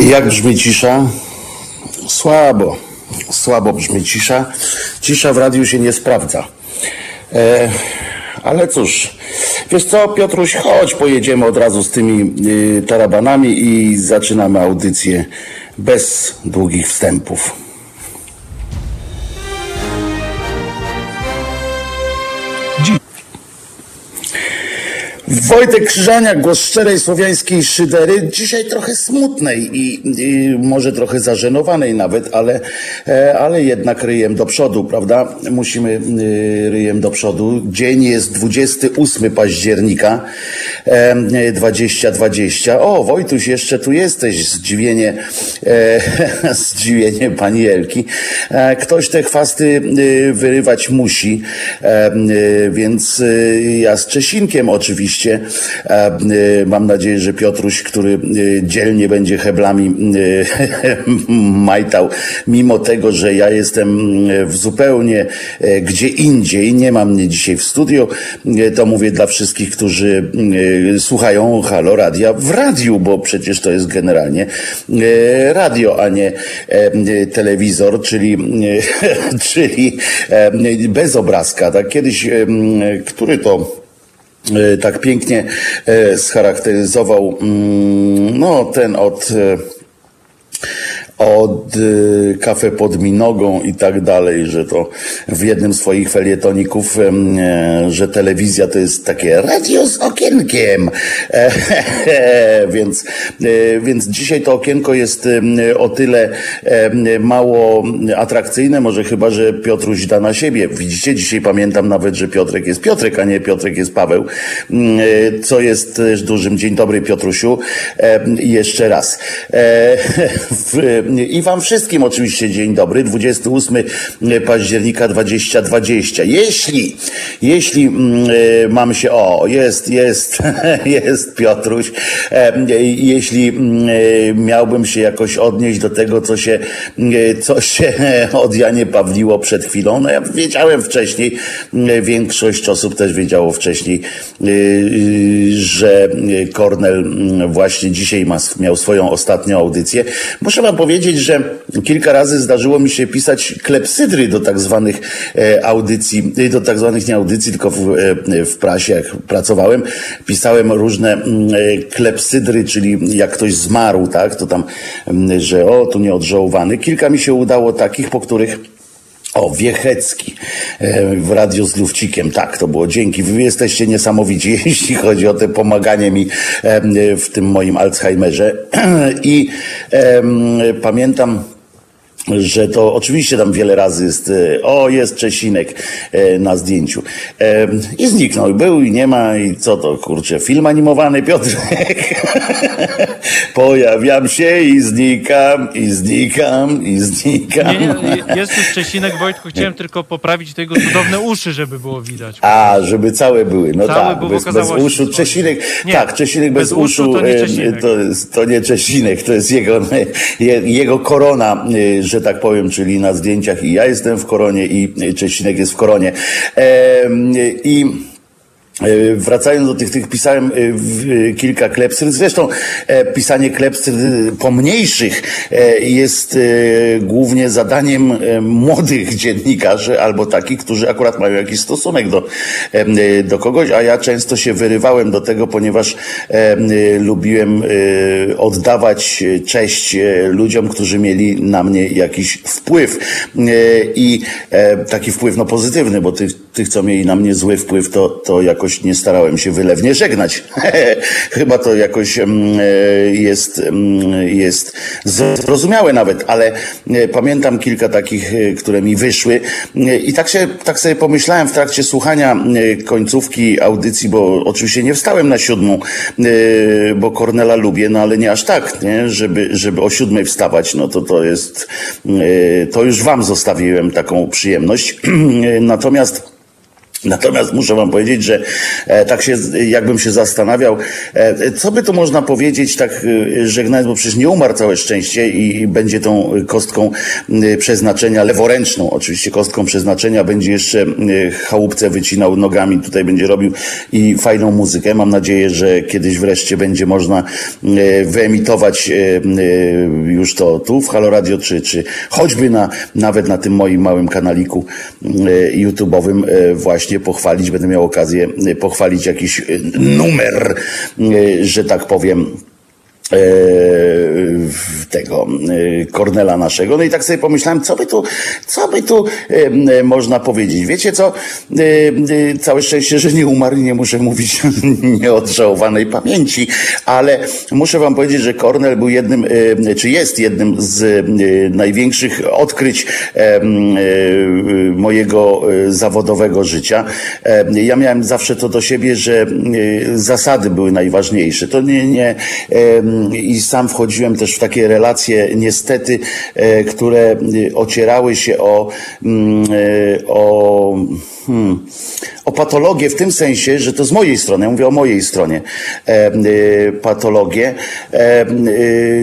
Jak brzmi cisza? Słabo. Słabo brzmi cisza. Cisza w radiu się nie sprawdza. E, ale cóż, wiesz co, Piotruś, chodź, pojedziemy od razu z tymi y, tarabanami i zaczynamy audycję bez długich wstępów. Wojtek Krzyżaniak, głos szczerej słowiańskiej szydery, dzisiaj trochę smutnej i, i może trochę zażenowanej nawet, ale, e, ale jednak ryjem do przodu, prawda? Musimy y, ryjem do przodu. Dzień jest 28 października e, 2020. O, Wojtuś, jeszcze tu jesteś, zdziwienie, e, zdziwienie pani Elki. E, ktoś te chwasty wyrywać musi, e, więc ja z Czesinkiem oczywiście oczywiście. Mam nadzieję, że Piotruś, który dzielnie będzie heblami majtał, mimo tego, że ja jestem w zupełnie gdzie indziej, nie mam mnie dzisiaj w studio, to mówię dla wszystkich, którzy słuchają Halo Radia w radiu, bo przecież to jest generalnie radio, a nie telewizor, czyli, czyli bez obrazka. Tak kiedyś, który to tak pięknie scharakteryzował mm, no, ten od od y, kafe pod minogą i tak dalej, że to w jednym z swoich felietoników, e, że telewizja to jest takie radio z okienkiem. E, więc, e, więc dzisiaj to okienko jest o tyle mało atrakcyjne, może chyba, że Piotruś da na siebie. Widzicie, dzisiaj pamiętam nawet, że Piotrek jest Piotrek, a nie Piotrek jest Paweł, co jest też dużym. Dzień dobry Piotrusiu. Jeszcze raz. i Wam wszystkim oczywiście dzień dobry, 28 października 2020. Jeśli, jeśli mm, e, mam się, o, jest, jest, jest Piotruś, e, jeśli mm, e, miałbym się jakoś odnieść do tego, co się, co się od Janie Pawliło przed chwilą, no ja wiedziałem wcześniej, większość osób też wiedziało wcześniej, że Kornel mm, właśnie dzisiaj ma, miał swoją ostatnią audycję. Muszę Wam powiedzieć, że kilka razy zdarzyło mi się pisać klepsydry do tak zwanych e, audycji, e, do tak zwanych nie audycji, tylko w, e, w prasie, jak pracowałem, pisałem różne mm, klepsydry, czyli jak ktoś zmarł, tak, to tam, mm, że o, tu nieodżałowany. Kilka mi się udało takich, po których o, Wiechecki w radio z Lufcikiem. Tak, to było dzięki. Wy jesteście niesamowici, jeśli chodzi o te pomaganie mi w tym moim Alzheimerze. I pamiętam, że to oczywiście tam wiele razy jest, e, o jest Czesinek e, na zdjęciu. E, I zniknął, był i nie ma i co to, kurczę, film animowany Piotrek. Pojawiam się i znikam, i znikam, i znikam. Nie, nie, jest już Czesinek, Wojtku, chciałem tylko poprawić tego cudowne uszy, żeby było widać. A, żeby całe były, no całe tak, bez, bez uszu. Czesinek, nie, tak, Czesinek bez, bez uszu, to nie Czesinek. To, to nie Czesinek, to jest jego, jego korona, że że tak powiem, czyli na zdjęciach i ja jestem w koronie i Czesinek jest w koronie. I E, wracając do tych, tych pisałem e, e, kilka klepsyd. Zresztą pisanie klepsyd pomniejszych jest głównie zadaniem młodych dziennikarzy albo takich, którzy akurat mają jakiś stosunek do, do kogoś, a ja często się wyrywałem do tego, ponieważ lubiłem oddawać cześć ludziom, którzy mieli na mnie jakiś wpływ i taki wpływ no pozytywny, bo tych, tych co mieli na mnie zły wpływ, to, to jakoś nie starałem się wylewnie żegnać. Chyba to jakoś mm, e, jest, mm, jest zrozumiałe nawet, ale e, pamiętam kilka takich, e, które mi wyszły i tak, się, tak sobie pomyślałem w trakcie słuchania końcówki audycji, bo oczywiście nie wstałem na siódmą, bo Kornela lubię, no ale nie aż tak, nie? Żeby, żeby o siódmej wstawać, no to to jest, to już wam zostawiłem taką przyjemność. Natomiast Natomiast muszę wam powiedzieć, że e, tak się, jakbym się zastanawiał, e, co by tu można powiedzieć, tak e, żegnając, bo przecież nie umarł całe szczęście i będzie tą kostką przeznaczenia, leworęczną oczywiście kostką przeznaczenia, będzie jeszcze chałupce wycinał nogami, tutaj będzie robił i fajną muzykę. Mam nadzieję, że kiedyś wreszcie będzie można wyemitować już to tu w Halo Radio, czy, czy choćby na, nawet na tym moim małym kanaliku YouTube'owym właśnie właśnie pochwalić, będę miał okazję pochwalić jakiś numer, że tak powiem, tego e, Kornela naszego. No i tak sobie pomyślałem, co by tu, co by tu e, można powiedzieć. Wiecie co? Całe szczęście, że nie umarł nie muszę mówić nieodżałowanej pamięci, ale muszę wam powiedzieć, że Kornel był jednym, czy jest jednym z największych odkryć mojego zawodowego życia. Ja miałem zawsze to do siebie, że zasady były najważniejsze. To nie, nie i sam wchodziłem też w takie relacje, niestety, e, które e, ocierały się o, mm, e, o hmm, o patologię w tym sensie, że to z mojej strony, ja mówię o mojej stronie, patologię,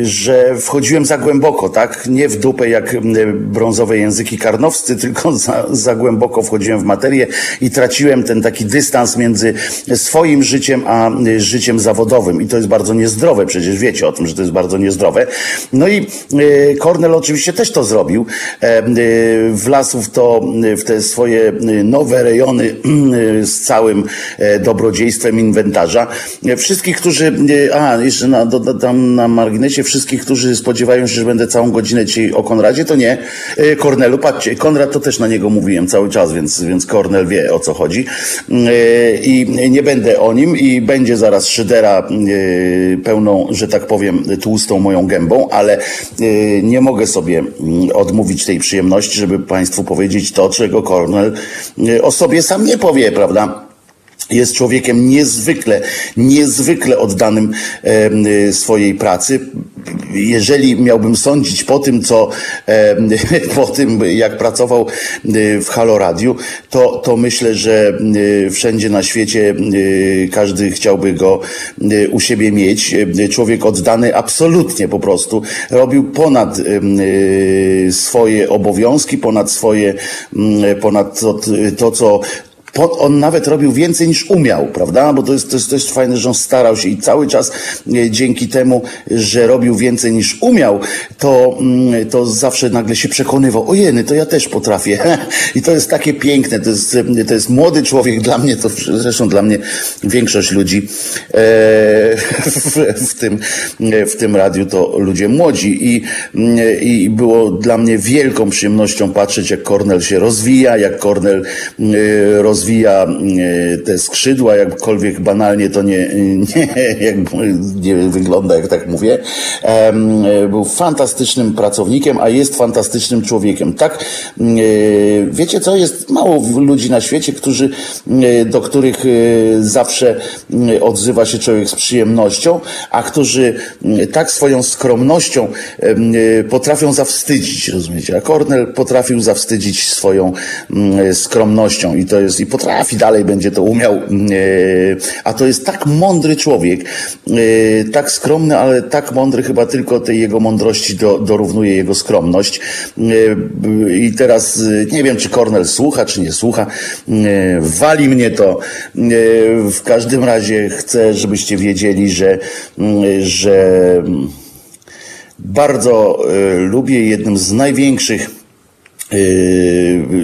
że wchodziłem za głęboko, tak? Nie w dupę jak brązowe języki karnowscy, tylko za, za głęboko wchodziłem w materię i traciłem ten taki dystans między swoim życiem a życiem zawodowym. I to jest bardzo niezdrowe, przecież wiecie o tym, że to jest bardzo niezdrowe. No i Kornel oczywiście też to zrobił. Wlasł w to, w te swoje nowe rejony z całym e, dobrodziejstwem inwentarza. Wszystkich, którzy, e, a jeszcze na, dodam na marginesie, wszystkich, którzy spodziewają się, że będę całą godzinę dzisiaj o Konradzie, to nie. E, Kornelu, patrzcie, Konrad to też na niego mówiłem cały czas, więc, więc Kornel wie o co chodzi. I nie będę o nim i będzie zaraz szydera pełną, że tak powiem, tłustą moją gębą, ale nie mogę sobie odmówić tej przyjemności, żeby Państwu powiedzieć to, czego Kornel o sobie sam nie powie prawda? Jest człowiekiem niezwykle, niezwykle oddanym e, swojej pracy. Jeżeli miałbym sądzić po tym, co, po tym, jak pracował e, w Halo Radiu, to, to myślę, że e, wszędzie na świecie każdy chciałby go u siebie mieć. Człowiek oddany absolutnie po prostu. Robił ponad swoje obowiązki, ponad swoje, ponad to, to co on nawet robił więcej niż umiał, prawda? Bo to jest, to jest też fajne, że on starał się i cały czas e, dzięki temu, że robił więcej niż umiał, to, mm, to zawsze nagle się przekonywał, ojeny, to ja też potrafię. I to jest takie piękne, to jest, to jest młody człowiek, dla mnie to zresztą dla mnie większość ludzi e, w, w, tym, w tym radiu to ludzie młodzi i, i było dla mnie wielką przyjemnością patrzeć, jak Kornel się rozwija, jak Kornel e, rozwija rozwija e, te skrzydła, jakkolwiek banalnie to nie, nie, jak, nie wygląda, jak tak mówię. E, był fantastycznym pracownikiem, a jest fantastycznym człowiekiem. Tak, e, wiecie co, jest mało ludzi na świecie, którzy, do których zawsze odzywa się człowiek z przyjemnością, a którzy tak swoją skromnością potrafią zawstydzić, rozumiecie? A Kornel potrafił zawstydzić swoją skromnością i to jest, i potrafi, dalej będzie to umiał. E, a to jest tak mądry człowiek, e, tak skromny, ale tak mądry, chyba tylko tej jego mądrości do, dorównuje jego skromność. E, I teraz nie wiem, czy Kornel słucha, czy nie słucha. Wali mnie to. W każdym razie chcę, żebyście wiedzieli, że, że bardzo lubię jednym z największych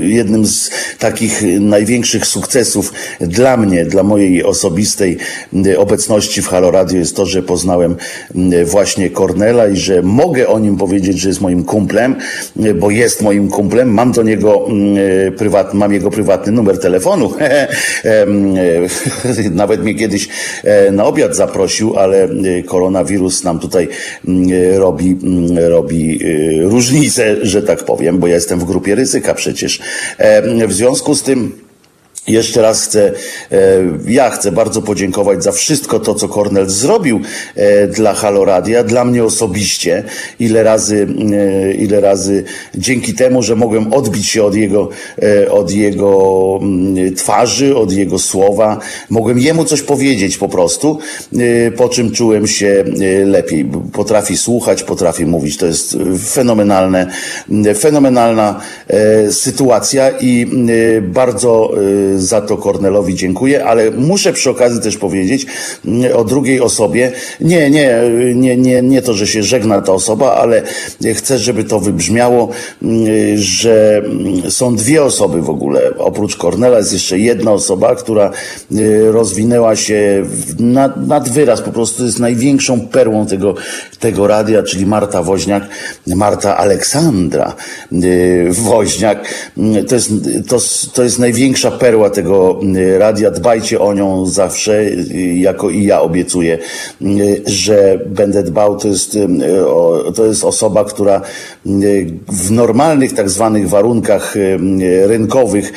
jednym z takich największych sukcesów dla mnie, dla mojej osobistej yy, obecności w Halo Radio jest to, że poznałem yy, właśnie Kornela i że mogę o nim powiedzieć, że jest moim kumplem, bo jest moim kumplem. Mam do niego prywatny, mam jego prywatny numer telefonu. Nawet mnie kiedyś na obiad zaprosił, ale koronawirus nam tutaj robi, robi różnicę, że tak powiem, bo ja jestem w grupie ryzyka przecież. W związku z tym jeszcze raz chcę, e, ja chcę bardzo podziękować za wszystko to, co Kornel zrobił e, dla Haloradia, dla mnie osobiście. Ile razy, e, ile razy dzięki temu, że mogłem odbić się od jego, od jego mm, twarzy, od jego słowa, mogłem jemu coś powiedzieć po prostu, po czym czułem się lepiej. Potrafi słuchać, potrafi mówić. To jest fenomenalne, fenomenalna sytuacja i bardzo za to Kornelowi dziękuję, ale muszę przy okazji też powiedzieć mm, o drugiej osobie. Nie, nie, nie, nie, nie to, że się żegna ta osoba, ale chcę, żeby to wybrzmiało, mm, że mm, są dwie osoby w ogóle. Oprócz Kornela jest jeszcze jedna osoba, która y, rozwinęła się nad, nad wyraz, po prostu jest największą perłą tego, tego radia, czyli Marta Woźniak, Marta Aleksandra y, Woźniak. To jest, to, to jest największa perła tego y, radia. Dbajcie o nią zawsze, y, jako i ja obiecuję, y, że będę dbał. To jest, to jest osoba, która w normalnych tak zwanych warunkach rynkowych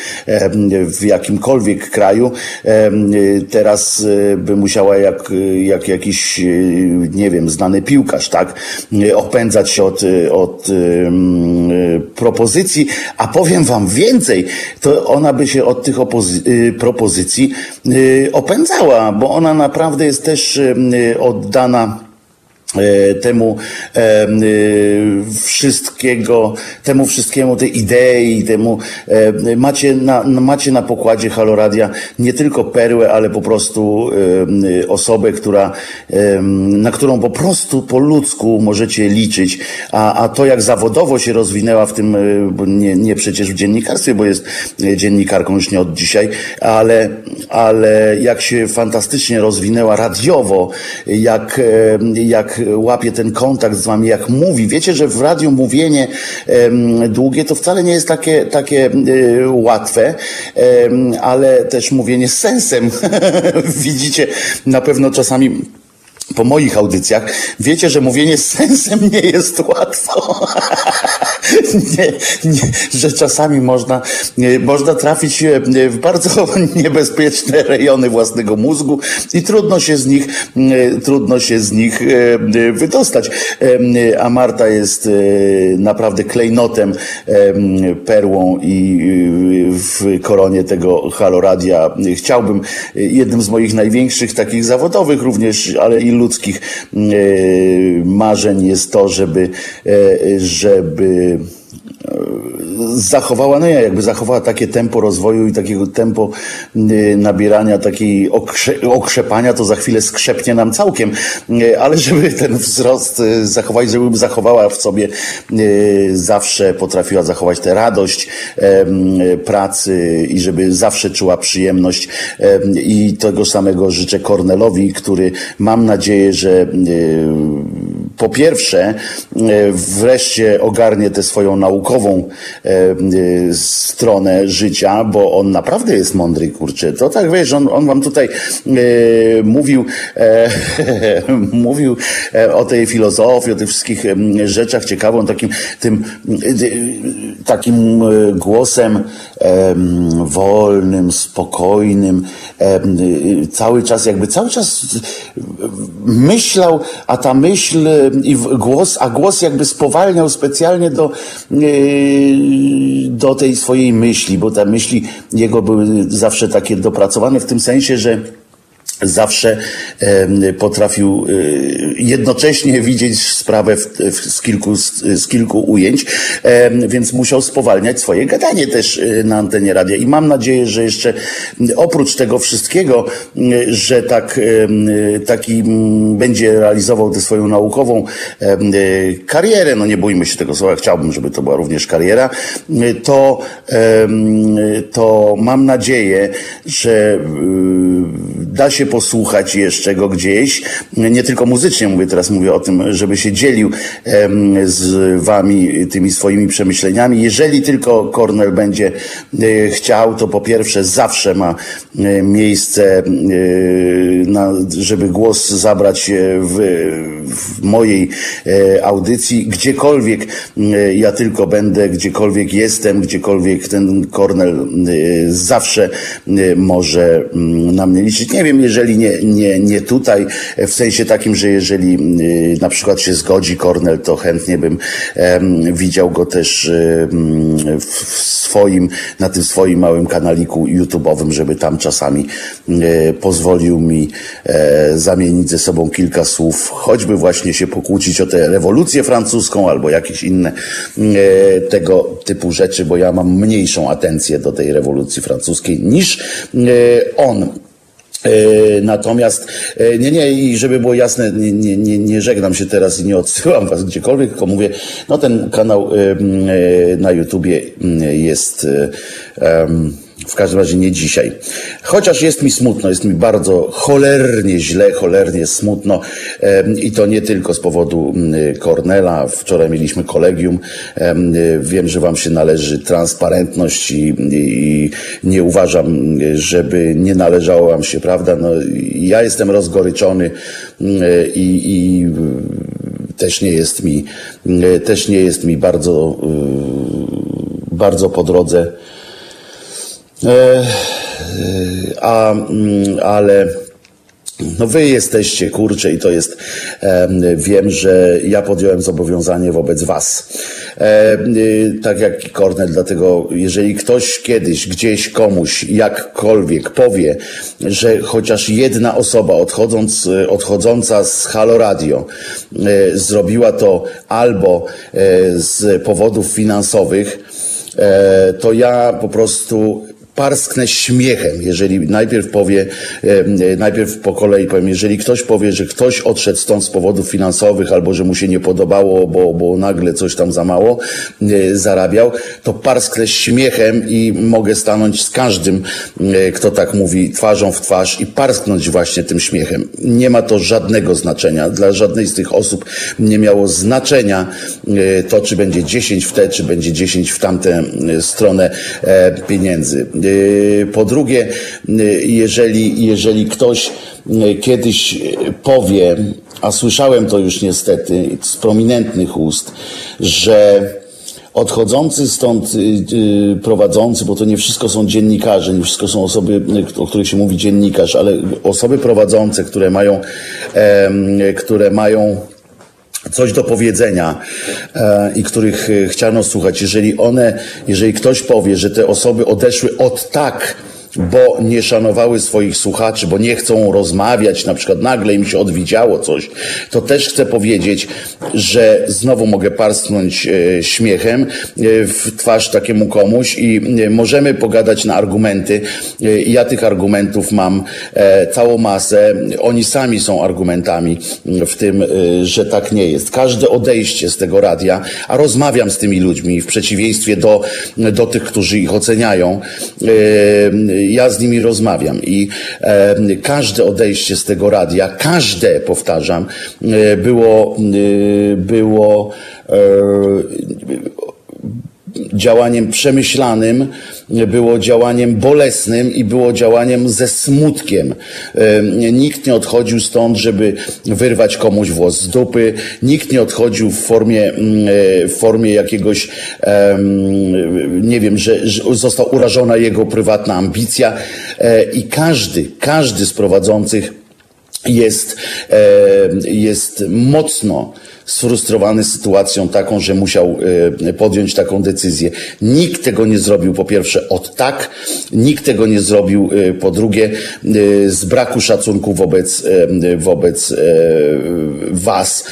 w jakimkolwiek kraju teraz by musiała jak, jak jakiś, nie wiem, znany piłkarz, tak, opędzać się od, od propozycji, a powiem wam więcej, to ona by się od tych opozycji Y, propozycji y, opędzała, bo ona naprawdę jest też y, oddana temu e, wszystkiego, temu wszystkiemu, tej idei, temu e, macie na, macie na pokładzie Haloradia nie tylko perłę, ale po prostu osobę, która, na którą po prostu po ludzku możecie liczyć, a, a to jak zawodowo się rozwinęła w tym, nie, nie przecież w dziennikarstwie, bo jest dziennikarką już nie od dzisiaj, ale, ale jak się fantastycznie rozwinęła radiowo, jak, jak łapie ten kontakt z wami, jak mówi. Wiecie, że w radiu mówienie długie to wcale nie jest takie, takie e, łatwe, ale też mówienie z sensem. Widzicie, na pewno czasami po moich audycjach, wiecie, że mówienie z sensem nie jest łatwo. nie, nie, że czasami można, nie, można trafić e, w bardzo niebezpieczne rejony własnego mózgu i trudno się z nich, e, trudno się z nich e, wydostać. A Marta jest naprawdę klejnotem, perłą i w koronie tego haloradia chciałbym jednym z moich największych takich zawodowych również, ale i ludzkich e, marzeń jest to, żeby, e, żeby zachowała, no ja jakby zachowała takie tempo rozwoju i takiego tempo y, nabierania, takiej okrze, okrzepania, to za chwilę skrzepnie nam całkiem, y, ale żeby ten wzrost y, zachować, żeby zachowała w sobie, zawsze potrafiła zachować tę radość pracy i żeby zawsze czuła przyjemność. I tego samego życzę Kornelowi, który mam nadzieję, że po pierwsze wreszcie ogarnie tę swoją naukową E, stronę życia, bo on naprawdę jest mądry, kurczę. To tak wiesz, on, on wam tutaj e, mówił, e, mówił e, o tej filozofii, o tych wszystkich rzeczach ciekawą, takim tym takim głosem wolnym, spokojnym, cały czas jakby cały czas myślał, a ta myśl i głos, a głos jakby spowalniał specjalnie do do tej swojej myśli, bo te myśli jego były zawsze takie dopracowane w tym sensie, że zawsze potrafił e, jednocześnie widzieć sprawę z, kilku, z kilku ujęć, więc musiał spowalniać swoje gadanie też e, na antenie radia. I mam nadzieję, że jeszcze oprócz tego wszystkiego, że tak, taki będzie realizował tę swoją naukową e, karierę, no nie bójmy się tego słowa, chciałbym, żeby to była również kariera, to, to mam nadzieję, że da się posłuchać jeszcze go gdzieś, nie tylko muzycznie mówię, teraz mówię o tym, żeby się dzielił z wami tymi swoimi przemyśleniami. Jeżeli tylko Kornel będzie chciał, to po pierwsze zawsze ma miejsce, na, żeby głos zabrać w, w mojej audycji, gdziekolwiek ja tylko będę, gdziekolwiek jestem, gdziekolwiek ten Kornel zawsze może mm, na mnie liczyć. Nie wiem, jeżeli nie, nie, nie tutaj, w sensie takim, że jeżeli y, na przykład się zgodzi Kornel, to chętnie bym widział go też w swoim, na tym swoim małym kanaliku YouTube'owym, żeby tam czasami y, pozwolił mi e, zamienić ze sobą kilka słów, choćby właśnie się pokłócić o tę rewolucję francuską albo jakieś inne e, tego typu rzeczy, bo ja mam mniejszą atencję do tej rewolucji francuskiej niż on. E, natomiast nie, nie, i żeby było jasne, nie, nie, nie żegnam się teraz i nie odsyłam was gdziekolwiek, tylko mówię, no ten kanał na YouTubie jest um, w każdym razie nie dzisiaj. Chociaż jest mi smutno, jest mi bardzo cholernie źle, cholernie smutno i to nie tylko z powodu Kornela. Wczoraj mieliśmy kolegium. Wiem, że Wam się należy transparentność i, i nie uważam, żeby nie należało Wam się, prawda? No, ja jestem rozgoryczony i, i też nie jest mi, też nie jest mi bardzo, bardzo po drodze a, mm, ale no wy jesteście, kurcze, i to jest, e, wiem, że ja podjąłem zobowiązanie wobec was. E, tak jak Kornel, dlatego jeżeli ktoś kiedyś, gdzieś, komuś, jakkolwiek powie, że chociaż jedna osoba odchodząc, odchodząca z Halo Radio e, zrobiła to albo e, z powodów finansowych, e, to ja po prostu parsknę śmiechem, jeżeli najpierw powie, najpierw po kolei powiem, jeżeli ktoś powie, że ktoś odszedł stąd z powodów finansowych albo że mu się nie podobało, bo, bo nagle coś tam za mało zarabiał, to parsknę śmiechem i mogę stanąć z każdym, kto tak mówi, twarzą w twarz i parsknąć właśnie tym śmiechem. Nie ma to żadnego znaczenia. Dla żadnej z tych osób nie miało znaczenia to, czy będzie 10 w tę, czy będzie 10 w tamtę stronę e, pieniędzy. Y, po drugie, y, jeżeli, jeżeli ktoś y, kiedyś powie, a słyszałem to już niestety z prominentnych ust, że odchodzący stąd prowadzący, bo to nie wszystko są dziennikarze, nie wszystko są osoby, o których się mówi dziennikarz, ale osoby prowadzące, które mają, które mają coś do powiedzenia e, i których e, chciano słuchać, jeżeli one, jeżeli ktoś powie, że te osoby odeszły od tak, bo nie szanowały swoich słuchaczy, bo nie chcą rozmawiać, na przykład nagle im się odwidziało coś, to też chcę powiedzieć, że znowu mogę parsknąć e, śmiechem e, w twarz takiemu komuś i e, możemy pogadać na argumenty. Ja tych argumentów mam całą masę. Oni sami są argumentami w tym, że tak nie jest. Każde odejście z tego radia, a rozmawiam z tymi ludźmi w przeciwieństwie do, do tych, którzy ich oceniają, ja z nimi rozmawiam i e, każde odejście z tego radia, każde, powtarzam, e, było, e, było działaniem przemyślanym, było działaniem bolesnym i było działaniem ze smutkiem. Nikt nie odchodził stąd, żeby wyrwać komuś włos z dupy, nikt nie odchodził w formie, mm, e, w formie jakiegoś, nie wiem, że, że został urażona jego prywatna ambicja e, i każdy, każdy z prowadzących jest, jest mocno sfrustrowany sytuacją taką, że musiał e, podjąć taką decyzję. Nikt tego nie zrobił po pierwsze od tak, nikt tego nie zrobił e, po drugie e, z braku szacunku wobec, wobec was,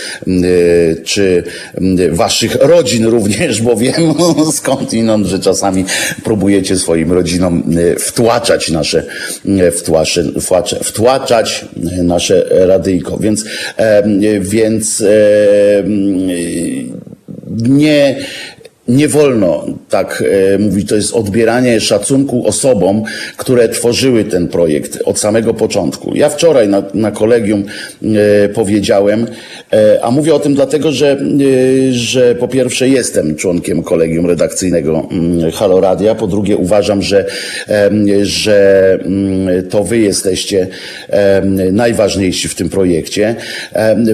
czy waszych rodzin również, bo wiem skądinąd, że czasami próbujecie swoim rodzinom wtłaczać nasze, wtłaczać nasze radyjko. Więc, więc nie, nie wolno tak mówi, to jest odbieranie szacunku osobom, które tworzyły ten projekt od samego początku. Ja wczoraj na, na kolegium powiedziałem, a mówię o tym dlatego, że, że po pierwsze jestem członkiem kolegium redakcyjnego mm, Halo Radia, po drugie uważam, że, że mm, to wy jesteście najważniejsi w tym projekcie.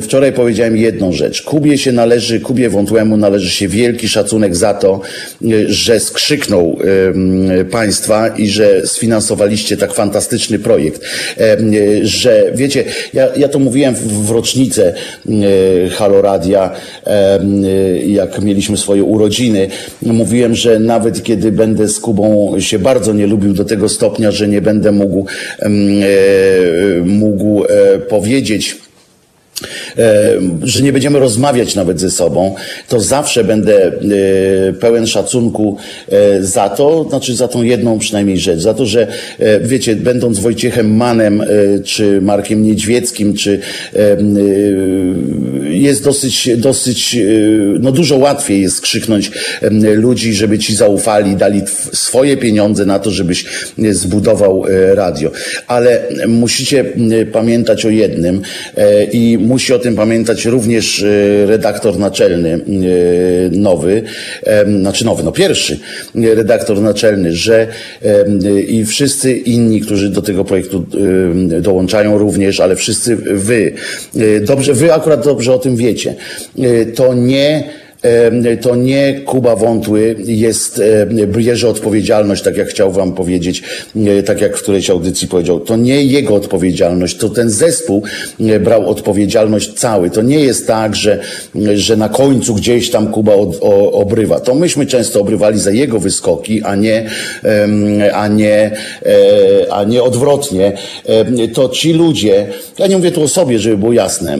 Wczoraj powiedziałem jedną rzecz. Kubie się należy, Kubie Wątłemu należy się wielki szacunek za to, że skrzyknął państwa i że sfinansowaliście tak fantastyczny projekt. Że wiecie, ja, ja to mówiłem w rocznicę Halo Radia, jak mieliśmy swoje urodziny. Mówiłem, że nawet kiedy będę z Kubą się bardzo nie lubił do tego stopnia, że nie będę mógł, mógł e, powiedzieć, że nie będziemy rozmawiać nawet ze sobą, to zawsze będę e, pełen szacunku e, za to, znaczy za tą jedną przynajmniej rzecz, za to, że wiecie, będąc Wojciechem Manem, czy Markiem Niedźwieckim, czy jest dosyć, dosyć, no dużo łatwiej jest skrzyknąć ludzi, żeby ci zaufali, dali swoje pieniądze na to, żebyś zbudował radio. Ale musicie pamiętać o jednym i musi o tym pamiętać również e, redaktor naczelny e, nowy, znaczy nowy, no pierwszy redaktor naczelny, że i wszyscy inni, którzy do tego projektu dołączają również, ale wszyscy wy, e, dobrze, wy akurat dobrze o tym wiecie, to nie to nie Kuba Wątły jest, bierze odpowiedzialność, tak jak chciał wam powiedzieć, tak jak w którejś audycji powiedział, to nie jego odpowiedzialność, to ten zespół brał odpowiedzialność cały. To nie jest tak, że, że na końcu gdzieś tam Kuba od, o, obrywa. To myśmy często obrywali za jego wyskoki, a nie, a nie, e, a nie odwrotnie. To ci ludzie, ja nie mówię tu o sobie, żeby było jasne,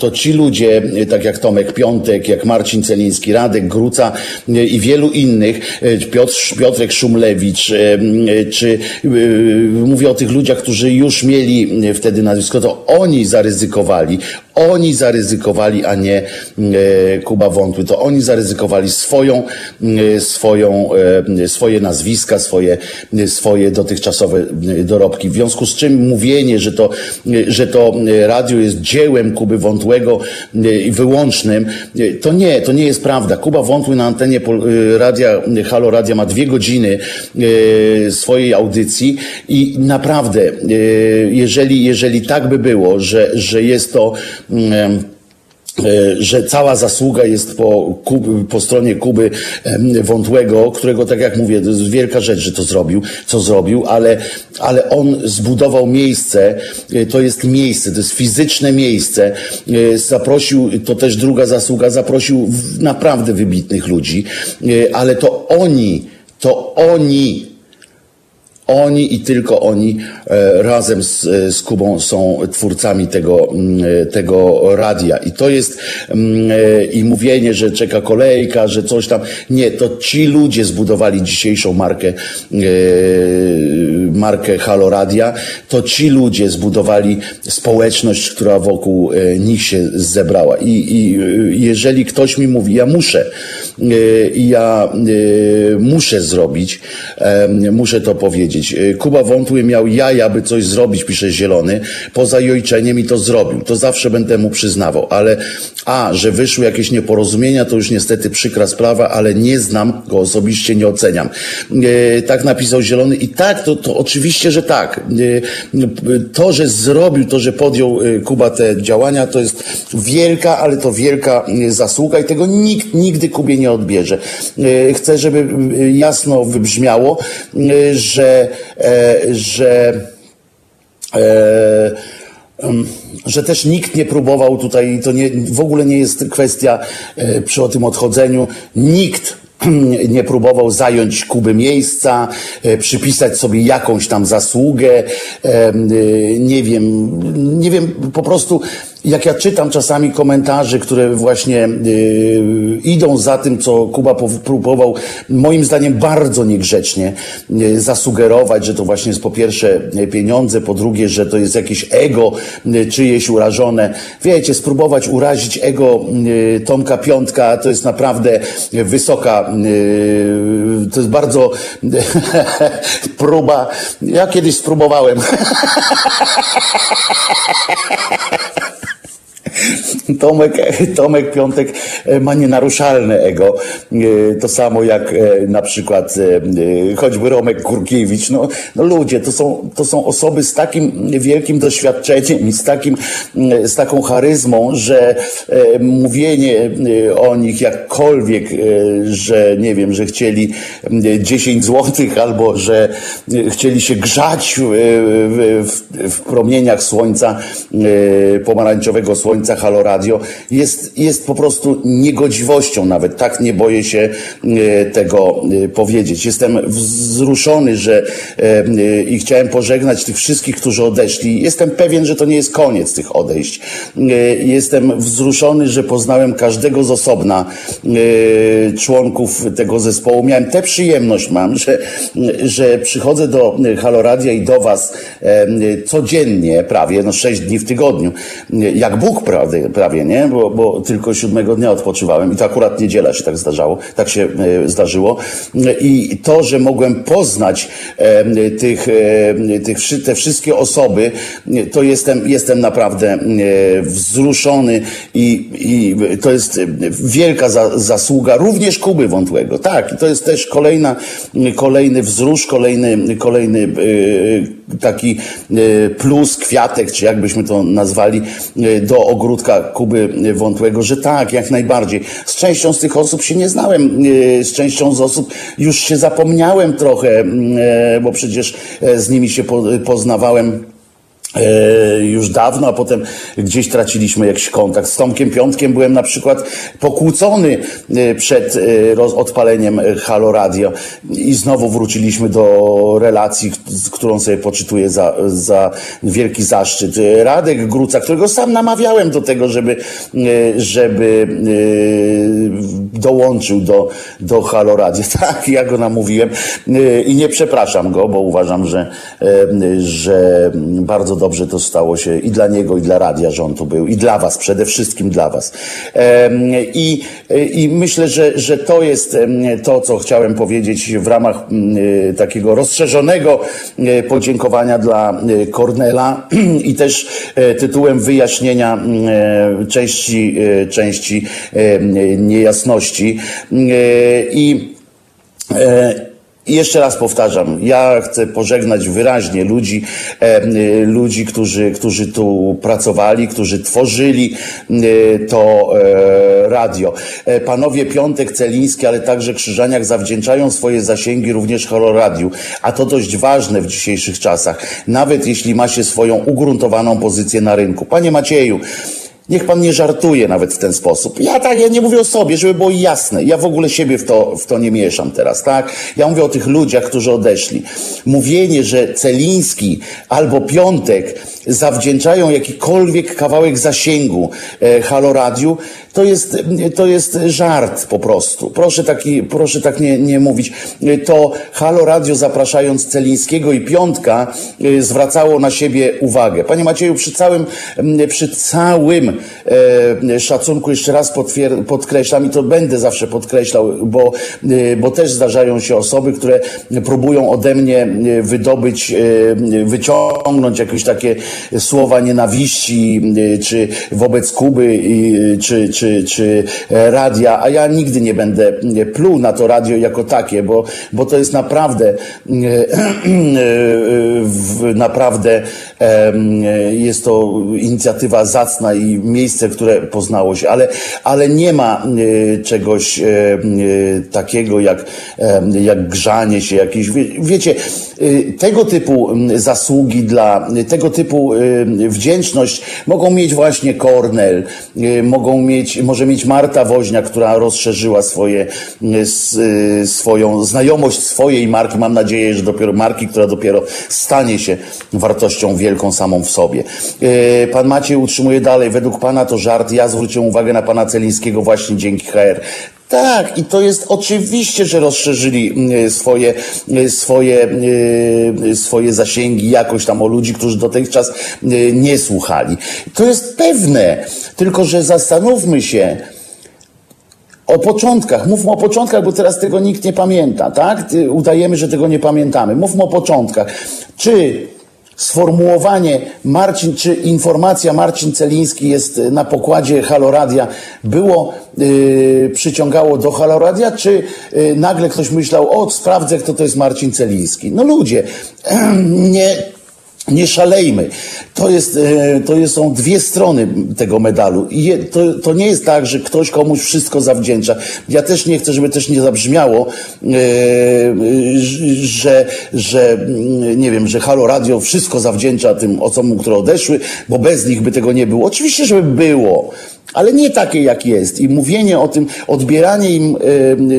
to ci ludzie, tak jak Tomek Piątek, jak Marcin Cel Celiński, Radek Gruca e, i wielu innych, e, Piotr, Piotrek Szumlewicz, e, czy mówię o tych ludziach, którzy już mieli wtedy nazwisko, to oni zaryzykowali, oni zaryzykowali, a nie Kuba Wątły. To oni zaryzykowali swoją, swoją, swoje nazwiska, swoje, swoje dotychczasowe dorobki. W związku z czym mówienie, że to, że to radio jest dziełem Kuby Wątłego i wyłącznym, to nie, to nie jest prawda. Kuba Wątły na antenie radia, Halo Radia ma dwie godziny swojej audycji i naprawdę, jeżeli, jeżeli tak by było, że, że jest to E, że cała zasługa jest po, po stronie Kuby Wątłego, którego, tak jak mówię, to jest wielka rzecz, że to zrobił, co zrobił, ale, ale on zbudował miejsce, e, to jest miejsce, to jest fizyczne miejsce, e, zaprosił, to też druga zasługa, zaprosił naprawdę wybitnych ludzi, ale to oni, to oni oni i tylko oni e, razem z, z Kubą są twórcami tego, mm, e, tego radia. I to jest mm, e, i mówienie, że czeka kolejka, że coś tam. Nie, to ci ludzie zbudowali dzisiejszą markę, markę Halo Radia. To ci ludzie zbudowali społeczność, która wokół nich się zebrała. I, i jeżeli ktoś mi mówi, ja muszę, ja muszę zrobić, muszę to powiedzieć, Kuba Wątły miał jaja, by coś zrobić, pisze Zielony. Poza jojczeniem i to zrobił. To zawsze będę mu przyznawał. Ale a, że wyszły jakieś nieporozumienia, to już niestety przykra sprawa, ale nie znam go osobiście, nie oceniam. Y, tak napisał Zielony. I tak, to, to oczywiście, że tak. Y, to, że zrobił, to, że podjął Kuba te działania, to jest wielka, ale to wielka zasługa i tego nikt nigdy Kubie nie odbierze. Chcę, żeby jasno wybrzmiało, że E, że, e, że też nikt nie próbował tutaj, to nie, w ogóle nie jest kwestia e, przy o tym odchodzeniu, nikt nie próbował zająć Kuby miejsca, przypisać sobie jakąś tam zasługę, nie wiem, nie wiem, po prostu jak ja czytam czasami komentarze, które właśnie yy, idą za tym, co Kuba próbował, moim zdaniem bardzo niegrzecznie yy, zasugerować, że to właśnie jest po pierwsze pieniądze, po drugie, że to jest jakieś ego yy, czyjeś urażone. Wiecie, spróbować urazić ego Tomka Piątka to jest naprawdę wysoka to jest bardzo próba, ja kiedyś spróbowałem. Tomek, Tomek Piątek e, ma nienaruszalne ego. E, to samo jak e, na przykład choćby Romek Kurkiewicz. No, no ludzie, to są, to są osoby z takim wielkim doświadczeniem i z, takim, z taką charyzmą, że mówienie o nich jakkolwiek, że nie wiem, że chcieli 10 złotych albo że chcieli się grzać w, w, w promieniach słońca, pomarańczowego słońca Halo Radio jest, jest po prostu niegodziwością nawet. Tak nie boję się e, tego e, powiedzieć. Jestem wzruszony, że e, i chciałem pożegnać tych wszystkich, którzy odeszli. Jestem pewien, że to nie jest koniec tych odejść. Jestem wzruszony, że poznałem każdego z osobna członków tego zespołu. Miałem tę przyjemność mam, że, że przychodzę do Haloradia i do Was codziennie prawie, no sześć dni w tygodniu. Jak Bóg prawie, prawie nie? Bo, bo tylko siódmego dnia odpoczywałem i to akurat niedziela się tak zdarzało, tak się e, zdarzyło. I to, że mogłem poznać e, tych, e, tych, te wszystkie osoby, to jestem, jestem naprawdę wzruszony i, i to jest wielka za, zasługa również Kuby Wątłego. Tak, to jest też kolejna, kolejny wzrusz, kolejny, kolejny taki plus, kwiatek, czy jakbyśmy to nazwali, do ogródka Kuby Wątłego, że tak, jak najbardziej. Z częścią z tych osób się nie znałem, e, z częścią z osób już się zapomniałem trochę, mm, e, bo przecież e, z nimi się poznawałem E, już dawno, a potem gdzieś traciliśmy jakiś kontakt. Z Tomkiem Piątkiem byłem na przykład pokłócony e, przed e, odpaleniem Halo Radio i znowu wróciliśmy do relacji, którą sobie poczytuję za, za wielki zaszczyt. Radek Gruca, którego sam namawiałem do tego, żeby, żeby dołączył do, do Halo. Tak, ja go namówiłem i nie przepraszam go, bo uważam, że, że bardzo dobrze to stało się i dla niego, i dla radia, że on tu był, i dla was, przede wszystkim dla was. I, i myślę, że, że to jest to, co chciałem powiedzieć w ramach e, takiego rozszerzonego podziękowania dla Kornela i też tytułem wyjaśnienia części, części niejasności. I i jeszcze raz powtarzam, ja chcę pożegnać wyraźnie ludzi, e, ludzi, którzy, którzy tu pracowali, którzy tworzyli e, to e, radio. E, panowie Piątek, Celiński, ale także Krzyżaniak zawdzięczają swoje zasięgi również Hororadiu, a to dość ważne w dzisiejszych czasach, nawet jeśli ma się swoją ugruntowaną pozycję na rynku. Panie Macieju, Niech pan nie żartuje nawet w ten sposób. Ja tak, ja nie mówię o sobie, żeby było jasne. Ja w ogóle siebie w to, w to nie mieszam teraz, tak? Ja mówię o tych ludziach, którzy odeszli. Mówienie, że Celiński albo Piątek zawdzięczają jakikolwiek kawałek zasięgu e, to jest, to jest żart po prostu. Proszę, taki, proszę tak nie, nie mówić. To Halo Radio zapraszając Celińskiego i Piątka e, zwracało na siebie uwagę. Panie Macieju, przy całym, przy całym e, szacunku jeszcze raz podkreślam i to będę zawsze podkreślał, bo, e, bo też zdarzają się osoby, które próbują ode mnie wydobyć, wyciągnąć jakieś takie słowa nienawiści, czy wobec Kuby, czy, czy czy, e, radia, a ja nigdy nie będę pluł na to radio jako takie, bo, bo to jest naprawdę e, e, naprawdę jest to inicjatywa zacna i miejsce, które poznało się, ale, ale nie ma czegoś takiego jak, jak grzanie się, jakieś, wiecie, tego typu zasługi dla, tego typu wdzięczność mogą mieć właśnie Kornel, mogą mieć może mieć Marta Woźnia, która rozszerzyła swoje, swoją znajomość swojej marki. Mam nadzieję, że dopiero marki, która dopiero stanie się wartością wielką samą w sobie. Y, pan Maciej utrzymuje dalej, według pana to żart. Ja zwróciłem uwagę na pana Celińskiego właśnie dzięki HR. Tak, i to jest oczywiście, że rozszerzyli y, swoje, swoje, swoje zasięgi jakoś tam o ludzi, którzy dotychczas nie słuchali. To jest pewne, tylko że zastanówmy się, O początkach, mówmy o początkach, bo teraz tego nikt nie pamięta, tak? Udajemy, że tego nie pamiętamy. Mówmy o początkach. Czy sformułowanie Marcin, czy informacja Marcin Celiński jest na pokładzie Haloradia było, yy, przyciągało do Haloradia, czy yy, nagle ktoś myślał, o sprawdzę kto to jest Marcin Celiński. No ludzie, nie, nie szalejmy. To, jest, e, to jest, są dwie strony tego medalu. I to, to nie jest tak, że ktoś komuś wszystko zawdzięcza. Ja też nie chcę, żeby też nie zabrzmiało, e, że, że mm, nie wiem, że Halo Radio wszystko zawdzięcza tym osobom, które odeszły, bo bez nich by tego nie było. Oczywiście, żeby było ale nie takie jak jest. I mówienie o tym, odbieranie im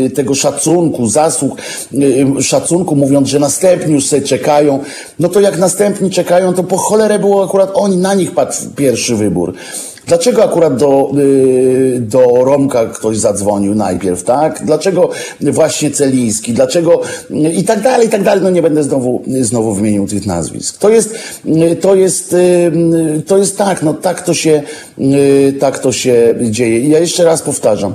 y, tego szacunku, zasług, y, szacunku, mówiąc, że następni już sobie czekają, no to jak następni czekają, to po cholerę było akurat oni, na nich padł pierwszy wybór. Dlaczego akurat do, y, do Romka ktoś zadzwonił najpierw, tak? Dlaczego właśnie Celiński? Dlaczego i tak dalej, i tak dalej. No nie będę znowu, znowu wymienił tych nazwisk. To jest, to jest, y, to jest tak, no tak to się, y, tak to się dzieje. I ja jeszcze raz powtarzam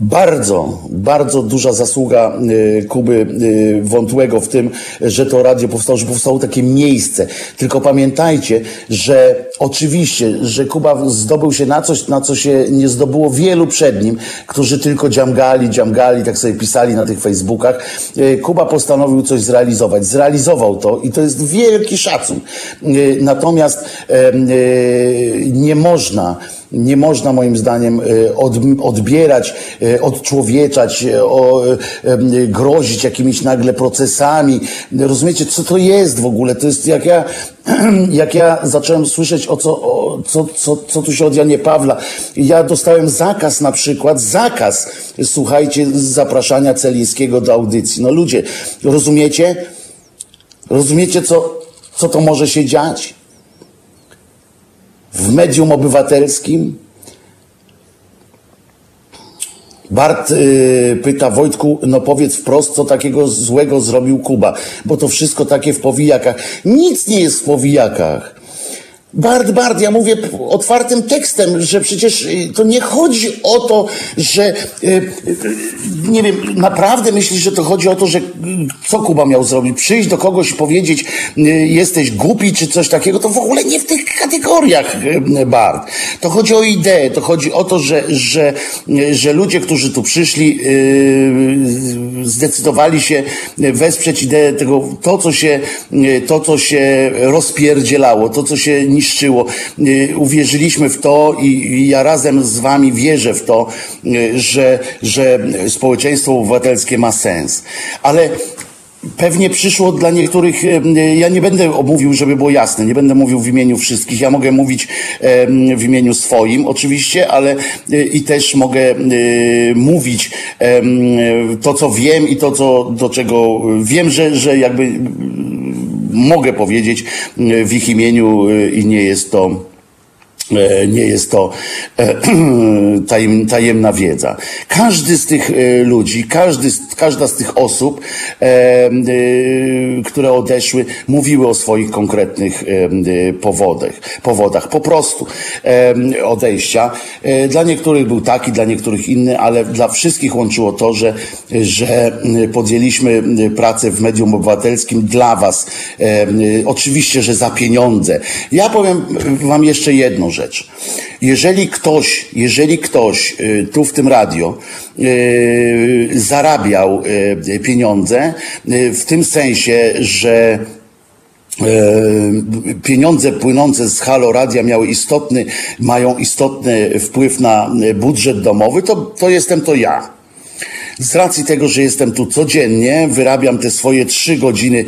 bardzo, bardzo duża zasługa y, Kuby y, Wątłego w tym, że to radio powstało, że powstało takie miejsce. Tylko pamiętajcie, że oczywiście, że Kuba zdobył się na coś, na co się nie zdobyło wielu przed nim, którzy tylko dziamgali, dziamgali, tak sobie pisali na tych Facebookach. Y, Kuba postanowił coś zrealizować. Zrealizował to i to jest wielki szacun. Natomiast nie można nie można moim zdaniem e, odbierać, e, odczłowieczać, e, grozić jakimiś nagle procesami. Rozumiecie, co to jest w ogóle? To jest jak ja, jak ja zacząłem słyszeć o co, o co, co, co tu się od Janie Pawla. Ja dostałem zakaz na przykład, zakaz, słuchajcie, zapraszania Celińskiego do audycji. No ludzie, rozumiecie? Rozumiecie, co, co to może się dziać? W medium obywatelskim. Bart yy, pyta Wojtku, no powiedz wprost, co takiego złego zrobił Kuba, bo to wszystko takie w powijakach. Nic nie jest w powijakach. Bart, Bart, ja mówię otwartym tekstem, że przecież y, to nie chodzi o to, że y, y, nie wiem, naprawdę myślisz, że to chodzi o to, że co Kuba miał zrobić? Przyjść do kogoś i powiedzieć, jesteś głupi czy coś takiego, to w ogóle nie w tych kategoriach, Bart. To chodzi o ideę, to chodzi o to, że, że, że ludzie, którzy tu przyszli, zdecydowali się wesprzeć ideę tego, to co się, to co się rozpierdzielało, to co się niszczyło, uwierzyliśmy w to i ja razem z wami wierzę w to, że, że społeczeństwo obywatelskie ma sens. Ale Pewnie przyszło dla niektórych, y, ja nie będę mówił, żeby było jasne, nie będę mówił w imieniu wszystkich, ja mogę mówić w imieniu swoim oczywiście, ale i też mogę mówić to, co wiem i to, co, do czego wiem, że, że jakby mogę powiedzieć w ich imieniu y, i nie jest to nie jest to e, tajemna wiedza. Każdy z tych e, ludzi, każdy, każda z tych osób, które odeszły, mówiły o swoich konkretnych powodach. powodach. Po prostu odejścia. Dla niektórych był taki, dla niektórych inny, ale dla wszystkich łączyło to, że, że podjęliśmy pracę w medium obywatelskim dla Was. Oczywiście, że za pieniądze. Ja powiem Wam jeszcze jedną rzecz. Jeżeli ktoś, jeżeli ktoś y, tu w tym radio y, zarabiał y, pieniądze w tym sensie, że pieniądze płynące z Halo Radia miały istotny, mają istotny wpływ na budżet domowy, to, to jestem to ja. Z racji tego, że jestem tu codziennie, wyrabiam te swoje trzy godziny,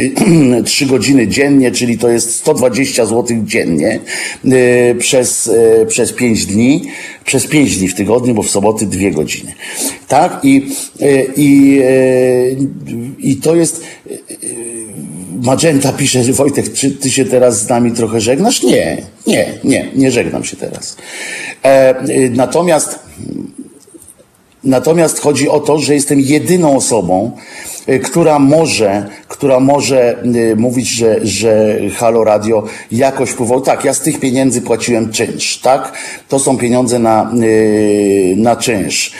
trzy godziny dziennie, czyli to jest 120 zł dziennie y, przez, y, przez pięć dni, przez pięć dni w tygodniu, bo w soboty dwie godziny. Tak? I, y, i, i to jest, Magenta pisze, że Wojtek, czy ty się teraz z nami trochę żegnasz? Nie, nie, nie, nie żegnam się teraz. E, natomiast Natomiast chodzi o to, że jestem jedyną osobą, która może, która może mówić, że, że Halo Radio jakoś wpływało. Tak, ja z tych pieniędzy płaciłem czynsz, tak? To są pieniądze na, na czynsz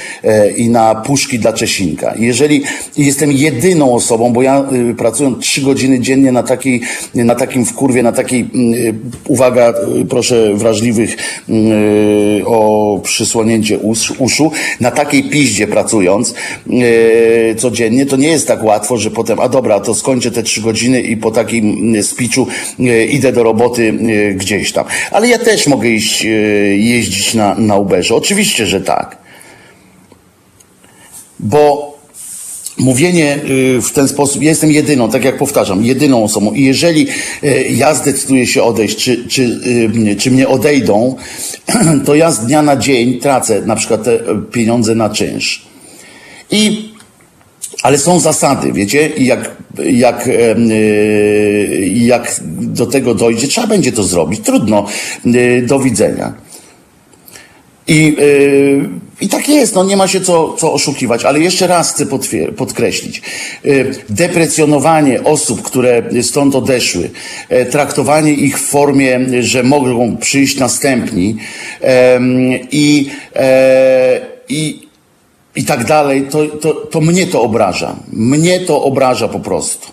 i na puszki dla Czesinka. Jeżeli jestem jedyną osobą, bo ja pracuję trzy godziny dziennie na takiej, na takim wkurwie, na takiej, uwaga, proszę wrażliwych o przysłonięcie uszu, na takiej piździe pracując codziennie, to nie jest tak łatwo, że potem, a dobra, to skończę te trzy godziny i po takim spiczu idę do roboty gdzieś tam. Ale ja też mogę iść, jeździć na, na Uberze. Oczywiście, że tak. Bo mówienie w ten sposób, ja jestem jedyną, tak jak powtarzam, jedyną osobą i jeżeli ja zdecyduję się odejść, czy, czy, czy mnie odejdą, to ja z dnia na dzień tracę na przykład te pieniądze na czynsz. I ale są zasady, wiecie, i jak, jak, jak do tego dojdzie, trzeba będzie to zrobić. Trudno, do widzenia. I, I tak jest, no nie ma się co, co oszukiwać, ale jeszcze raz chcę podkreślić. Deprecjonowanie osób, które stąd odeszły, traktowanie ich w formie, że mogą przyjść następni i, i i tak dalej, to, to, to mnie to obraża. Mnie to obraża po prostu.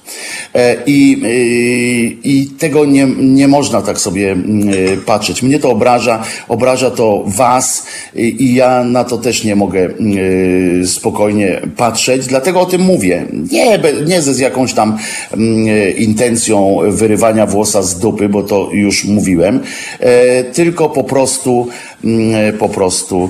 I, i, i tego nie, nie można tak sobie patrzeć. Mnie to obraża, obraża to was i, i ja na to też nie mogę spokojnie patrzeć, dlatego o tym mówię. Nie, nie z jakąś tam intencją wyrywania włosa z dupy, bo to już mówiłem, tylko po prostu, po prostu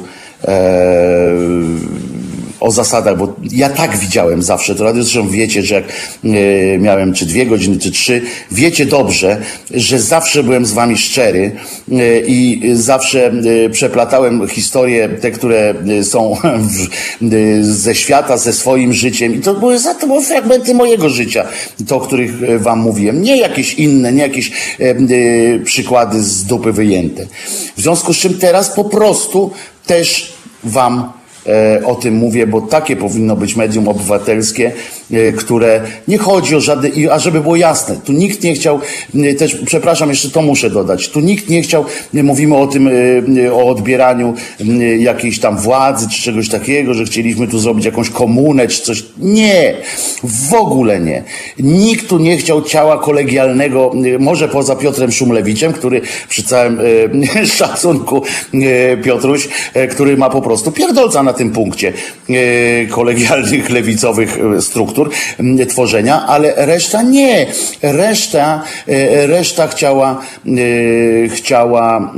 o zasadach, bo ja tak widziałem zawsze to radio, zresztą wiecie, że jak e, miałem czy dwie godziny, czy trzy, wiecie dobrze, że zawsze byłem z wami szczery e, i zawsze e, przeplatałem historie, te, które są ze świata, ze swoim życiem i to były, za to były fragmenty mojego życia, to, o których wam mówiłem, nie jakieś inne, nie jakieś przykłady z dupy wyjęte. W związku z czym teraz po prostu też wam o tym mówię, bo takie powinno być medium obywatelskie, które nie chodzi o żadne, a żeby było jasne, tu nikt nie chciał, też przepraszam, jeszcze to muszę dodać, tu nikt nie chciał, mówimy o tym, o odbieraniu jakiejś tam władzy, czy czegoś takiego, że chcieliśmy tu zrobić jakąś komunę, czy coś. Nie, w ogóle nie. Nikt tu nie chciał ciała kolegialnego, może poza Piotrem Szumlewiczem, który przy całym szacunku Piotruś, który ma po prostu pierdolca na tym punkcie kolegialnych, lewicowych struktur, tworzenia, ale reszta nie. Reszta, reszta chciała, chciała,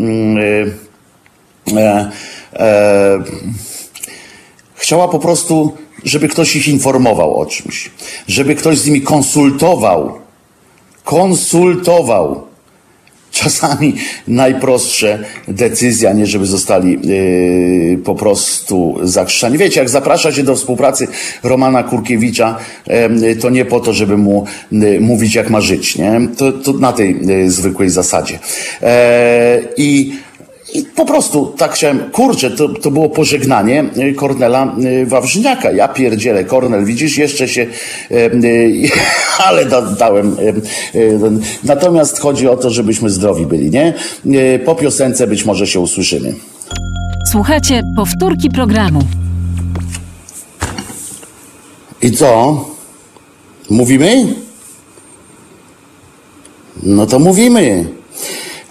chciała po prostu, żeby ktoś ich informował o czymś, żeby ktoś z nimi konsultował, konsultował czasami najprostsze decyzje, a nie żeby zostali yy, po prostu zakrzyczani. Wiecie, jak zaprasza się do współpracy Romana Kurkiewicza, yy, to nie po to, żeby mu yy, mówić, jak ma żyć, nie? To, to na tej zwykłej zasadzie. I i po prostu tak chciałem, kurczę, to, to było pożegnanie Kornela Wawrzyniaka. Ja pierdzielę, Kornel, widzisz, jeszcze się, ale da, dałem. Natomiast chodzi o to, żebyśmy zdrowi byli, nie? Po piosence być może się usłyszymy. Słuchajcie, powtórki programu. I co? Mówimy? No to mówimy.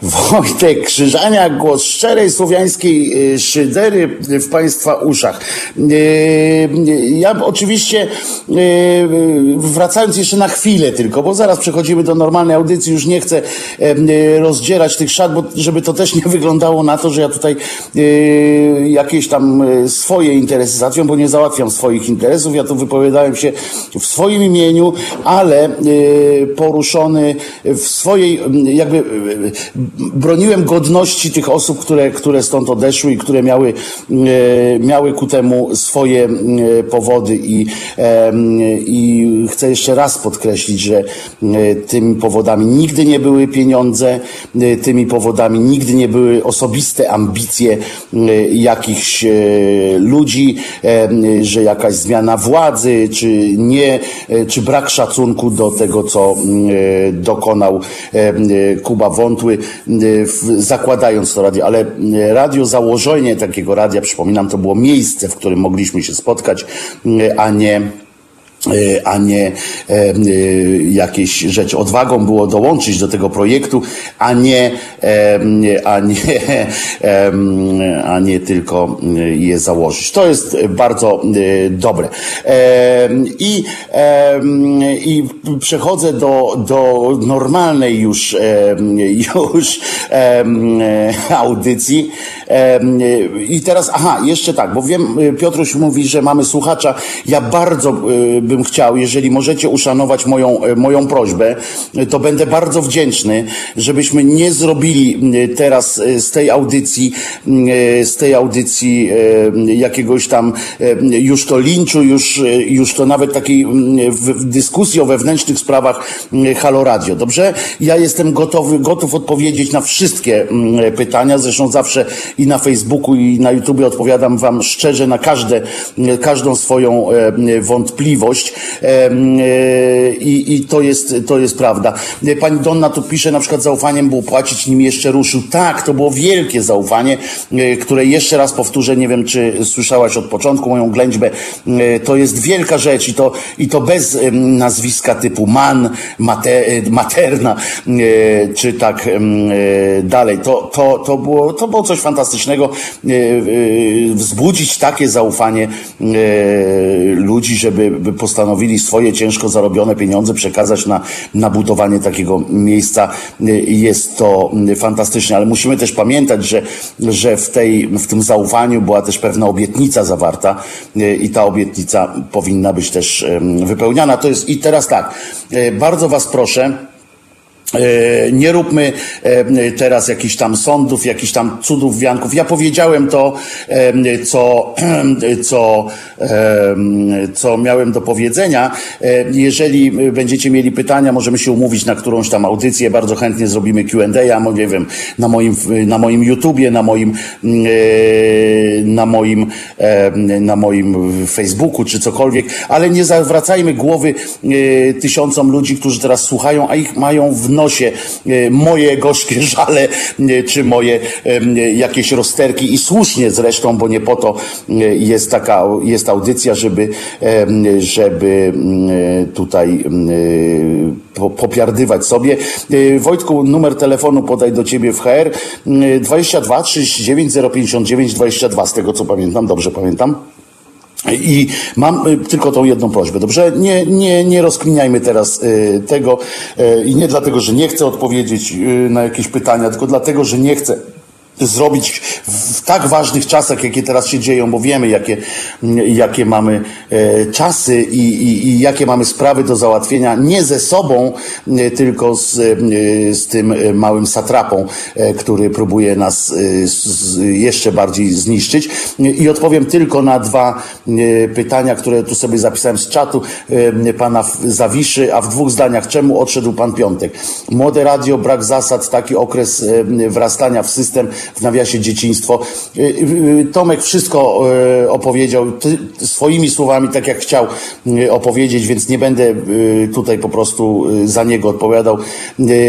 Wojtek Krzyżania, głos szczerej słowiańskiej y, szydery w Państwa uszach. Y, ja oczywiście, y, wracając jeszcze na chwilę tylko, bo zaraz przechodzimy do normalnej audycji, już nie chcę rozdzierać tych szat, bo żeby to też nie wyglądało na to, że ja tutaj jakieś tam swoje interesy załatwiam, bo nie załatwiam swoich interesów. Ja tu wypowiadałem się w swoim imieniu, ale poruszony w swojej jakby broniłem godności tych osób, które, które stąd odeszły i które miały, miały ku temu swoje powody. I, i chcę jeszcze raz podkreślić, że tymi powodami nigdy nie były pieniądze, tymi powodami nigdy nie były osobiste ambicje jakichś ludzi, że jakaś zmiana władzy, czy nie, czy brak szacunku do tego, co dokonał Kuba Wątły, zakładając to radio. Ale radio, założenie takiego radia, przypominam, to było miejsce, w którym mogliśmy się spotkać, a nie E, a nie e, e, jakieś rzeczy. Odwagą było dołączyć do tego projektu, a nie, a nie, a nie tylko je założyć. To jest bardzo dobre. I, i przechodzę do, do normalnej już, już audycji. I teraz, aha, jeszcze tak, bo wiem, Piotruś mówi, że mamy słuchacza. Ja bardzo bym chciał, jeżeli możecie uszanować moją, e, moją prośbę, e, to będę bardzo wdzięczny, żebyśmy nie zrobili e, teraz z tej audycji, z tej audycji jakiegoś tam już to linczu, już, już to nawet takiej dyskusji o wewnętrznych sprawach Halo Radio. Dobrze? Ja jestem gotowy, gotów odpowiedzieć na wszystkie pytania. Zresztą zawsze i na Facebooku, i na YouTubie odpowiadam Wam szczerze na każde, każdą swoją wątpliwość. E, I, i to, jest, to jest prawda. Pani Donna tu pisze, na przykład zaufaniem było płacić, nim jeszcze ruszył. Tak, to było wielkie zaufanie, e, które jeszcze raz powtórzę, nie wiem, czy słyszałaś od początku moją ględźbę. E, to jest wielka rzecz i to, i to bez nazwiska typu man, mate, materna, czy tak dalej. To, to, to, było, to było coś fantastycznego. Wzbudzić takie zaufanie ludzi, żeby postanowili swoje ciężko zarobione pieniądze przekazać na, na budowanie takiego miejsca. Jest to fantastyczne, ale musimy też pamiętać, że, że w, tej, w tym zaufaniu była też pewna obietnica zawarta i ta obietnica powinna być też wypełniana. To jest i teraz tak, bardzo Was proszę, nie róbmy e, teraz jakichś tam sądów, jakichś tam cudów, wianków. Ja powiedziałem to, e, co, co, co miałem do powiedzenia. Jeżeli będziecie mieli pytania, możemy się umówić na którąś tam audycję. Bardzo chętnie zrobimy Q&A, nie wiem, na moim, na moim YouTubie, na moim, na moim, na moim Facebooku czy cokolwiek, ale nie zawracajmy głowy tysiącom ludzi, którzy teraz słuchają, a ich mają w nosie e, moje gorzkie żale, e, czy moje e, jakieś rozterki i słusznie zresztą, bo nie po to jest taka, jest audycja, żeby, żeby tutaj popiardywać sobie. Wojtku, numer telefonu podaj do ciebie w HR 22 39 059 22, z tego co pamiętam, dobrze pamiętam. I mam y, tylko tą jedną prośbę, dobrze? Nie, nie, nie rozkminiajmy teraz y, tego y, i nie dlatego, że nie chcę odpowiedzieć na jakieś pytania, tylko dlatego, że nie chcę zrobić w tak ważnych czasach, jakie teraz się dzieją, bo wiemy, jakie, jakie mamy e, czasy i, i, i, jakie mamy sprawy do załatwienia, nie ze sobą, e, tylko z, e, z tym małym satrapą, który próbuje nas jeszcze bardziej zniszczyć. I odpowiem tylko na dwa pytania, które tu sobie zapisałem z czatu pana Zawiszy, a w dwóch zdaniach. Czemu odszedł pan Piątek? Młode radio, brak zasad, taki okres wrastania w system, w nawiasie dzieciństwo. Y, y, Tomek wszystko y, opowiedział swoimi słowami, tak jak chciał opowiedzieć, więc nie będę tutaj po prostu za niego odpowiadał.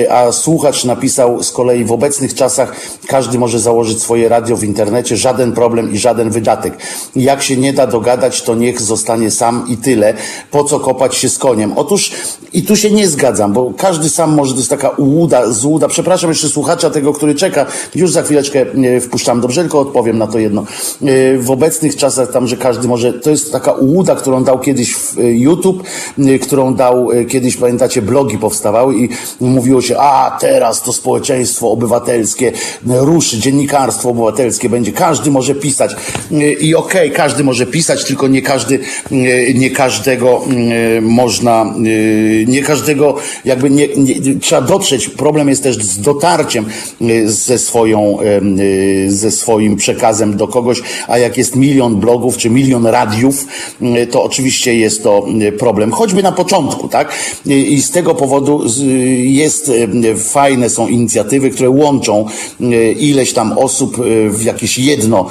A słuchacz napisał z kolei w obecnych czasach każdy może założyć swoje radio w internecie, żaden problem i żaden wydatek. Jak się nie da dogadać, to niech zostanie sam i tyle. Po co kopać się z koniem? Otóż i tu się nie zgadzam, bo każdy sam może, to jest taka ułuda, złuda. Przepraszam jeszcze słuchacza tego, który czeka, już za chwileczkę chwileczkę wpuszczam dobrze, tylko odpowiem na to jedno. W obecnych czasach tam, że każdy może, to jest taka ułuda, którą dał kiedyś YouTube, którą dał kiedyś, pamiętacie, blogi powstawały i mówiło się, a teraz to społeczeństwo obywatelskie ruszy, dziennikarstwo obywatelskie będzie, każdy może pisać i okej, okay, każdy może pisać, tylko nie każdy, nie każdego można, nie każdego jakby nie, nie, trzeba dotrzeć, problem jest też z dotarciem ze swoją, ze swoim przekazem do kogoś, a jak jest milion blogów czy milion radiów, to oczywiście jest to problem, choćby na początku, tak? I z tego powodu jest, fajne są inicjatywy, które łączą ileś tam osób w jakieś jedno.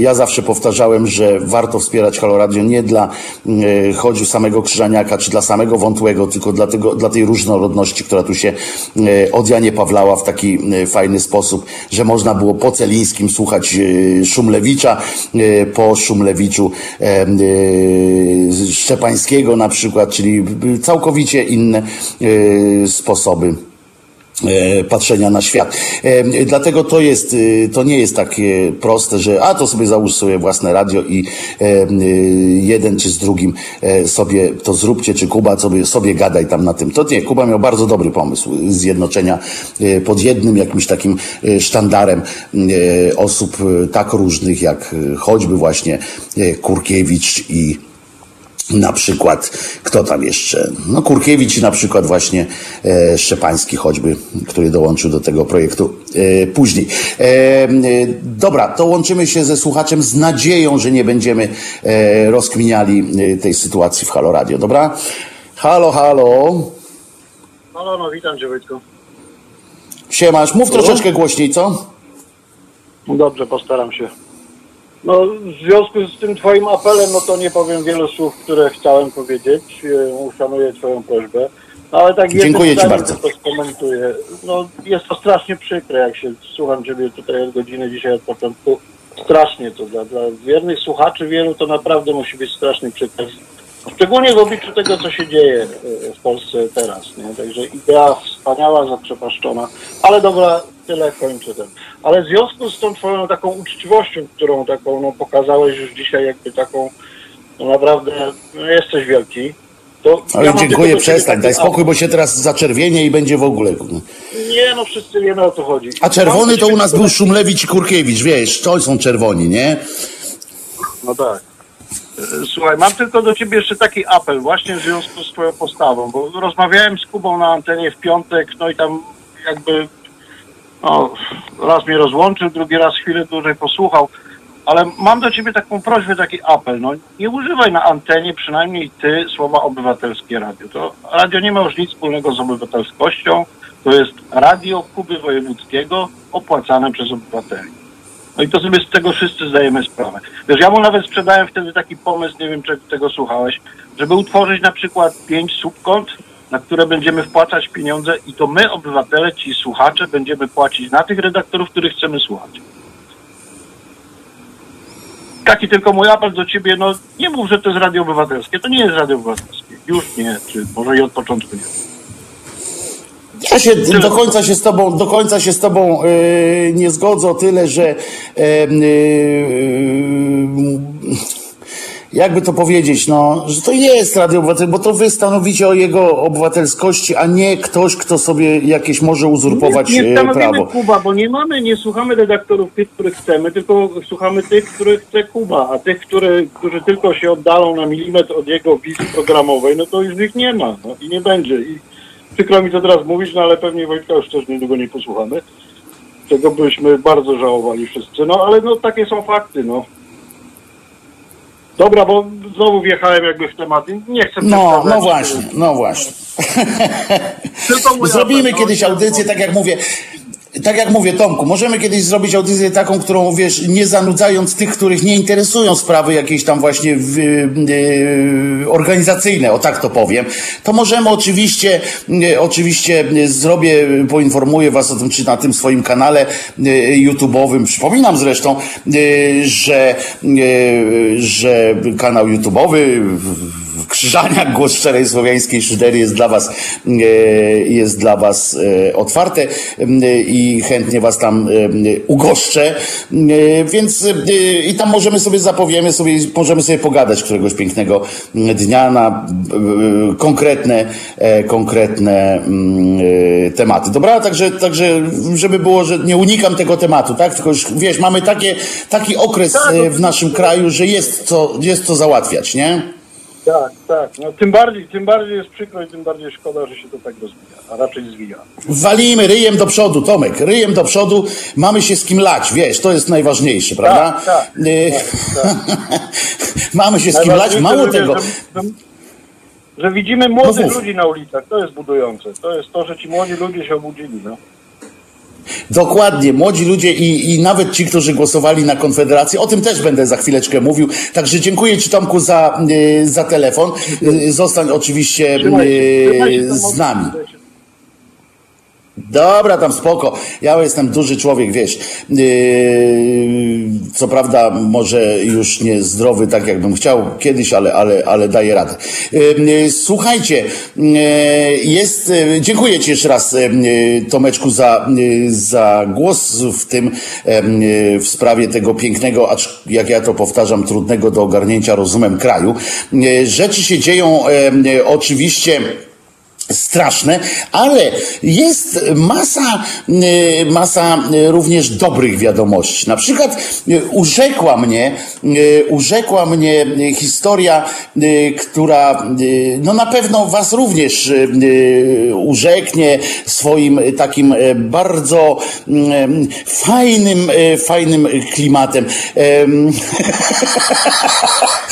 Ja zawsze powtarzałem, że warto wspierać Halo Radio nie dla choćby samego Krzyżaniaka, czy dla samego Wątłego, tylko dla, tego, dla tej różnorodności, która tu się od Janie Pawlała w taki fajny sposób, że można było po Celińskim słuchać Szumlewicza, po Szumlewiczu Szczepańskiego na przykład, czyli całkowicie inne sposoby. E, patrzenia na świat. E, dlatego to jest, e, to nie jest takie proste, że a to sobie załóż sobie własne radio i jeden czy z drugim sobie to zróbcie, czy Kuba sobie, sobie gadaj tam na tym. To nie, Kuba miał bardzo dobry pomysł zjednoczenia pod jednym jakimś takim sztandarem osób tak różnych jak choćby właśnie Kurkiewicz i na przykład, kto tam jeszcze? No Kurkiewicz i na przykład właśnie e, Szczepański choćby, który dołączył do tego projektu e, później. E, e dobra, to łączymy się ze słuchaczem z nadzieją, że nie będziemy e, rozkminiali e, tej sytuacji w Halo Radio, dobra? Halo, halo. Halo, no witam Cię Wojtku. Siemasz, mów troszeczkę głośniej, co? No dobrze, postaram się. No, w związku z tym Twoim apelem, no to nie powiem wielu słów, które chciałem powiedzieć. E, uszanuję Twoją prośbę. No, ale tak Dziękuję Ci bardzo. To skomentuję. No, jest to strasznie przykre, jak się słucham Ciebie tutaj od godziny dzisiaj od początku. Strasznie to dla, dla wiernych słuchaczy wielu to naprawdę musi być strasznie przykre. Szczególnie w obliczu tego, co się dzieje e, w Polsce teraz. Nie? Także idea wspaniała, zaprzepaszczona. Ale dobra, tyle kończę ten. Ale w związku z tą twoją taką uczciwością, którą taką no, pokazałeś już dzisiaj, jakby taką, no naprawdę no, jesteś wielki. To Ale ja dziękuję, przestań, daj spokój, bo się teraz zaczerwienie i będzie w ogóle. Nie, no wszyscy wiemy o co chodzi. A czerwony to u nas był Szumlewicz i Kurkiewicz, wiesz, to są czerwoni, nie? No tak. Słuchaj, mam tylko do ciebie jeszcze taki apel właśnie w związku z twoją postawą, bo rozmawiałem z Kubą na antenie w piątek, no i tam jakby no, raz mnie rozłączył, drugi raz chwilę dłużej posłuchał, ale mam do ciebie taką prośbę, taki apel, no nie używaj na antenie, przynajmniej ty, słowa obywatelskie radio. To radio nie ma już nic wspólnego z obywatelskością, to jest radio Kuby Wojewódzkiego opłacane przez obywateli. No i to sobie z tego wszyscy zdajemy sprawę. Wiesz, ja mu nawet sprzedałem wtedy taki pomysł, nie wiem czy tego słuchałeś, żeby utworzyć na przykład pięć subkont, na które będziemy wpłacać pieniądze i to my, obywatele, ci słuchacze, będziemy płacić na tych redaktorów, których chcemy słuchać. Taki tylko mój apel do ciebie, no nie mów, że to jest radio obywatelskie. To nie jest radio obywatelskie. Już nie, czy może i od początku nie. Ja się do końca się z tobą, do końca się z tobą yy, nie zgodzę o tyle, że yy, yy, jakby to powiedzieć, no, że to jest Radio Obywatel, bo to wy stanowicie o jego obywatelskości, a nie ktoś, kto sobie jakieś może uzurpować nie, nie e, prawo. Kuba, bo nie mamy, nie słuchamy redaktorów tych, których chcemy, tylko słuchamy tych, których chce Kuba, a tych, które, którzy tylko się oddalą na milimetr od jego wizji programowej, no to już ich nie ma no, i nie będzie. I przykro mi to teraz mówić, no ale pewnie Wojtka już też niedługo nie posłuchamy. Czego byśmy bardzo żałowali wszyscy. No ale no takie są fakty, no. Dobra, bo znowu wjechałem jakby w temat. Nie chcę No, no właśnie, no właśnie. Zrobimy no, kiedyś audycję, tak jak mówię tak jak mówię, Tomku, możemy kiedyś zrobić audycję taką, którą wiesz, nie zanudzając tych, których nie interesują sprawy jakieś tam właśnie yy, organizacyjne, o tak to powiem. To możemy oczywiście, yy, oczywiście zrobię, poinformuję was o tym, czy na tym swoim kanale yy, YouTube'owym. Przypominam zresztą, że, że kanał YouTube'owy Krzyżania Głos Szczerej Słowiańskiej Szydery jest dla was, jest dla was otwarte i chętnie was tam ugoszczę, więc i tam możemy sobie zapowiemy sobie, możemy sobie pogadać któregoś pięknego dnia na konkretne, konkretne tematy. Dobra, także, także żeby było, że nie unikam tego tematu, tak? Tylko już wiesz, mamy takie, taki okres tak, w naszym kraju, że jest co, jest co załatwiać, nie? Tak, tak. No, tym, bardziej, tym bardziej jest przykro i tym bardziej szkoda, że się to tak rozwija, a raczej zwija. Walimy ryjem do przodu, Tomek, ryjem do przodu, mamy się z kim lać, wiesz, to jest najważniejsze, prawda? Tak, tak, tak, tak. mamy się z kim lać, mało tego. Że, że widzimy młodych no ludzi na ulicach, to jest budujące. To jest to, że ci młodzi ludzie się obudzili, no. Dokładnie, młodzi ludzie i, i nawet ci, którzy głosowali na Konfederację, o tym też będę za chwileczkę mówił. Także dziękuję Ci Tomku za, y, za telefon. Y, zostań oczywiście y, z nami. Dobra, tam spoko. Ja jestem duży człowiek, wiesz. Yy, co prawda, może już nie zdrowy, tak jakbym chciał kiedyś, ale, ale, ale daję radę. Yy, słuchajcie, yy, jest. Yy, dziękuję Ci jeszcze raz, yy, Tomeczku, za, yy, za głos w tym, w sprawie tego pięknego, acz jak ja to powtarzam, trudnego do ogarnięcia rozumem kraju. Rzeczy się dzieją oczywiście straszne, ale jest masa, y, masa y, również dobrych wiadomości. Na przykład y, urzekła mnie, urzekła mnie historia, która no na pewno was również urzeknie swoim takim bardzo fajnym, fajnym klimatem.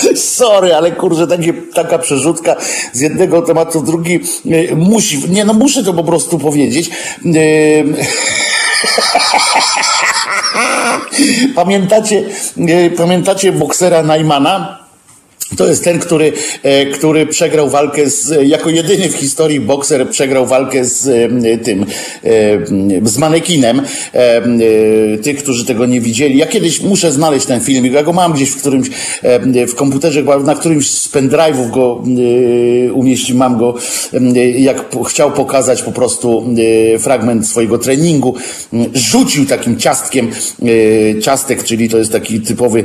Sorry, ale kurczę, takie, taka przerzutka z jednego tematu drugi musi, nie no muszę to po prostu powiedzieć. Pamiętacie, pamiętacie boksera Najmana? To jest ten, który, e, który przegrał walkę z, jako jedyny w historii bokser przegrał walkę z e, tym, e, z manekinem. Tych, którzy tego nie widzieli. Ja kiedyś muszę znaleźć ten filmik. Ja go mam gdzieś w którymś, w komputerze, na którymś z pendrive'ów go umieściłem, mam go, jak chciał pokazać po prostu fragment swojego treningu. Rzucił takim ciastkiem, ciastek, czyli to jest taki typowy,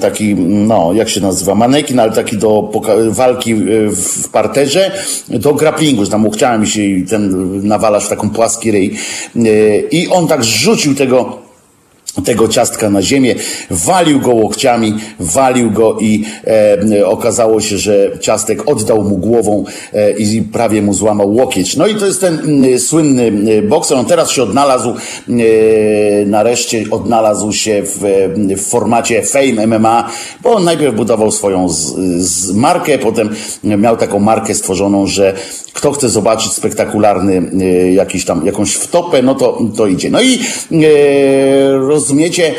taki, no, jak się nazywa, nazywa, manekin, ale taki do walki e, w parterze, do grapplingu, że tam chciałem się i ten nawalasz w taką płaski ryj. E, I on tak rzucił tego tego ciastka na ziemię, walił go łokciami, walił go i e, okazało się, że ciastek oddał mu głową e, i prawie mu złamał łokieć. No i to jest ten e, słynny bokser. On teraz się odnalazł, e, nareszcie odnalazł się w, w, formacie Fame MMA, bo on najpierw budował swoją z, z markę, potem miał taką markę stworzoną, że kto chce zobaczyć spektakularny e, jakiś tam, jakąś wtopę, no to, to idzie. No i e, rozumiecie,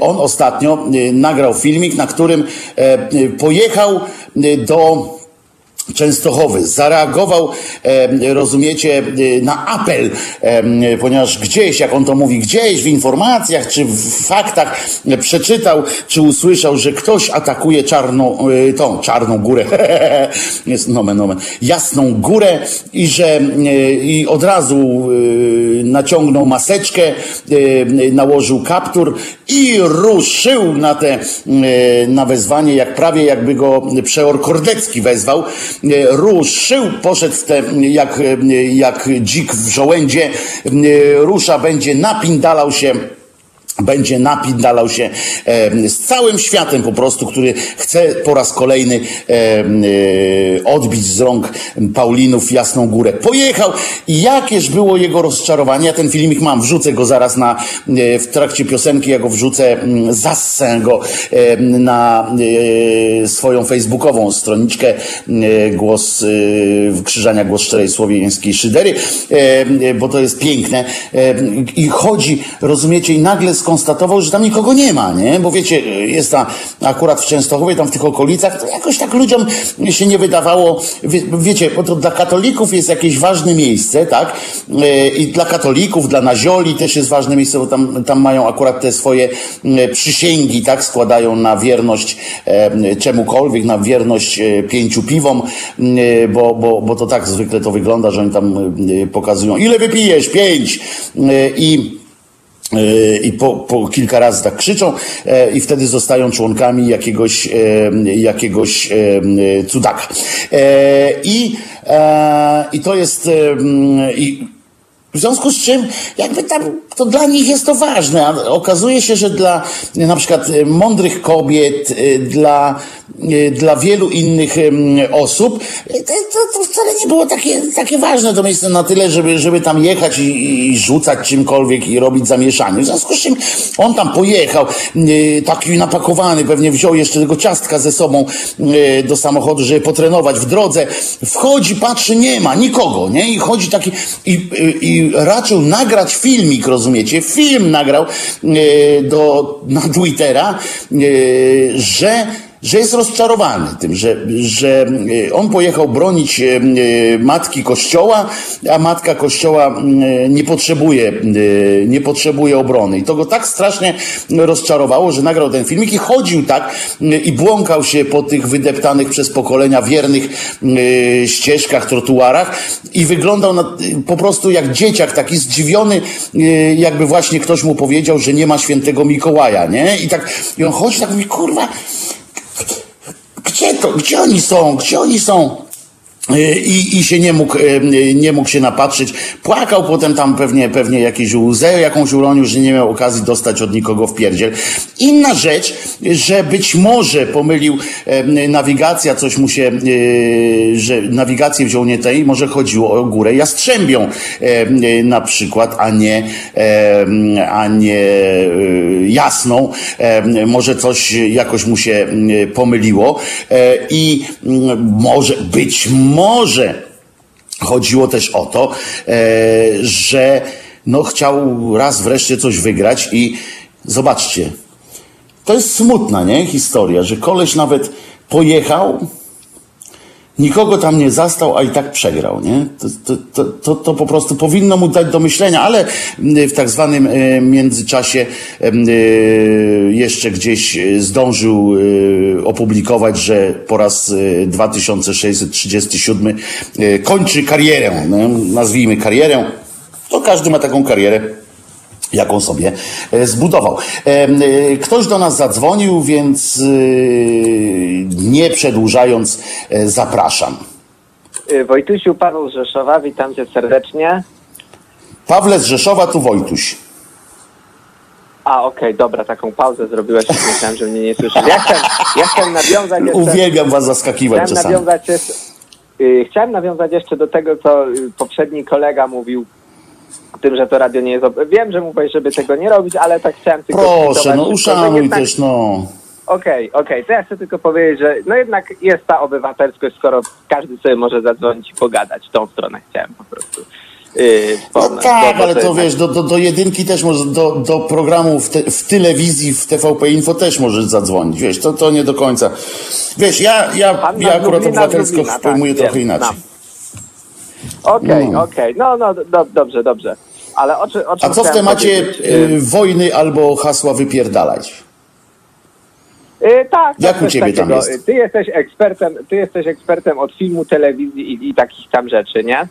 on ostatnio e, nagrał filmik, na którym pojechał do Częstochowy zareagował, rozumiecie, na apel, ponieważ gdzieś, jak on to mówi, gdzieś w informacjach czy w faktach przeczytał, czy usłyszał, że ktoś atakuje czarną, e, tą czarną górę, jest nomen, nomen, jasną górę i że i od razu naciągnął maseczkę, nałożył kaptur i ruszył na te, na wezwanie, jak prawie jakby go przeor Kordecki wezwał, ruszył, poszedł jak, jak dzik w żołędzie, rusza, będzie napindalał się będzie napindalał się e, z całym światem po prostu, który chce po raz kolejny e, e, odbić z rąk Paulinów Jasną Górę. Pojechał i jakież było jego rozczarowanie. Ja ten filmik mam, wrzucę go zaraz na, w trakcie piosenki, ja go wrzucę, zassę go na swoją facebookową stroniczkę Głos Krzyżania Głos Szczerej Słowiańskiej Szydery, bo to jest piękne i chodzi, rozumiecie, i nagle z skonstatował, że tam nikogo nie ma, nie? Bo wiecie, jest ta akurat w Częstochowie, tam w tych okolicach, to jakoś tak ludziom się nie wydawało, wie, wiecie, bo to dla katolików jest jakieś ważne miejsce, tak? E, I dla katolików, dla nazioli też jest ważne miejsce, bo tam, tam mają akurat te swoje przysięgi, tak? Składają na wierność e, czemukolwiek, na wierność e, pięciu piwom, bo, bo, bo to tak zwykle to wygląda, że oni tam pokazują, ile wypijesz? Pięć! I i po, po, kilka razy tak krzyczą i wtedy zostają członkami jakiegoś, jakiegoś cudaka. I, i to jest i w związku z czym jakby tam to dla nich jest to ważne. A okazuje się, że dla na przykład mądrych kobiet, dla E, dla wielu innych osób, to, to, wcale nie było takie, takie ważne to miejsce na tyle, żeby, żeby tam jechać i, i rzucać czymkolwiek i robić zamieszanie. W związku z czym on tam pojechał, taki napakowany, pewnie wziął jeszcze tego ciastka ze sobą do samochodu, żeby potrenować w drodze. Wchodzi, patrzy, nie ma nikogo, nie? I chodzi taki, i, i raczył nagrać filmik, rozumiecie? Film nagrał do, na Twittera, że że jest rozczarowany tym, że, że e, on pojechał bronić e, e, matki kościoła, a matka kościoła nie potrzebuje, nie potrzebuje obrony. I to go tak strasznie rozczarowało, że nagrał ten filmik i chodził tak i błąkał się po tych wydeptanych przez pokolenia wiernych ścieżkach, trotuarach i wyglądał na, po prostu jak dzieciak, taki zdziwiony, jakby właśnie ktoś mu powiedział, że nie ma świętego Mikołaja, nie? I tak, i on chodzi tak mówi, kurwa, gdzie to, gdzie oni są, gdzie oni są? I, I się nie mógł, nie mógł się napatrzeć. Płakał potem tam pewnie, pewnie jakieś łzę jakąś uronił, że nie miał okazji dostać od nikogo w pierdziel. Inna rzecz, że być może pomylił nawigacja, coś mu się, że nawigację wziął nie tej, może chodziło o górę Jastrzębią na przykład, a nie, a nie jasną. Może coś jakoś mu się pomyliło e, i może być może może chodziło też o to, e, że no chciał raz wreszcie coś wygrać i zobaczcie, to jest smutna, nie? Historia, że koleś nawet pojechał, nikogo tam nie zastał, a i tak przegrał, nie? To, to, to, to, po prostu powinno mu dać do myślenia, ale w tak zwanym e, międzyczasie e, jeszcze gdzieś zdążył e, opublikować, że po raz 2637 kończy karierę, nazwijmy karierę. To każdy ma taką karierę jaką sobie e, zbudował. E, ktoś do nas zadzwonił, więc e, nie przedłużając, zapraszam. Wojtusiu, Paweł z Rzeszowa, witam cię serdecznie. Pawle z Rzeszowa, tu Wojtuś. A, okej, okay, dobra, taką pauzę zrobiłeś, myślałem, że mnie nie słyszysz. Ja chciałem, ja chciałem nawiązać jeszcze... Uwielbiam was zaskakiwać chciałem czasami. Nawiązać jeszcze, y, chciałem nawiązać jeszcze do tego, co y, poprzedni kolega mówił tym, że to radio nie jest... Wiem, że mówisz, żeby tego nie robić, ale tak chciałem tylko... Proszę, no uszanuj jednak... też, no. Okej, okay, okej, okay. to ja chcę tylko powiedzieć, że no jednak jest ta obywatelskość, skoro każdy sobie może zadzwonić i pogadać. Tą stronę chciałem po prostu. Yy, no tak, ale to wiesz, do, do, do jedynki też może, do, do programu w, te, w telewizji, w TVP Info też możesz zadzwonić, wiesz, to, to nie do końca. Wiesz, ja, ja, ja akurat obywatelskość tak, pojmuję tak, trochę wiem, inaczej. No. Okej, no. okej. No, no, do, dobrze, dobrze. Ale o, czy, o A co w temacie y, wojny albo hasła wypierdalać? Yy, tak, Jak u ciebie tam jest? Ty jesteś ekspertem, ty jesteś ekspertem od filmu, telewizji i, i takich tam rzeczy, nie?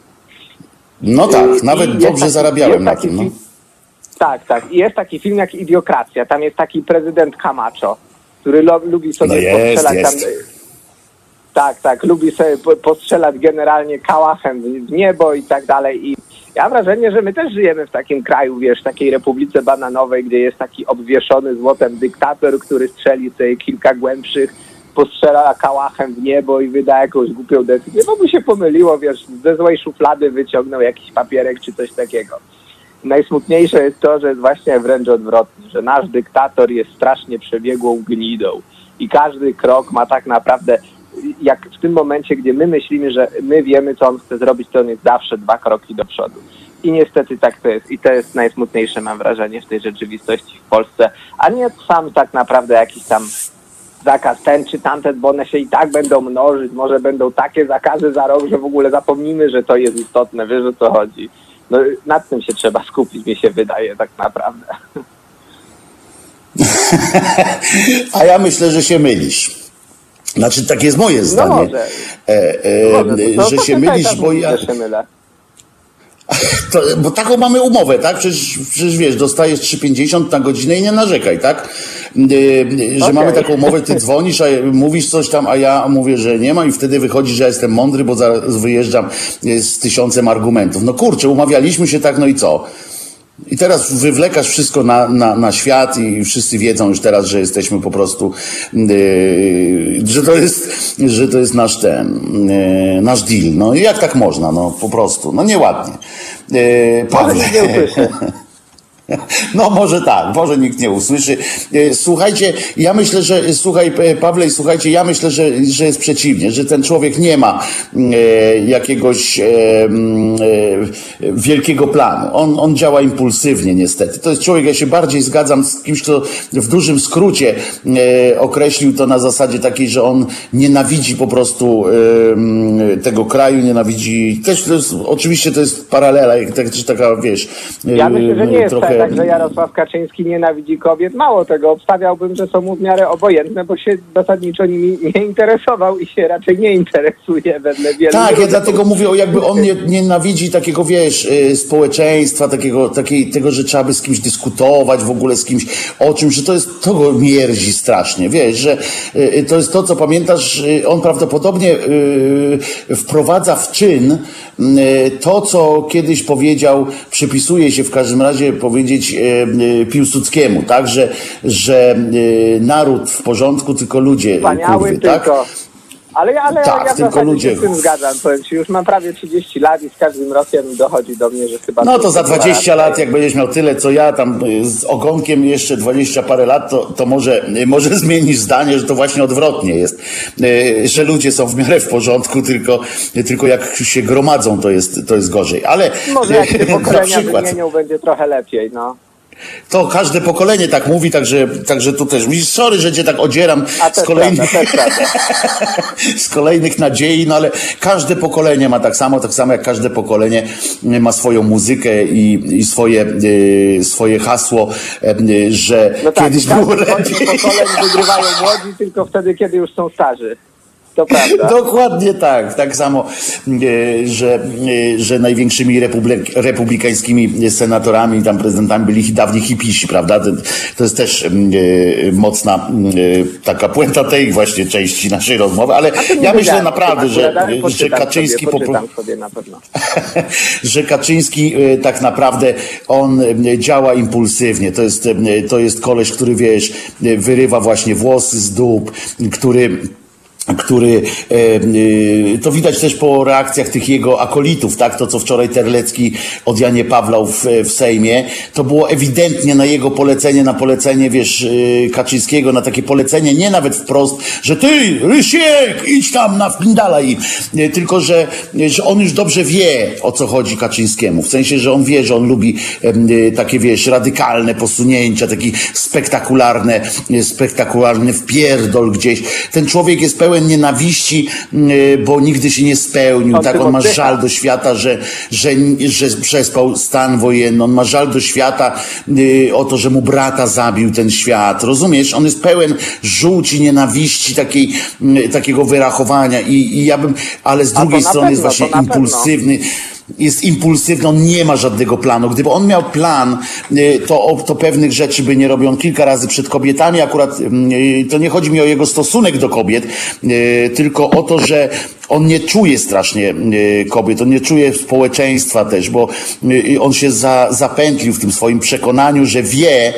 No tak, I, nawet dobrze taki, zarabiałem na tym. No. Film, tak, tak. I jest taki film jak Idiokracja. Tam jest taki prezydent Camacho, który lo, lubi sobie no jest, postrzelać jest. tam tak, tak. Lubi sobie postrzelać generalnie kałachem w niebo i tak dalej. I ja mam wrażenie, że my też żyjemy w takim kraju, wiesz, takiej republice bananowej, gdzie jest taki obwieszony złotem dyktator, który strzeli sobie kilka głębszych, postrzela kałachem w niebo i wyda jakąś głupią decyzję. No by się pomyliło, wiesz, ze złej szuflady wyciągnął jakiś papierek czy coś takiego. Najsmutniejsze jest to, że jest właśnie wręcz odwrotnie, że nasz dyktator jest strasznie przebiegłą gnidą i każdy krok ma tak naprawdę jak w tym momencie, gdzie my myślimy, że my wiemy, co on chce zrobić, to on jest zawsze dwa kroki do przodu. I niestety tak to jest. I to jest najsmutniejsze, mam wrażenie, w tej rzeczywistości w Polsce. A nie sam tak naprawdę jakiś tam zakaz ten czy tamten, bo one się i tak będą mnożyć. Może będą takie zakazy za rok, że w ogóle zapomnimy, że to jest istotne. Wiesz o co chodzi. No, nad tym się trzeba skupić, mi się wydaje tak naprawdę. A ja myślę, że się mylisz. Znaczy, tak jest moje zdanie. No może. E, e, może. To, że się mylisz, bo ja... Się mylę. To, bo taką mamy umowę, tak? Przecież, przecież wiesz, dostajesz 3,50 na godzinę i nie narzekaj, tak? Yy, że okay. mamy taką umowę, ty dzwonisz, a mówisz coś tam, a ja mówię, że nie ma i wtedy wychodzi, że ja jestem mądry, bo zaraz wyjeżdżam z tysiącem argumentów. No kurczę, umawialiśmy się tak, no i co? I teraz wywlekasz wszystko na, na, na świat i wszyscy wiedzą już teraz, że jesteśmy po prostu, yy, że to jest, że to jest nasz ten, yy, nasz deal. No i jak tak można? No po prostu, no nieładnie. Yy, Paweł. No może tak, może nikt nie usłyszy. E, słuchajcie, ja myślę, że słuchaj e, Pawle, słuchajcie, ja myślę, że, że jest przeciwnie, że ten człowiek nie ma e, jakiegoś e, e, wielkiego planu. On, on działa impulsywnie niestety. To jest człowiek, ja się bardziej zgadzam z kimś, kto w dużym skrócie określił to na zasadzie takiej, że on nienawidzi po prostu tego kraju, nienawidzi, też to jest, oczywiście to jest paralela, też taka, wiesz, ja myślę, że nie jest trochę tak, że Jarosław Kaczyński nienawidzi kobiet. Mało tego, obstawiałbym, że są mu w miarę obojętne, bo się zasadniczo nimi nie interesował i się raczej nie interesuje wedle wielu. Tak, ja dlatego mówię, jakby on nie, nienawidzi takiego, wiesz, y, społeczeństwa, takiego, takiej, tego, że trzeba by z kimś dyskutować w ogóle z kimś o czymś, że to jest, to go mierzi strasznie, wiesz, że y, to jest to, co pamiętasz, y, on prawdopodobnie wprowadza w czyn to, co kiedyś powiedział, przypisuje się w każdym razie powiedzieć e, e, Piłsudskiemu, tak, że, że e, naród w porządku, tylko ludzie Wspaniały kurwy, tak? Ale, ale tak, ja tylko ludzie. się z tym zgadzam, powiem Ci, już mam prawie 30 lat i z każdym rokiem dochodzi do mnie, że chyba... No to za 20 lat, jak będziesz miał tyle, co ja, tam z ogonkiem jeszcze 20 parę lat, to, to może, może zmienisz zdanie, że to właśnie odwrotnie jest, że ludzie są w miarę w porządku, tylko, tylko jak się gromadzą, to jest, to jest gorzej, ale... Może jak się pokolenia wymienią, będzie trochę lepiej, no. To każde pokolenie tak mówi, także, także tu też. Mówisz, sorry, że cię tak odzieram z kolejnych, z kolejnych nadziei, no ale każde pokolenie ma tak samo, tak samo jak każde pokolenie ma swoją muzykę i, i swoje, y, swoje hasło, y, że no tak, kiedyś było lepiej. pokoleń wygrywają młodzi tylko wtedy, kiedy już są starzy. To prawda. Dokładnie tak. Tak samo, e, że, e, że największymi republik, republikańskimi senatorami, tam prezydentami byli dawni hipisi, prawda? To, jest też e, mocna taka puenta tej właśnie części naszej rozmowy, ale ja myślę naprawdę, że, że Kaczyński po, pewno. że Kaczyński tak naprawdę on działa impulsywnie. To jest, to jest koleś, który wiesz, wyrywa właśnie włosy z dup, który który e, e, to widać też po reakcjach tych jego akolitów, tak? To, co wczoraj Terlecki od Janie Pawlał w, w Sejmie, to było ewidentnie na jego polecenie, na polecenie, wiesz, e, Kaczyńskiego, na takie polecenie, nie nawet wprost, że ty, Rysiek, idź tam na wpindala i tylko, że, że on już dobrze wie, o co chodzi Kaczyńskiemu. W sensie, że on wie, że on lubi takie, wiesz, radykalne posunięcia, taki spektakularne, spektakularny wpierdol gdzieś. Ten człowiek jest pełen pełen nienawiści, mm, bo nigdy się nie spełnił. tak, on ma żal do świata, że, że, że przespał stan wojenny. On ma żal do świata y, o to, że mu brata zabił ten świat. Rozumiesz? On jest pełen żółci, nienawiści, takiej, mm, takiego wyrachowania. I, i ja bym, ale z drugiej strony pewno, jest właśnie impulsywny. Pewno jest impulsywny, on nie ma żadnego planu. Gdyby on miał plan, y, to, to pewnych rzeczy by nie robił. On kilka razy przed kobietami, akurat y, to nie chodzi mi o jego stosunek do kobiet, y, tylko o to, że on nie czuje strasznie kobiet, on nie czuje społeczeństwa też, bo on się za, zapętlił w tym swoim przekonaniu, że wie,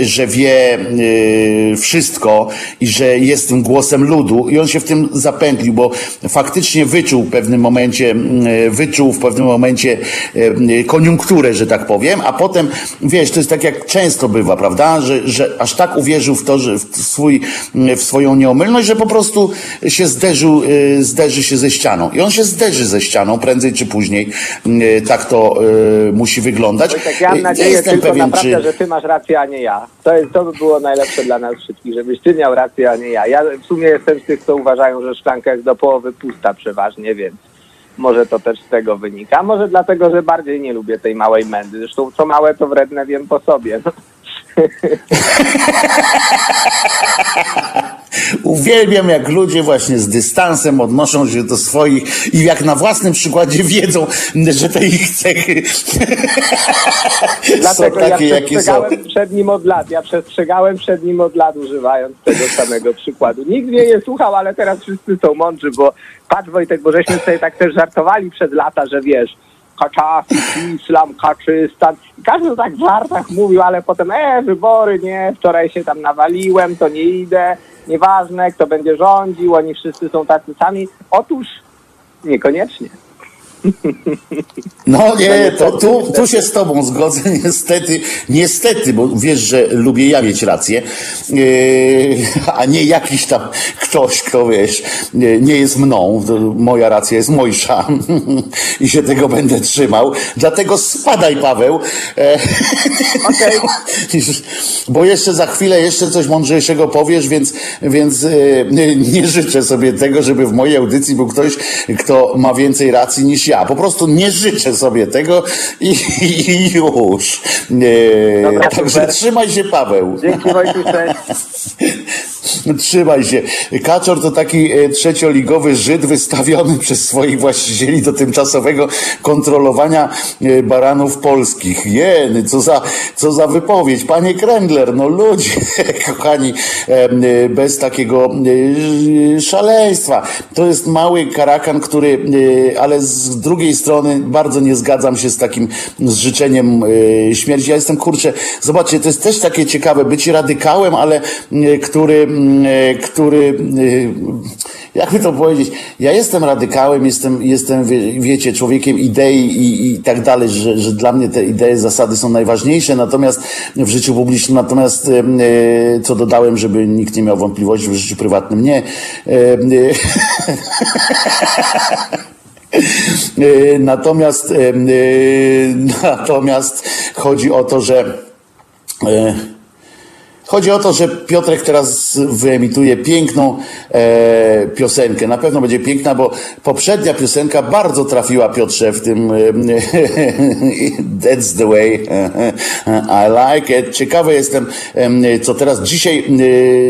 że wie wszystko i że jest tym głosem ludu i on się w tym zapętlił, bo faktycznie wyczuł w pewnym momencie, wyczuł w pewnym momencie e, koniunkturę, że tak powiem, a potem, wiesz, to jest tak jak często bywa, prawda, że, że aż tak uwierzył w to, że w, swój, w swoją nieomylność, że po prostu się zderzył e, zderzy się ze ścianą. I on się zderzy ze ścianą prędzej czy później. Tak to musi wyglądać. tak ja mam nadzieję Jestem pewien, naprawdę, czy... że ty masz rację, a nie ja. To, jest, to by było najlepsze dla nas wszystkich, żebyś ty miał rację, a nie ja. Ja w sumie jestem z tych, co uważają, że szklanka jest do połowy pusta przeważnie, więc może to też z tego wynika. Może dlatego, że bardziej nie lubię tej małej mędy. Zresztą co małe, to wredne wiem po sobie. Uwielbiam, jak ludzie właśnie z dystansem odnoszą się do swoich i jak na własnym przykładzie wiedzą, że te ich cechy Dlatego są takie, ja jakie są. przed nim od lat, ja przestrzegałem przed nim od lat, używając tego samego przykładu. Nikt mnie nie słuchał, ale teraz wszyscy są mądrzy, bo patrz Wojtek, bo żeśmy sobie tak też żartowali przed lata, że wiesz, Kaczafi, Islam, Kaczystan. Każdy tak w żartach mówił, ale potem, e, wybory, nie, wczoraj się tam nawaliłem, to nie idę, nieważne, kto będzie rządził, oni wszyscy są tacy sami. Otóż niekoniecznie. No nie, to tu, tu się z tobą zgodzę, niestety, niestety, bo wiesz, że lubię ja mieć rację, yy, a nie jakiś tam ktoś, kto wiesz, nie jest mną, moja racja jest mojsza i się tego będę trzymał, dlatego spadaj Paweł, e, okay. bo jeszcze za chwilę jeszcze coś mądrzejszego powiesz, więc, więc e, nie życzę sobie tego, żeby w mojej audycji był ktoś, kto ma więcej racji niż ja. Po prostu nie życzę sobie tego i, i już. Dobra, Także super. trzymaj się, Paweł. Dzięki Wojciech. Trzymaj się. Kaczor to taki e, trzecioligowy Żyd wystawiony przez swoich właścicieli do tymczasowego kontrolowania e, baranów polskich. Jeny, co za, co za wypowiedź. Panie Kręgler, no ludzie, kochani, e, bez takiego szaleństwa. To jest mały karakan, który, ale z drugiej strony bardzo nie zgadzam się z takim z życzeniem śmierci. Ja jestem, kurczę, zobaczcie, to jest też takie ciekawe, być radykałem, ale który który, e, jakby to powiedzieć, ja jestem radykałem, jestem, jestem wiecie, człowiekiem idei i, i tak dalej, że, że dla mnie te idee, zasady są najważniejsze, natomiast w życiu publicznym, natomiast e, co dodałem, żeby nikt nie miał wątpliwości, w życiu prywatnym nie. Natomiast, natomiast chodzi o to, że Chodzi o to, że Piotrek teraz wyemituje piękną e, piosenkę. Na pewno będzie piękna, bo poprzednia piosenka bardzo trafiła Piotrze w tym e, That's the way I like it. Ciekawy jestem, co teraz dzisiaj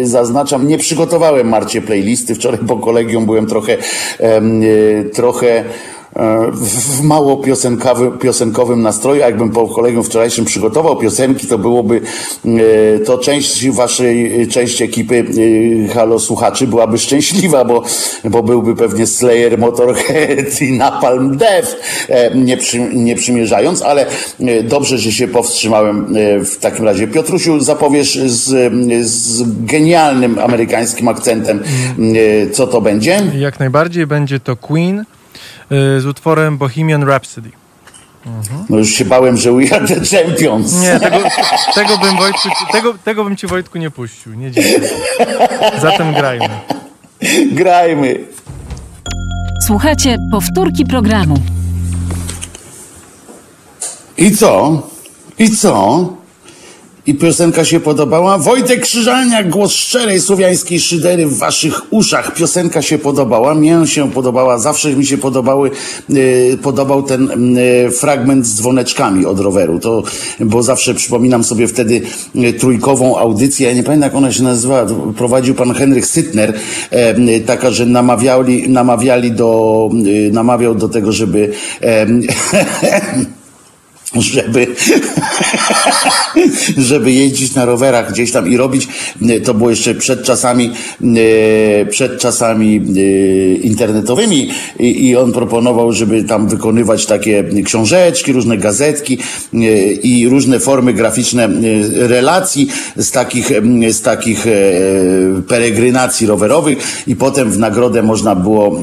e, zaznaczam. Nie przygotowałem Marcie playlisty. Wczoraj po kolegium byłem trochę, e, trochę w mało piosenkowym, piosenkowym nastroju. A jakbym po kolegom wczorajszym przygotował piosenki, to byłoby e, to część waszej, część ekipy e, Halo Słuchaczy byłaby szczęśliwa, bo, bo byłby pewnie Slayer, Motorhead i Napalm Death, e, nie, przy, nie przymierzając, ale dobrze, że się powstrzymałem w takim razie. Piotrusiu, zapowiesz z, z genialnym amerykańskim akcentem, co to będzie? Jak najbardziej będzie to Queen z utworem Bohemian Rhapsody. Mhm. No już się bałem, że We Are The Champions. Nie, tego, tego, bym, Wojtku, tego, tego bym ci Wojtku nie puścił. Nie dzisiaj. Zatem grajmy. Grajmy. Słuchajcie, powtórki programu. I co? I co? I piosenka się podobała. Wojtek Krzyżaniak, głos szczerej słowiańskiej szydery w waszych uszach. Piosenka się podobała, mnie się podobała, zawsze mi się podobały, e, podobał ten e, fragment z dzwoneczkami od roweru. To, bo zawsze przypominam sobie wtedy e, trójkową audycję, ja nie pamiętam jak ona się nazywała, prowadził pan Henryk Sytner, taka, że namawiali, namawiali do, namawiał do tego, żeby żeby, żeby jeździć na rowerach gdzieś tam i robić, to było jeszcze przed czasami, e, przed czasami e, internetowymi i on proponował, żeby tam wykonywać takie książeczki, różne gazetki i różne formy graficzne relacji z takich, z takich peregrynacji rowerowych i potem w nagrodę można było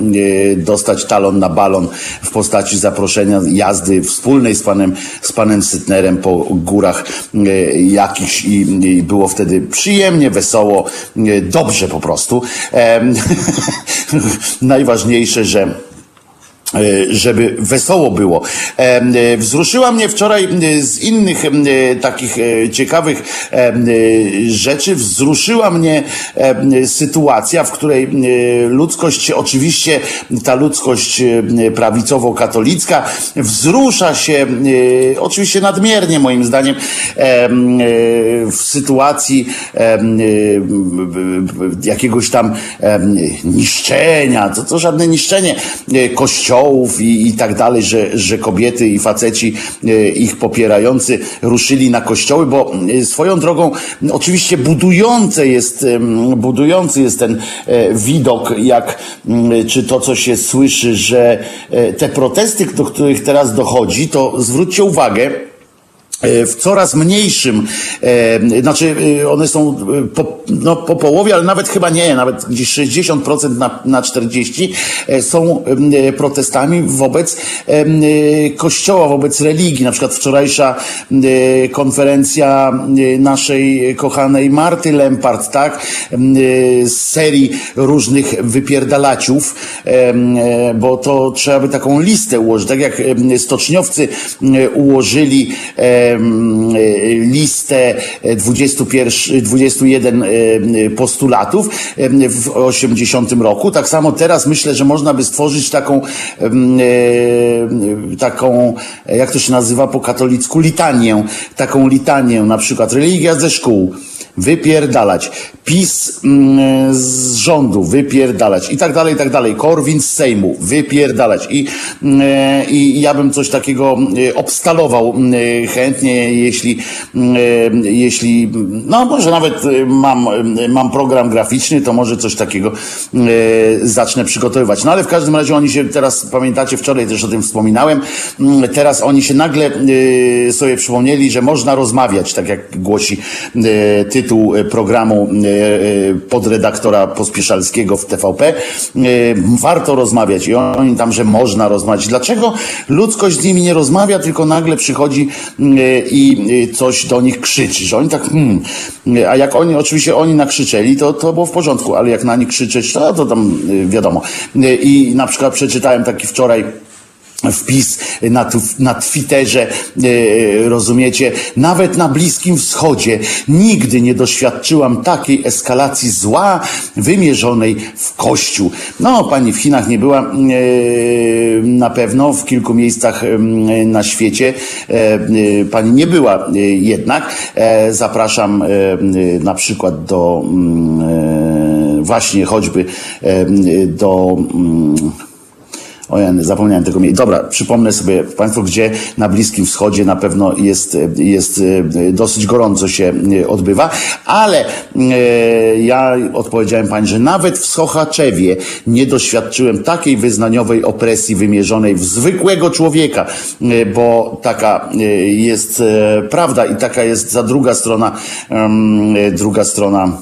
dostać talon na balon w postaci zaproszenia jazdy wspólnej z panem z panem Sytnerem po górach e, jakichś i, było wtedy przyjemnie, wesoło, dobrze po prostu. Najważniejsze, że E, żeby wesoło było. E, wzruszyła mnie wczoraj z innych takich e, ciekawych rzeczy, wzruszyła mnie sytuacja, w której ludzkość, oczywiście ta ludzkość prawicowo-katolicka, wzrusza się, oczywiście nadmiernie moim zdaniem, w sytuacji jakiegoś tam niszczenia, to, to żadne niszczenie kościoła, i, i tak dalej, że, że kobiety i faceci e, ich popierający ruszyli na kościoły, bo e, swoją drogą oczywiście budujące jest, budujący jest ten e, widok, jak czy to, co się słyszy, że te protesty, do których teraz dochodzi, to zwróćcie uwagę, w coraz mniejszym, e, znaczy e, one są po, no, po połowie, ale nawet chyba nie, nawet gdzieś 60% na, na 40% są protestami wobec kościoła, wobec religii. Na przykład wczorajsza konferencja naszej kochanej Marty Lempart, tak, z serii różnych wypierdalaciów, bo to trzeba by taką listę ułożyć, tak jak stoczniowcy ułożyli listę 21, 21 postulatów w 80 roku. Tak samo teraz myślę, że można by stworzyć taką, taką, jak to się nazywa po katolicku, litanię. Taką litanię, na przykład religia ze szkół wypierdalać. PiS mm, z rządu, wypierdalać i tak dalej, i tak dalej. Korwin z Sejmu, wypierdalać. I, mm, i ja bym coś takiego e, obstalował mm, chętnie, jeśli, jeśli, no może nawet e, mam, mam program graficzny, to może coś takiego zacznę przygotowywać. No ale w każdym razie oni się teraz, pamiętacie, wczoraj też o tym wspominałem, teraz oni się nagle sobie przypomnieli, że można rozmawiać, tak jak głosi tytuł programu E, podredaktora Pospieszalskiego w TVP. E, warto rozmawiać i oni tam, że można rozmawiać. Dlaczego ludzkość z nimi nie rozmawia, tylko nagle przychodzi e, i coś do nich krzyczy, że oni tak, hmm. a jak oni, oczywiście oni nakrzyczeli, to, to było w porządku, ale jak na nich krzyczeć, to, to tam wiadomo. I na przykład przeczytałem taki wczoraj wpis na, na Twitterze, e, rozumiecie, nawet na Bliskim Wschodzie nigdy nie doświadczyłam takiej eskalacji zła wymierzonej w Kościół. No, pani w Chinach nie była e, na pewno, w kilku miejscach e, na świecie e, pani nie była e, jednak. E, zapraszam na przykład do mm, właśnie choćby do mm, o ja zapomniałem tego miejsca. Dobra, przypomnę sobie Państwu, gdzie na Bliskim Wschodzie na pewno jest, jest e, dosyć gorąco się e, odbywa, ale e, ja odpowiedziałem Pani, że nawet w Sochaczewie nie doświadczyłem takiej wyznaniowej opresji wymierzonej w zwykłego człowieka, e, bo taka jest prawda i taka jest za druga strona, druga strona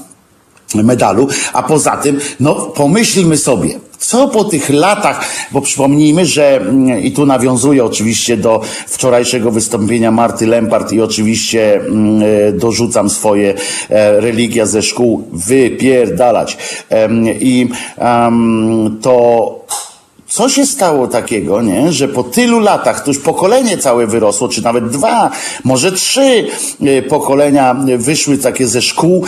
medalu, a poza tym, no pomyślmy sobie, co po tych latach, bo przypomnijmy, że mm, i tu nawiązuję oczywiście do wczorajszego wystąpienia Marty Lempart i oczywiście mm, e, dorzucam swoje e, religia ze szkół wypierdalać. I to co się stało takiego, nie? że po tylu latach, to już pokolenie całe wyrosło, czy nawet dwa, może trzy e, pokolenia wyszły takie ze szkół,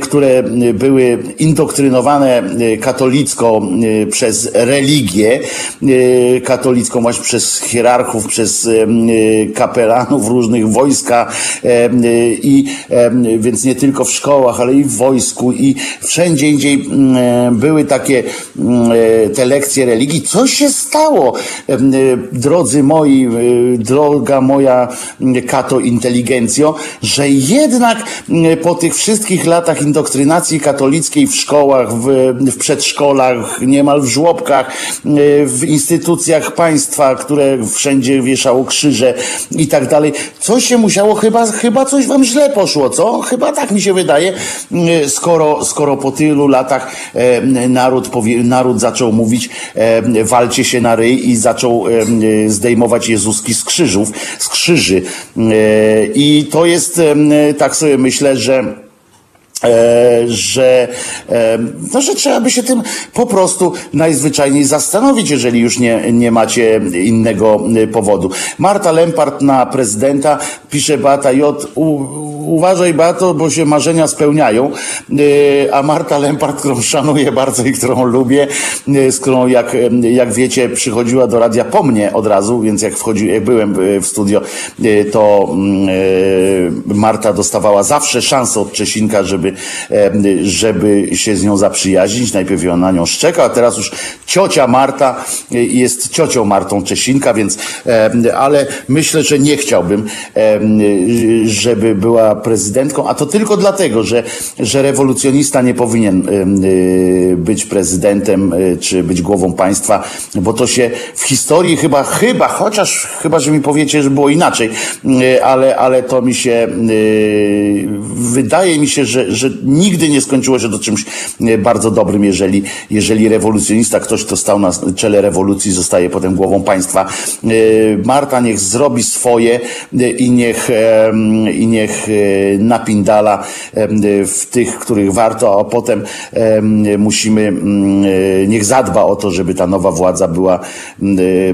które były indoktrynowane e, katolicko e, przez religię katolicką, właśnie przez hierarchów, przez kapelanów różnych wojska i więc nie tylko w szkołach, ale i w wojsku i wszędzie indziej były takie te lekcje religii co się stało, e, drodzy moi, e, droga moja kato inteligencjo, że jednak po tych wszystkich latach indoktrynacji katolickiej w szkołach, w, w przedszkolach, niemal w żłobkach, e, w instytucjach państwa, które wszędzie wieszało krzyże i tak dalej, co się musiało, chyba, chyba coś wam źle poszło, co? Chyba tak mi się wydaje, skoro, skoro po tylu latach naród, powie, naród zaczął mówić walcie się na ryj i zaczął zdejmować Jezuski z krzyżów, z krzyży. I to jest, tak sobie myślę, że E, że, e, no, że trzeba by się tym po prostu najzwyczajniej zastanowić, jeżeli już nie, nie macie innego e, powodu. Marta Lempart na prezydenta pisze Bata J. U, uważaj Bato, bo się marzenia spełniają, a Marta Lempart, którą szanuję bardzo i którą lubię, z którą jak, jak wiecie przychodziła do radia po mnie od razu, więc jak, wchodzi, jak byłem w studio, to mm, Marta dostawała zawsze szansę od Czesinka, żeby żeby, się z nią zaprzyjaźnić. Najpierw ją na nią szczeka, a teraz już ciocia Marta e, jest ciocią Martą Czesinka, więc, ale myślę, że nie chciałbym, żeby była prezydentką, a to tylko dlatego, że, że rewolucjonista nie powinien e, być prezydentem e, czy być głową państwa, bo to się w historii chyba, chyba, chociaż chyba, że mi powiecie, że było inaczej, ale, ale to mi się wydaje mi się, że, że nigdy nie skończyło się to czymś e, bardzo dobrym, jeżeli, jeżeli rewolucjonista, ktoś, kto stał na czele rewolucji, zostaje potem głową państwa. E, Marta niech zrobi swoje e, i niech, i niech napindala w tych, których warto, a potem musimy, niech zadba o to, żeby ta nowa władza była,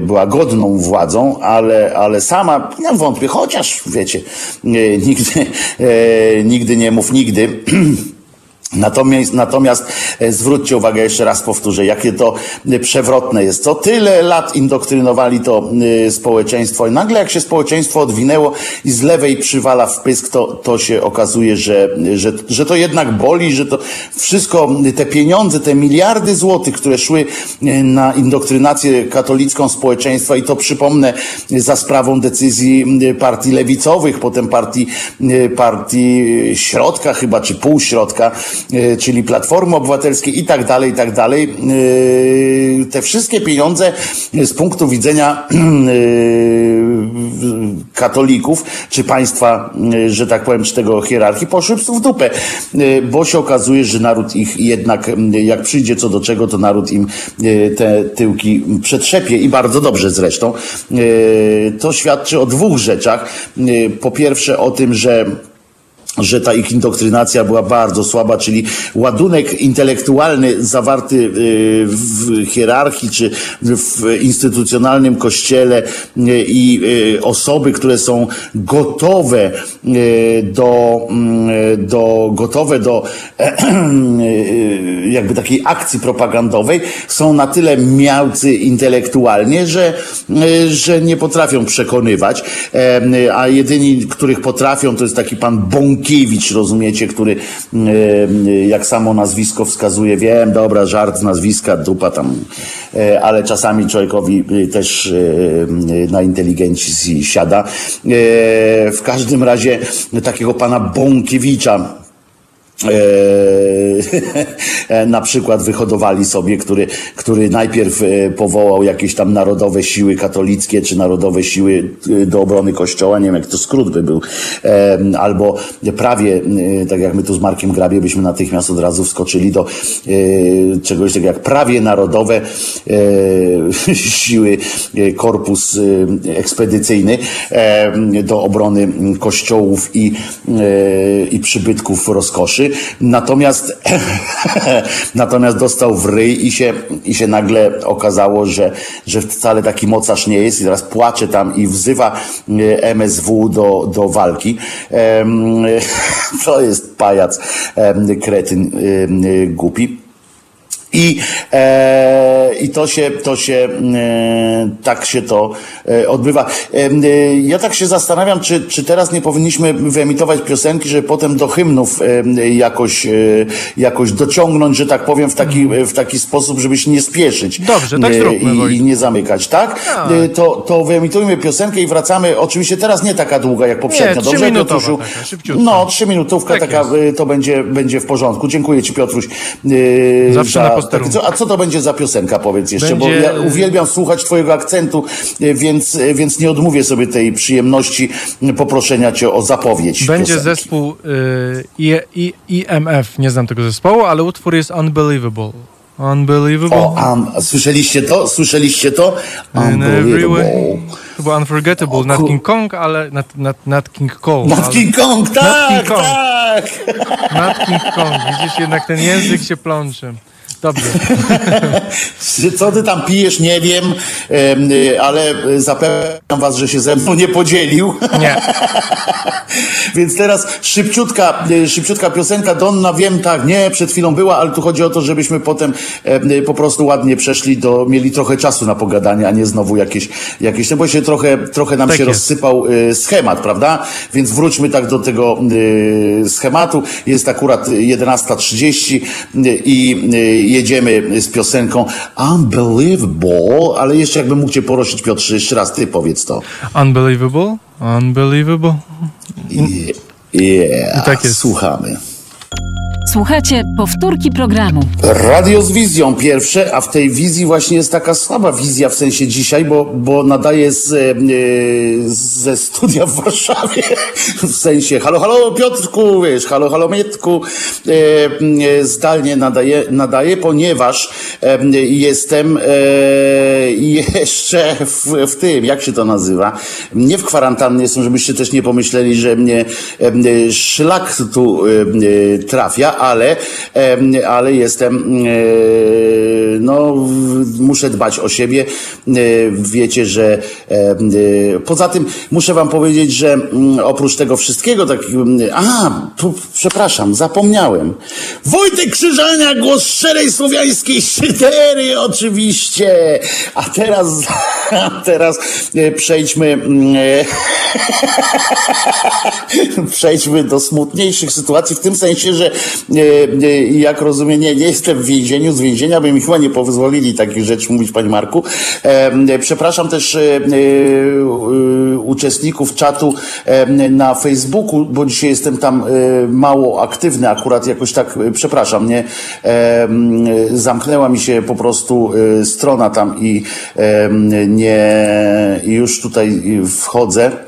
była godną władzą, ale, ale sama, ja wątpię, chociaż wiecie, nigdy, nigdy nie mów nigdy. mm Natomiast, natomiast e, zwróćcie uwagę, jeszcze raz powtórzę, jakie to e, przewrotne jest. Co tyle lat indoktrynowali to e, społeczeństwo i nagle jak się społeczeństwo odwinęło i z lewej przywala w pysk, to, to się okazuje, że, że, że to jednak boli, że to wszystko, te pieniądze, te miliardy złotych, które szły na indoktrynację katolicką społeczeństwa i to przypomnę za sprawą decyzji partii lewicowych, potem partii, partii środka chyba, czy półśrodka, czyli Platformy Obywatelskiej i tak dalej, i tak dalej. E, te wszystkie pieniądze z punktu widzenia e, katolików, czy państwa, że tak powiem, czy tego hierarchii, poszły w dupę, bo się okazuje, że naród ich jednak, jak przyjdzie co do czego, to naród im te tyłki przetrzepie i bardzo dobrze zresztą. To świadczy o dwóch rzeczach. Po pierwsze o tym, że że ta ich indoktrynacja była bardzo słaba, czyli ładunek intelektualny zawarty y, w hierarchii czy w instytucjonalnym kościele y, i y, osoby, które są gotowe do, mm, do gotowe do jakby takiej akcji propagandowej, są na tyle miałcy intelektualnie, że, że nie potrafią przekonywać, a jedyni, których potrafią, to jest taki pan Bąk Bąkiewicz, rozumiecie, który mm, e, jak samo nazwisko wskazuje, wiem, dobra, żart z nazwiska, dupa tam, e, ale czasami człowiekowi e, też na inteligencji siada. W każdym razie takiego pana Bąkiewicza, E, na przykład wyhodowali sobie, który, który najpierw e, powołał jakieś tam narodowe siły katolickie, czy narodowe siły e, do obrony kościoła, nie wiem jak to skrót by był, albo prawie, tak jak my tu z Markiem Grabie byśmy natychmiast od razu wskoczyli do czegoś takiego jak prawie narodowe siły, korpus ekspedycyjny do obrony kościołów i, i przybytków rozkoszy. Natomiast, natomiast dostał w ryj i się, i się nagle okazało, że, że wcale taki mocarz nie jest i teraz płacze tam i wzywa e, MSW do, do walki. To jest pajac, kretyn głupi. I, e, I to się, to się, e, tak się to e, odbywa. E, e, ja tak się zastanawiam, czy, czy teraz nie powinniśmy wyemitować piosenki, żeby potem do hymnów e, jakoś, jakoś dociągnąć, że tak powiem, w taki, w taki sposób, żeby się nie spieszyć. Dobrze, tak zróbmy. I, I, nie zamykać, tak? tak. To, to wyemitujmy piosenkę i wracamy. Oczywiście teraz nie taka długa jak poprzednio. Nie, Dobrze, Piotrusiu? No, trzy minutówka tak taka, to będzie, będzie w porządku. Dziękuję Ci, Piotruś. Zawsze za, na posterunku. A co to będzie za piosenka, powiedz jeszcze, będzie... bo ja uwielbiam słuchać twojego akcentu, e, więc, e, więc nie odmówię sobie tej przyjemności poproszenia cię o zapowiedź Będzie piosenki. zespół y, I, I, IMF, nie znam tego zespołu, ale utwór jest Unbelievable. Unbelievable. O, um, słyszeliście to? Słyszeliście to? To był Unforgettable, nad King Kong, ale nad, nad, nad King Cole. Nad King Kong, tak, King Kong. tak. Nad King Kong, widzisz, jednak ten język się plącze. Dobrze. Co ty tam pijesz, nie wiem, ale zapewniam was, że się ze mną nie podzielił. Nie. Więc teraz szybciutka, szybciutka piosenka Donna, wiem, tak, nie, przed chwilą była, ale tu chodzi o to, żebyśmy potem po prostu ładnie przeszli do, mieli trochę czasu na pogadanie, a nie znowu jakieś, jakieś, no bo się trochę, trochę nam tak się jest. rozsypał schemat, prawda? Więc wróćmy tak do tego schematu. Jest akurat 11.30 i jedziemy z piosenką Unbelievable, ale jeszcze jakbym mógł cię porosić, Piotrze, jeszcze raz ty powiedz to. Unbelievable, unbelievable. Yeah, yeah. tak jest. słuchamy. Słuchacie powtórki programu. Radio z wizją pierwsze, a w tej wizji właśnie jest taka słaba wizja w sensie dzisiaj, bo, bo nadaje z, e, ze studia w Warszawie. W sensie halo, halo Piotrku, wiesz, halo, halo Mietku. E, e, zdalnie nadaje, nadaje ponieważ e, jestem e, jeszcze w, w tym, jak się to nazywa, nie w kwarantannie jestem, żebyście też nie pomyśleli, że mnie e, szlak tu trafia, ale, ale jestem, e, no, muszę dbać o siebie. E, wiecie, że e, poza tym muszę wam powiedzieć, że mm, oprócz tego wszystkiego, tak, a, tu, przepraszam, zapomniałem. Wojtek Krzyżania, głos szczerej słowiańskiej szydery, oczywiście. A teraz, a teraz przejdźmy, mm, przejdźmy do smutniejszych sytuacji, w tym sensie, że jak rozumiem, nie, nie jestem w więzieniu, z więzienia by mi chyba nie pozwolili takich rzeczy mówić, panie Marku. Przepraszam też e, e, uczestników czatu na Facebooku, bo dzisiaj jestem tam e, mało aktywny akurat, jakoś tak, przepraszam, nie, zamknęła mi się po prostu strona tam i nie, już tutaj wchodzę.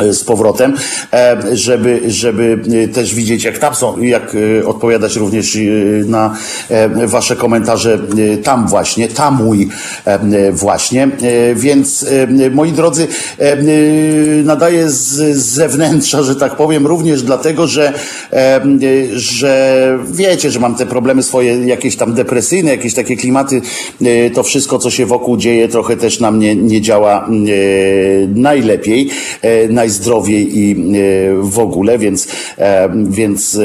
E, z powrotem, e, żeby, żeby e, też widzieć, jak tam są, jak odpowiadać również na wasze komentarze tam właśnie, tam mój właśnie. Więc moi drodzy, nadaję z zewnętrza, że tak powiem, również dlatego, że, że wiecie, że mam te problemy swoje jakieś tam depresyjne, jakieś takie klimaty, to wszystko, co się wokół dzieje, trochę też na mnie nie działa najlepiej, najlepiej najzdrowiej i e, w ogóle, więc, e, więc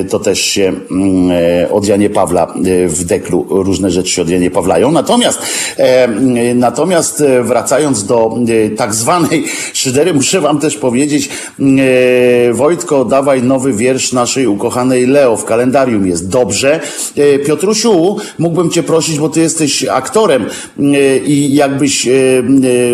e, to też się mm, od Janie Pawla w deklu różne rzeczy się od Janie Pawlają. Natomiast, natomiast wracając do tak zwanej szydery, muszę wam też powiedzieć, Wojtko, dawaj nowy wiersz naszej ukochanej Leo w kalendarium jest. Dobrze. Piotrusiu, mógłbym cię prosić, bo ty jesteś aktorem i jakbyś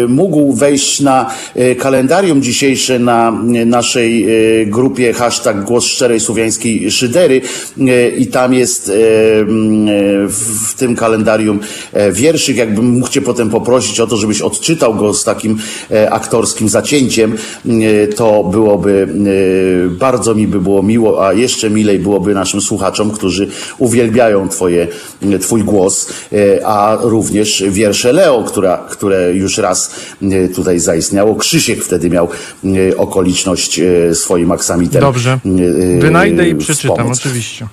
mógł wejść na kalendarium dzisiejsze na naszej e, grupie hashtag Głos Szczerej Słowiańskiej Szydery e, i tam jest e, w tym kalendarium wierszyk. Jakbym mógł Cię potem poprosić o to, żebyś odczytał go z takim aktorskim zacięciem, to byłoby, bardzo mi by było miło, a jeszcze milej byłoby naszym słuchaczom, którzy uwielbiają twoje, Twój głos, a również wiersze Leo, która, które już raz tutaj zaistniało. Krzysiek wtedy miał E, okoliczność e, swoim aksamitem. Dobrze. E, Wynajdę i przeczytam, wspomóc. oczywiście.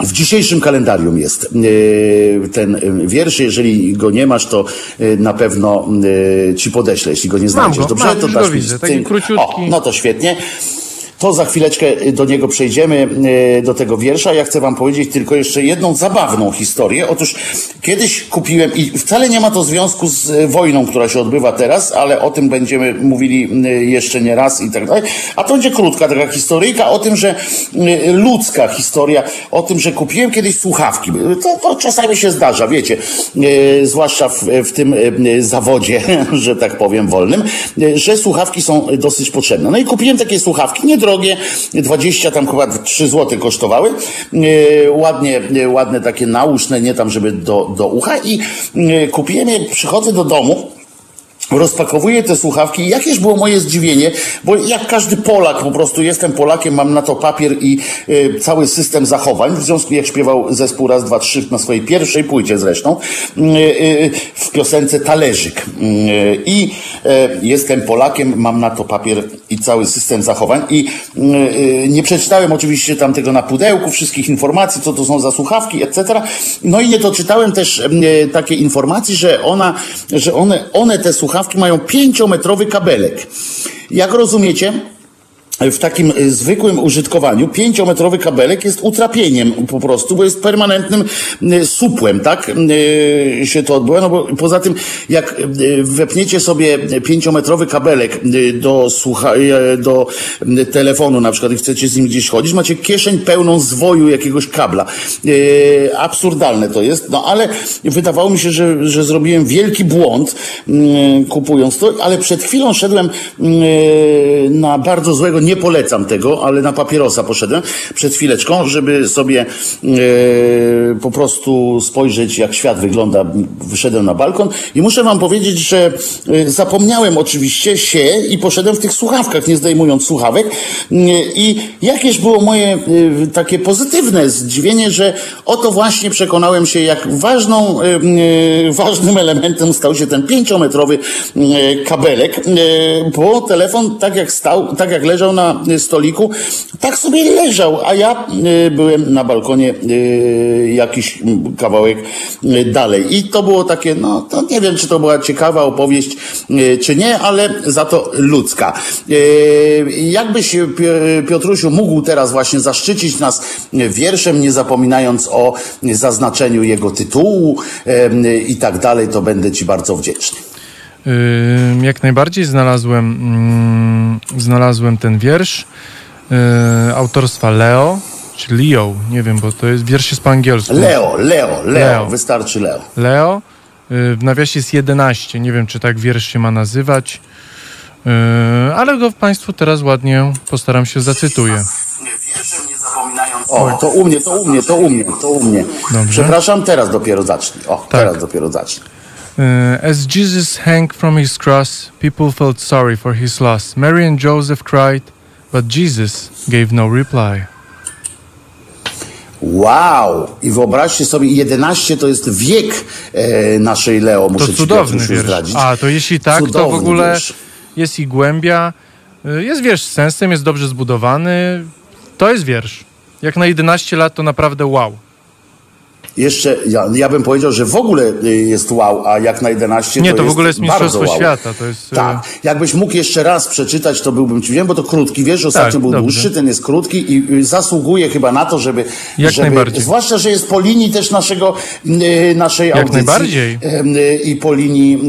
W dzisiejszym kalendarium jest ten wiersz. Jeżeli go nie masz, to na pewno ci podeślę, jeśli go nie znajdziesz. Mam go, Dobrze, mam, to dasz widzę, taki króciutki. O, no to świetnie to za chwileczkę do niego przejdziemy, e, do tego wiersza. Ja chcę wam powiedzieć tylko jeszcze jedną zabawną historię. Otóż kiedyś kupiłem, i wcale nie ma to związku z e, wojną, która się odbywa teraz, ale o tym będziemy mówili jeszcze nie raz i tak dalej. A to będzie krótka taka historyjka o tym, że ludzka historia, o tym, że kupiłem kiedyś słuchawki. To, to czasami się zdarza, wiecie, zwłaszcza w, w tym zawodzie, że tak powiem, wolnym, że słuchawki są dosyć potrzebne. No i kupiłem takie słuchawki, nie drogie, 20 tam chyba 3 zł kosztowały, e, ładnie, e, ładne takie nauszne, nie tam, żeby do, do ucha. I e, kupiłem je, przychodzę do domu, rozpakowuję te słuchawki i jakież było moje zdziwienie, bo jak każdy Polak, po prostu jestem Polakiem, mam na to papier i y, cały system zachowań, w związku jak śpiewał zespół Raz, Dwa, Trzy na swojej pierwszej płycie zresztą, y, y, w piosence Talerzyk. Y, I y, jestem Polakiem, mam na to papier i cały system zachowań i y, y, nie przeczytałem oczywiście tam tego na pudełku, wszystkich informacji, co to są za słuchawki, etc. No i nie doczytałem też y, takiej informacji, że ona, że one, one te słuchawki mają pięciometrowy kabelek. Jak rozumiecie, w takim y, zwykłym użytkowaniu pięciometrowy kabelek jest utrapieniem po prostu, bo jest permanentnym y, supłem, tak? Y, się to odbywa, no bo poza tym jak wepniecie sobie pięciometrowy kabelek do, słucha, do telefonu na przykład i chcecie z nim gdzieś chodzić, macie kieszeń pełną zwoju jakiegoś kabla. Absurdalne to jest, no ale wydawało mi się, że, że zrobiłem wielki błąd kupując to, ale przed chwilą szedłem na bardzo złego nie polecam tego, ale na papierosa poszedłem przed chwileczką, żeby sobie e, po prostu spojrzeć, jak świat wygląda. Wyszedłem na balkon i muszę wam powiedzieć, że e, zapomniałem oczywiście się i poszedłem w tych słuchawkach, nie zdejmując słuchawek. E, I jakieś było moje e, takie pozytywne zdziwienie, że oto właśnie przekonałem się, jak ważną, ważnym elementem stał się ten pięciometrowy kabelek, bo telefon tak jak stał, tak jak leżał na stoliku, tak sobie leżał, a ja y, byłem na balkonie y, jakiś kawałek y, dalej. I to było takie, no to nie wiem, czy to była ciekawa opowieść, czy nie, ale za to ludzka. Jakbyś, Piotrusiu, mógł teraz właśnie zaszczycić nas wierszem, nie zapominając o zaznaczeniu jego tytułu i tak dalej, to będę Ci bardzo wdzięczny. Jak najbardziej znalazłem, mm, znalazłem ten wiersz yy, autorstwa Leo, czy Leo, nie wiem, bo to jest wiersz jest po angielsku. Leo, Leo, Leo, Leo. wystarczy Leo. Leo, yy, w nawiasie jest 11, nie wiem, czy tak wiersz się ma nazywać, yy, ale go Państwu teraz ładnie postaram się zacytuję. O, to u mnie, to u mnie, to u mnie, to u mnie. Dobrze. Przepraszam, teraz dopiero zacznij. O, tak. teraz dopiero zacznij. Uh, as Jesus hung from his cross, people felt sorry for his loss. Mary and Joseph cried, but Jesus gave no reply. Wow! I wyobraźcie sobie, 11 to jest wiek e, naszej Leo, muszę to cudowny wiersz. Zdradzić. A, to jeśli tak, cudowny to w ogóle wiersz. jest i głębia, y, jest wiersz z sensem, jest dobrze zbudowany. To jest wiersz. Jak na 11 lat to naprawdę wow jeszcze, ja, ja bym powiedział, że w ogóle y, jest wow, a jak na 11 Nie, to, to w ogóle jest Mistrzostwo wow. Świata. To jest, y, tak, jakbyś mógł jeszcze raz przeczytać, to byłbym ci wiem, bo to krótki, wiesz, ostatnio tak, był dobrze. dłuższy, ten jest krótki i y, zasługuje chyba na to, żeby... Jak żeby, najbardziej. Zwłaszcza, że jest po linii też naszego, naszej Jak audycji. najbardziej. I po linii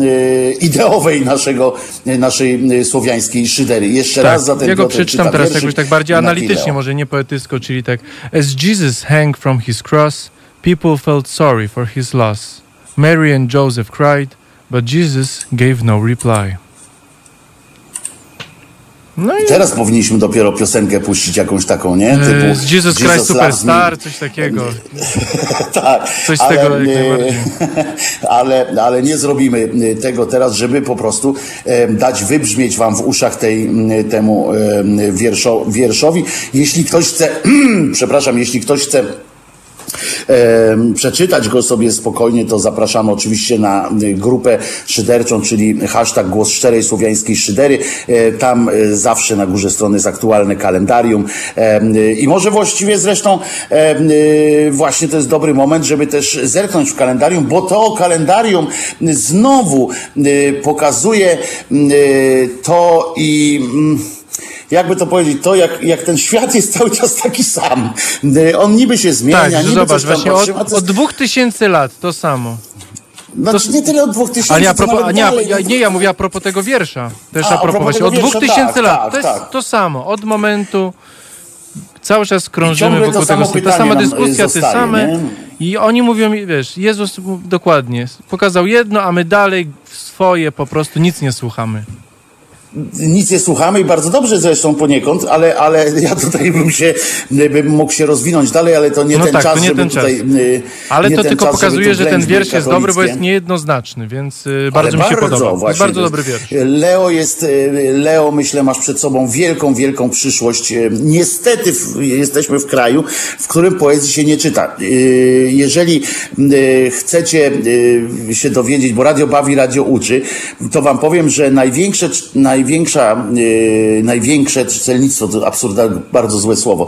ideowej naszego, naszej słowiańskiej szydery. Jeszcze tak, raz za ten Ja go przeczytam teraz jakoś tak bardziej analitycznie, może nie poetycko, czyli tak As Jesus hang from his cross People felt sorry for his loss. Mary and Joseph cried, but Jesus gave no reply. No i teraz powinniśmy dopiero piosenkę puścić jakąś taką, nie? Typu Jesus, Jesus Christ Superstar, coś takiego. tak. Coś z ale, tego najbardziej. ale, ale nie zrobimy tego teraz, żeby po prostu e, dać wybrzmieć wam w uszach tej, temu e, wierszo, wierszowi. Jeśli ktoś chce, przepraszam, jeśli ktoś chce przeczytać go sobie spokojnie, to zapraszamy oczywiście na y, grupę szyderczą, czyli hashtag Głos Szczerej Słowiańskiej Szydery. E, tam e, zawsze na górze strony jest aktualne kalendarium y, i może właściwie zresztą y, właśnie to jest dobry moment, żeby też zerknąć w kalendarium, bo to kalendarium znowu pokazuje to i mm, jakby to powiedzieć, to jak, jak ten świat jest cały czas taki sam. On niby się zmienia, tak, niby zobacz, właśnie od, od dwóch tysięcy lat to samo. Znaczy, to, nie tyle od dwóch tysięcy, ale a propos, nie, ja, nie, ja mówię a propos tego wiersza. Też a, a propos, właśnie, od dwóch tysięcy tak, lat. Tak, to jest tak. to samo. Od momentu cały czas krążymy wokół tego. Ta sama dyskusja, te same. Nie? I oni mówią, wiesz, Jezus dokładnie pokazał jedno, a my dalej swoje po prostu nic nie słuchamy. Nic nie słuchamy i bardzo dobrze zresztą poniekąd, ale, ale ja tutaj bym się, bym mógł się rozwinąć dalej, ale to nie no ten tak, czas, nie żeby ten tutaj... Czas. Ale to tylko czas, pokazuje, że ten wiersz jest dobry, bo jest niejednoznaczny, więc y, bardzo ale mi się bardzo, podoba. Właśnie, jest bardzo dobry wiersz. Leo jest, y, Leo myślę masz przed sobą wielką, wielką przyszłość. Y, niestety jesteśmy w kraju, w którym poezji się nie czyta. Jeżeli chcecie się dowiedzieć, bo radio bawi, radio uczy, to wam powiem, że największe, największa, największe czytelnictwo, to absurdalne, bardzo złe słowo,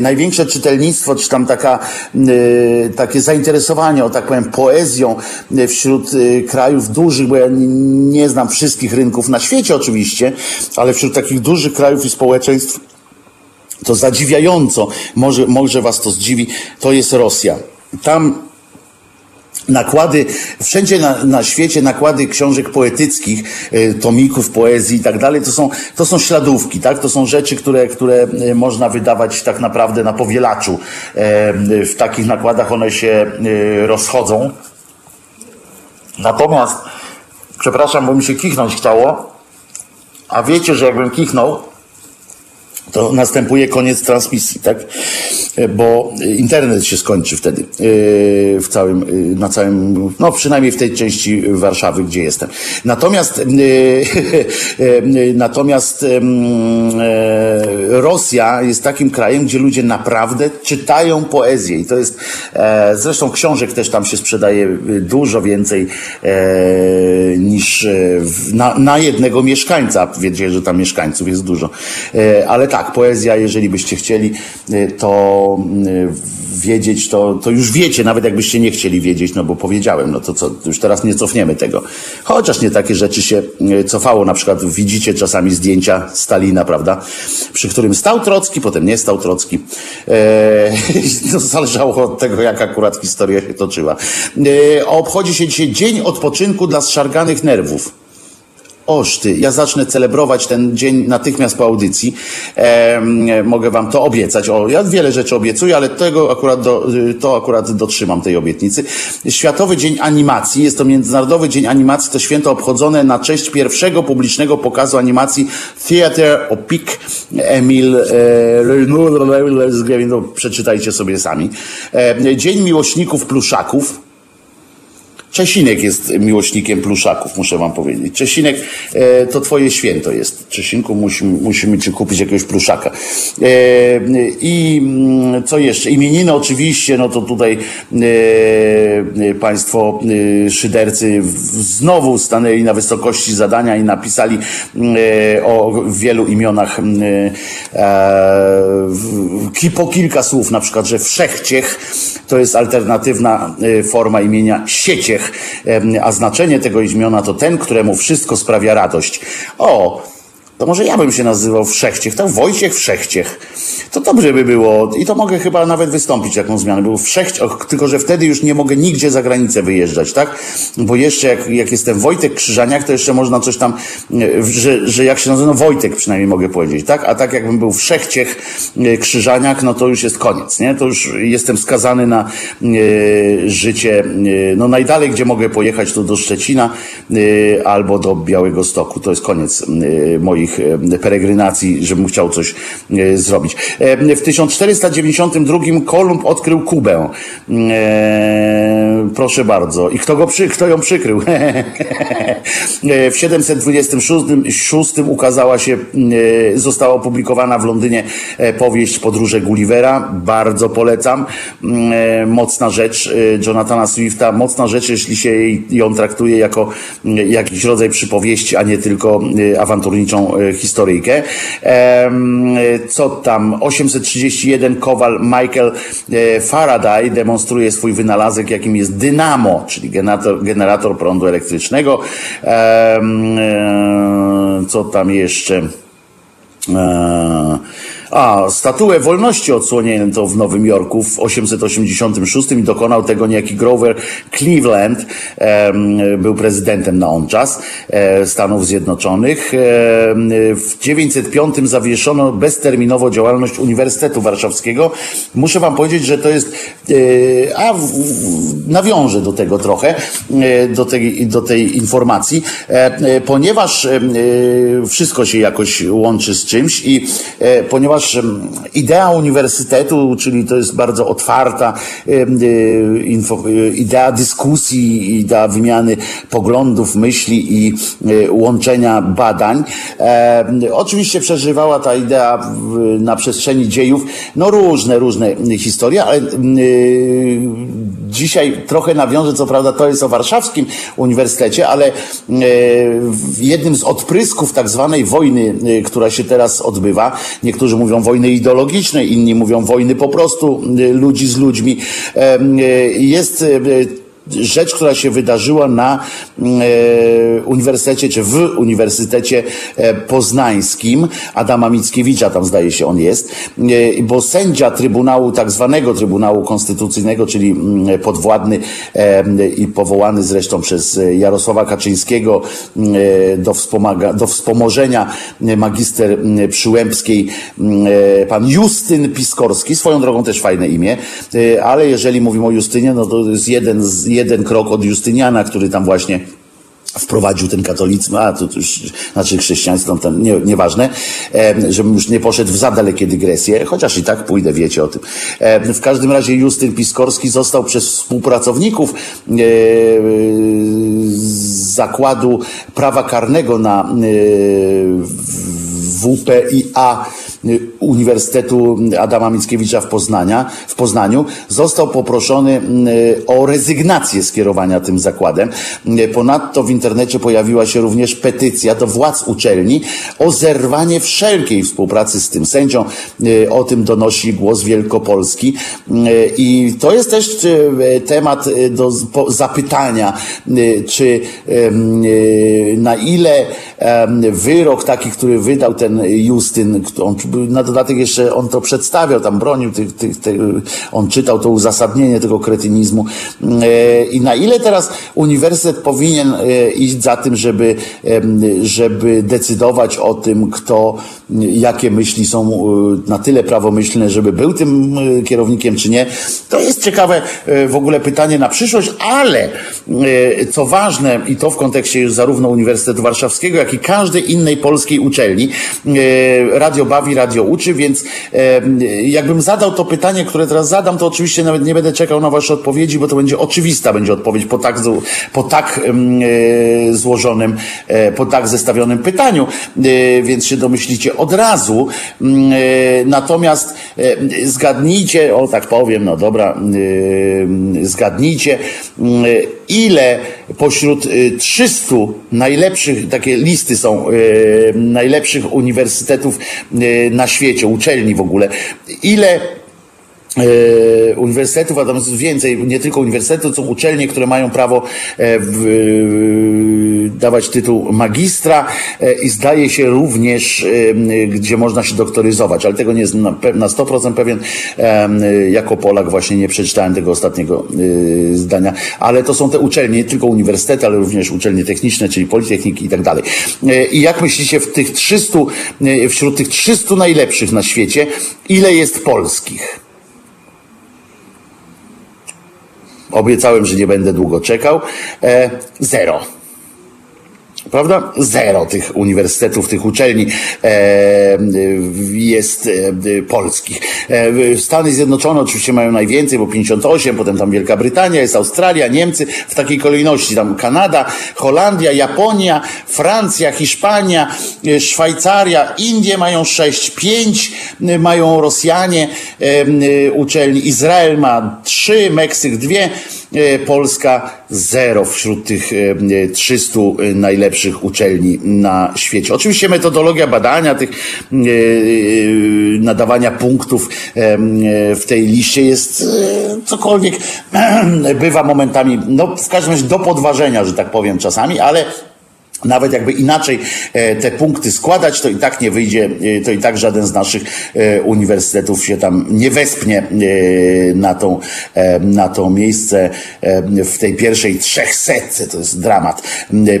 największe czytelnictwo, czy tam taka, takie zainteresowanie, o tak powiem, poezją wśród krajów dużych, bo ja nie znam wszystkich rynków na świecie oczywiście, ale wśród takich dużych krajów i społeczeństw to zadziwiająco, może, może was to zdziwi, to jest Rosja. Tam nakłady, wszędzie na, na świecie nakłady książek poetyckich, y, tomików poezji i tak dalej, to są, to są śladówki, tak? To są rzeczy, które, które y, można wydawać tak naprawdę na powielaczu. E, w takich nakładach one się y, rozchodzą. Natomiast, przepraszam, bo mi się kichnąć chciało, a wiecie, że jakbym kichnął, to następuje koniec transmisji, tak? E, bo internet się skończy wtedy e, w całym, e, na całym, no przynajmniej w tej części Warszawy, gdzie jestem. Natomiast natomiast Rosja jest takim krajem, gdzie ludzie naprawdę czytają poezję i to jest zresztą książek też tam się sprzedaje dużo więcej niż na, na jednego mieszkańca. Wiecie, że tam mieszkańców jest dużo. Ale tak, poezja, jeżeli byście chcieli, to wiedzieć, to, to już wiecie, nawet jakbyście nie chcieli wiedzieć, no bo powiedziałem, no to co, już teraz nie cofniemy tego. Chociaż nie takie rzeczy się e, cofało, na przykład widzicie czasami zdjęcia Stalina, prawda, przy którym stał Trocki, potem nie stał Trocki. Eee, to zależało od tego, jak akurat historia się toczyła. Eee, obchodzi się dzisiaj Dzień Odpoczynku dla Zszarganych Nerwów. Oszty. Ja zacznę celebrować ten dzień natychmiast po audycji. E, mogę wam to obiecać. O, ja wiele rzeczy obiecuję, ale tego akurat do, to akurat dotrzymam tej obietnicy. Światowy Dzień Animacji. Jest to Międzynarodowy Dzień Animacji. To święto obchodzone na cześć pierwszego publicznego pokazu animacji Theater Opic Emil e, przeczytajcie sobie sami. E, Dzień Miłośników Pluszaków. Czesinek jest miłośnikiem pluszaków, muszę wam powiedzieć. Czesinek e, to twoje święto jest. Czesinku musimy, musimy ci kupić jakiegoś pluszaka. E, I mm, co jeszcze? Imieniny oczywiście, no to tutaj e, państwo e, szydercy znowu stanęli na wysokości zadania i napisali e, o wielu imionach e, po kilka słów, na przykład, że wszechciech to jest alternatywna forma imienia sieciech a znaczenie tego imiona to ten, któremu wszystko sprawia radość. O, to może ja bym się nazywał Wszechciech, to Wojciech Wszechciech. To dobrze by było i to mogę chyba nawet wystąpić jaką zmianę. Był Wszechciech, tylko że wtedy już nie mogę nigdzie za granicę wyjeżdżać, tak? Bo jeszcze jak, jak jestem Wojtek Krzyżaniak, to jeszcze można coś tam, e, że, że jak się nazywa, no Wojtek przynajmniej mogę powiedzieć, tak? A tak jakbym był Wszechciech e, Krzyżaniak, no to już jest koniec, nie? To już jestem skazany na e, życie, no najdalej, gdzie mogę pojechać, to do Szczecina albo do Białego Stoku. To jest koniec moich swoich e, peregrinacji, żebym chciał coś e, zrobić. E, w 1492 Kolumb odkrył Kubę. Proszę bardzo. I kto, go przy, kto ją przykrył? w 726 ukazała się, została opublikowana w Londynie powieść Podróże Gullivera. Bardzo polecam. Mocna rzecz Jonathana Swifta. Mocna rzecz, jeśli się ją traktuje jako jakiś rodzaj przypowieści, a nie tylko awanturniczą E, historyjkę. Co tam? 831 Kowal Michael e, Faraday demonstruje swój wynalazek, jakim jest dynamo, czyli generator, generator prądu elektrycznego. E, co tam jeszcze? A, statuę wolności odsłonięto w Nowym Jorku w 886 i dokonał tego niejaki Grover Cleveland. Był prezydentem na on czas e, Stanów Zjednoczonych. W 905 zawieszono bezterminowo działalność Uniwersytetu Warszawskiego. Muszę wam powiedzieć, że to jest, e, a nawiążę do tego trochę, e, do tej, do tej informacji, ponieważ wszystko się jakoś łączy z czymś i ponieważ ponieważ idea uniwersytetu, czyli to jest bardzo otwarta idea dyskusji, idea wymiany poglądów, myśli i łączenia badań. Oczywiście przeżywała ta idea na przestrzeni dziejów no różne, różne historie, ale dzisiaj trochę nawiążę, co prawda to jest o warszawskim uniwersytecie, ale jednym z odprysków tak zwanej wojny, która się teraz odbywa, niektórzy mówią wojny ideologiczne, inni mówią wojny po prostu y, ludzi z ludźmi. Jest rzecz, która się wydarzyła na e, uniwersytecie, czy w Uniwersytecie e, Poznańskim, Adama Mickiewicza, tam zdaje się on jest, e, bo sędzia Trybunału, tak zwanego Trybunału Konstytucyjnego, czyli mm, podwładny i powołany zresztą przez Jarosława Kaczyńskiego e, do, wspomaga, do wspomożenia magister Przyłębskiej, pan Justyn Piskorski, swoją drogą też fajne imię, ale jeżeli mówimy o Justynie, no to jest jeden z jeden krok od Justyniana, który tam właśnie wprowadził ten katolicyzm, a to, to już, znaczy chrześcijaństwo, nie, nieważne, e, żebym już nie poszedł w za dalekie dygresje, chociaż i tak pójdę, wiecie o tym. E, w każdym razie Justyn Piskorski został przez współpracowników e, zakładu prawa karnego na e, WPIA Uniwersytetu Adama Mickiewicza w, Poznania, w Poznaniu, został poproszony o rezygnację skierowania tym zakładem. Ponadto w internecie pojawiła się również petycja do władz uczelni o zerwanie wszelkiej współpracy z tym sędzią. O tym donosi głos Wielkopolski. I to jest też temat do zapytania, czy na ile wyrok taki, który wydał ten Justyn, on na dodatek jeszcze on to przedstawiał, tam bronił, tych, tych, tych, on czytał to uzasadnienie tego kretynizmu. E, I na ile teraz uniwersytet powinien e, iść za tym, żeby, żeby decydować o tym, kto, jakie myśli są e, na tyle prawomyślne, żeby był tym kierownikiem, czy nie. To jest ciekawe w ogóle pytanie na przyszłość, ale co ważne, i to w kontekście już zarówno Uniwersytetu Warszawskiego, jak i każdej innej polskiej uczelni, radio bawi, radio uczy, więc jakbym zadał to pytanie, które teraz zadam, to oczywiście nawet nie będę czekał na wasze odpowiedzi, bo to będzie oczywista będzie odpowiedź po tak, po tak e, złożonym, e, po tak zestawionym pytaniu, e, więc się domyślicie od razu. Natomiast zgadnijcie, o tak powiem, no dobra, zgadnijcie, ile pośród 300 najlepszych, takie listy są najlepszych uniwersytetów na świecie, uczelni w ogóle, ile uniwersytetów, a tam więcej, nie tylko uniwersytetów, są uczelnie, które mają prawo e, w, dawać tytuł magistra i zdaje się również, gdzie można się doktoryzować, ale tego nie jest na, na 100% pewien. Jako Polak właśnie nie przeczytałem tego ostatniego zdania, ale to są te uczelnie, nie tylko uniwersytety, ale również uczelnie techniczne, czyli politechniki i tak dalej. I jak myślicie, w tych 300, wśród tych 300 najlepszych na świecie, ile jest polskich? Obiecałem, że nie będę długo czekał. E, zero. Prawda? Zero tych uniwersytetów, tych uczelni e, jest e, polskich. E, Stany Zjednoczone oczywiście mają najwięcej, bo 58, potem tam Wielka Brytania, jest Australia, Niemcy, w takiej kolejności. Tam Kanada, Holandia, Japonia, Francja, Hiszpania, e, Szwajcaria, Indie mają 6, 5 e, mają Rosjanie e, uczelni, Izrael ma 3, Meksyk 2, Polska 0 wśród tych 300 najlepszych najlepszych uczelni na świecie. Oczywiście metodologia badania tych e, e, nadawania punktów e, w tej liście jest cokolwiek bywa momentami, no w każdym razie do podważenia, że tak powiem czasami, ale nawet jakby inaczej e, te punkty składać, to i tak nie wyjdzie, e, to i tak żaden z naszych e, uniwersytetów się tam nie wespnie na tą, na to miejsce w tej pierwszej trzech setce. To jest dramat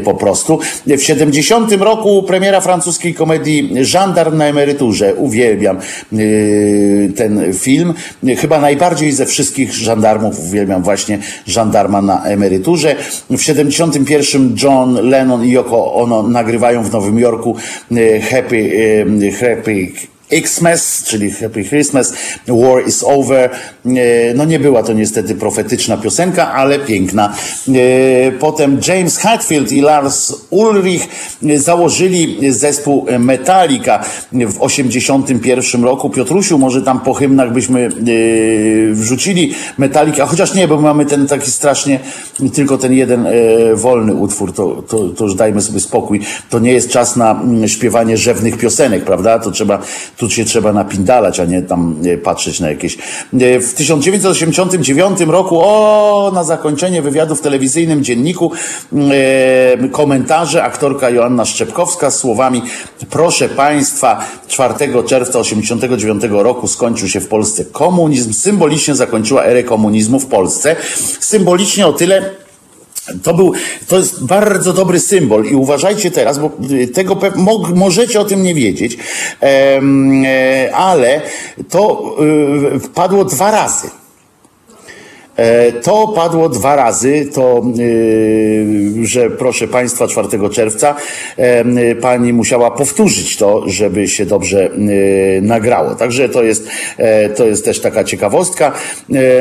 po prostu. W 70 roku premiera francuskiej komedii Żandarm na emeryturze. Uwielbiam ten film. Chyba najbardziej ze wszystkich żandarmów uwielbiam właśnie żandarma na emeryturze. W 71 John Lennon i Ono nagrywają w Nowym Jorku e, Happy, e, Happy Xmas, czyli Happy Christmas, War is over. E, no nie była to niestety profetyczna piosenka, ale piękna. E, potem James Hetfield i Lars Ulrich założyli zespół Metallica w 81 roku. Piotrusiu, może tam po hymnach byśmy e, wrzucili Metallica, chociaż nie, bo mamy ten taki strasznie, tylko ten jeden wolny utwór, to, to, to już dajmy sobie spokój. To nie jest czas na mm, śpiewanie rzewnych piosenek, prawda? To trzeba tu się trzeba napindalać, a nie tam patrzeć na jakieś. E, w 1989 roku, o, na zakończenie wywiadu w telewizyjnym dzienniku, e, komentarze aktorka Joanna Szczepkowska z słowami proszę Państwa, 4 czerwca 1989 roku skończył się w Polsce komunizm, symbolicznie zakończyła erę komunizmu w Polsce. Symbolicznie o tyle, to był, to jest bardzo dobry symbol i uważajcie teraz, bo tego mo możecie o tym nie wiedzieć, e, ale to e, padło dwa razy. E, to padło dwa razy, to, e, że proszę Państwa, 4 czerwca e, pani musiała powtórzyć to, żeby się dobrze nagrało. Także to jest, to jest też taka ciekawostka.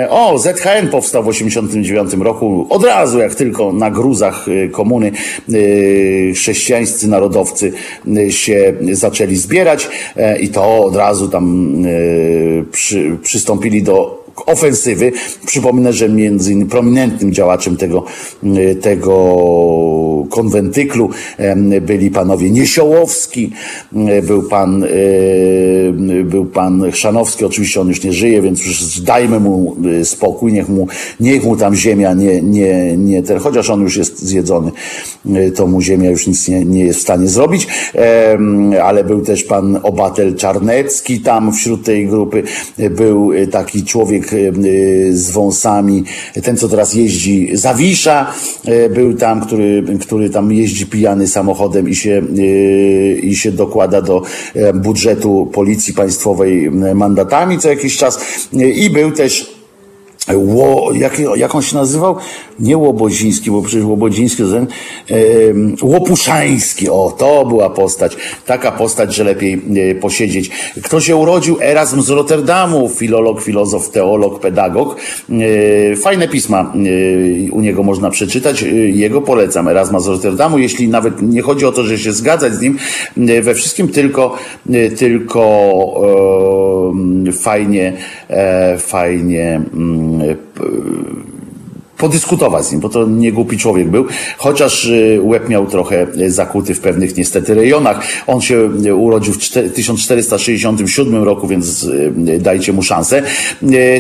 O, ZHN powstał w 1989 roku, od razu jak tylko na gruzach komuny chrześcijańscy narodowcy się zaczęli zbierać i to od razu tam przy, przystąpili do ofensywy. Przypomnę, że między innymi prominentnym działaczem tego, e, tego konwentyklu byli panowie Niesiołowski, e, był pan, e, był pan Chrzanowski, oczywiście on już nie żyje, więc już dajmy mu spokój, niech mu, niech mu tam ziemia nie, nie, nie ten, chociaż on już jest zjedzony, to mu ziemia już nic nie, nie jest w stanie zrobić, ale był też pan obatel Czarnecki tam wśród tej grupy, był taki człowiek Y, z wąsami. Ten, co teraz jeździ, Zawisza, y, był tam, który, który tam jeździ pijany samochodem i się, y, i się dokłada do budżetu policji państwowej mandatami co jakiś czas. I był też Ło, jak, jak on się nazywał? Nie Łoboziński, bo przecież Łobodziński ten, e, Łopuszański, o, to była postać. Taka postać, że lepiej e, posiedzieć. Kto się urodził? Erasm z Rotterdamu, filolog, filozof, teolog, pedagog. E, fajne pisma e, u niego można przeczytać. E, jego polecam, Erasma z Rotterdamu, jeśli nawet nie chodzi o to, że się zgadzać z nim e, we wszystkim, tylko, tylko fajnie, fajnie mm, podyskutować z nim, bo to nie głupi człowiek był, chociaż y, łeb miał trochę zakuty w pewnych niestety rejonach. On się y, urodził w 1467 roku, więc y, dajcie mu szansę.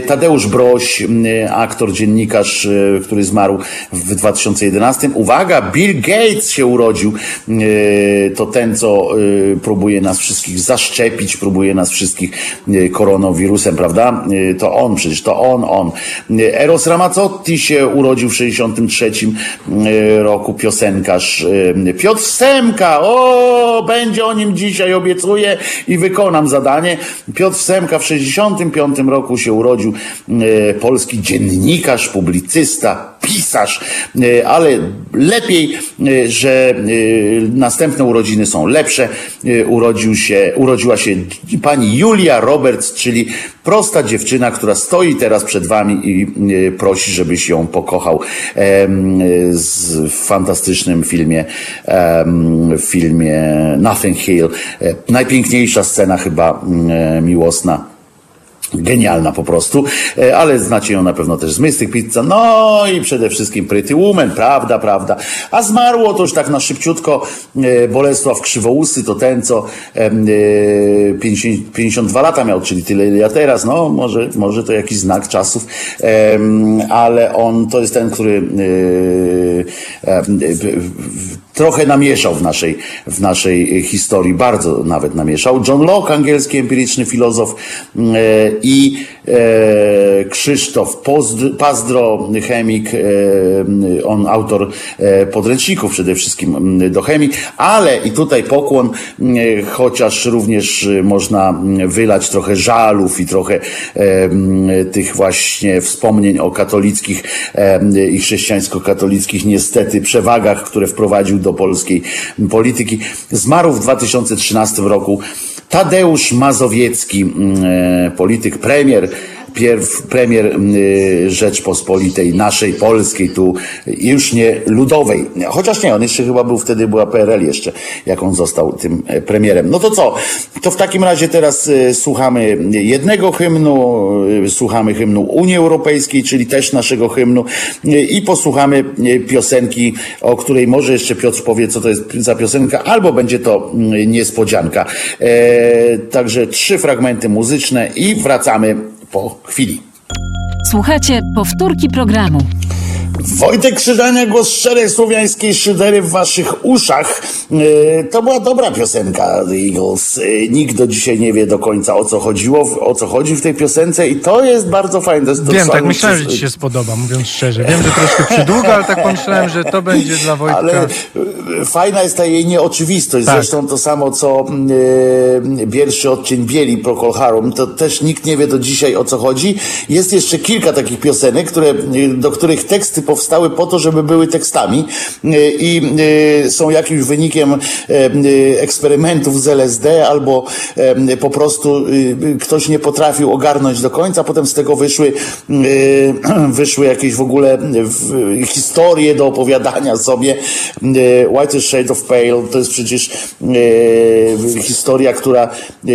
Tadeusz Broś, aktor, dziennikarz, który zmarł w 2011. Uwaga, Bill Gates się urodził. To ten, co próbuje nas wszystkich zaszczepić, próbuje nas wszystkich koronawirusem, prawda? To on, przecież to on, on. Eros Ramazzotti się urodził w 63 e, roku piosenkarz e, Piotr Semka. O, będzie o nim dzisiaj, obiecuję i wykonam zadanie. Piotr Semka w 65 roku się urodził, e, polski dziennikarz, publicysta, pisarz, ale lepiej, że następne urodziny są lepsze. Urodził się, urodziła się pani Julia Roberts, czyli prosta dziewczyna, która stoi teraz przed wami i prosi, żebyś ją pokochał w fantastycznym filmie, w filmie Nothing Hill. E, najpiękniejsza scena chyba miłosna Genialna po prostu, e, ale znacie ją na pewno też z Mystic Pizza, no i przede wszystkim Pretty Woman, prawda, prawda. A zmarło to już tak na szybciutko e, Bolesław Krzywousy, to ten, co 50, 52 lata miał, czyli tyle ja teraz, no może, może to jakiś znak czasów, ale on to jest ten, który trochę namieszał w naszej, w naszej historii, bardzo nawet namieszał. John Locke, angielski empiryczny filozof i Krzysztof Pazdro, chemik, on autor podręczników przede wszystkim do chemii, ale i tutaj pokłon, chociaż również można wylać trochę żalów i trochę tych właśnie wspomnień o katolickich i chrześcijańsko-katolickich niestety przewagach, które wprowadził do polskiej polityki. Zmarł w 2013 roku Tadeusz Mazowiecki, polityk, premier, pierw premier y, Rzeczpospolitej, naszej polskiej, tu już nie ludowej. Chociaż nie, on jeszcze chyba był wtedy, była PRL jeszcze, jak on został tym e, premierem. No to co? To w takim razie teraz e, słuchamy jednego hymnu, e, słuchamy hymnu Unii Europejskiej, czyli też naszego hymnu i posłuchamy piosenki, o której może jeszcze Piotr powie, co to jest za piosenka, albo będzie to niespodzianka. Także trzy fragmenty muzyczne i wracamy po chwili. Słuchajcie powtórki programu. Wojtek Krzyżania, głos szczerej słowiańskiej szydery w waszych uszach. E, to była dobra piosenka The Eagles. E, nikt do dzisiaj nie wie do końca o co chodziło, o co chodzi w tej piosence i to jest bardzo fajne. To jest Wiem, tak myślałem, że ci się spodoba, mówiąc szczerze. Wiem, że troszkę przydługo, ale tak pomyślałem, że to będzie dla Wojtka. Ale e, fajna jest ta jej nieoczywistość. Tak. Zresztą to samo, co yy, pierwszy odcień Bieli Procol Harum, to też nikt nie wie do dzisiaj o co chodzi. Jest jeszcze kilka takich piosenek, które, do których teksty powstały po to, żeby były tekstami e, i e, są jakimś wynikiem e, eksperymentów z LSD albo po prostu ktoś nie potrafił ogarnąć do końca, potem z tego wyszły, wyszły jakieś w ogóle historie do opowiadania sobie. White Shade of Pale to jest przecież historia, która,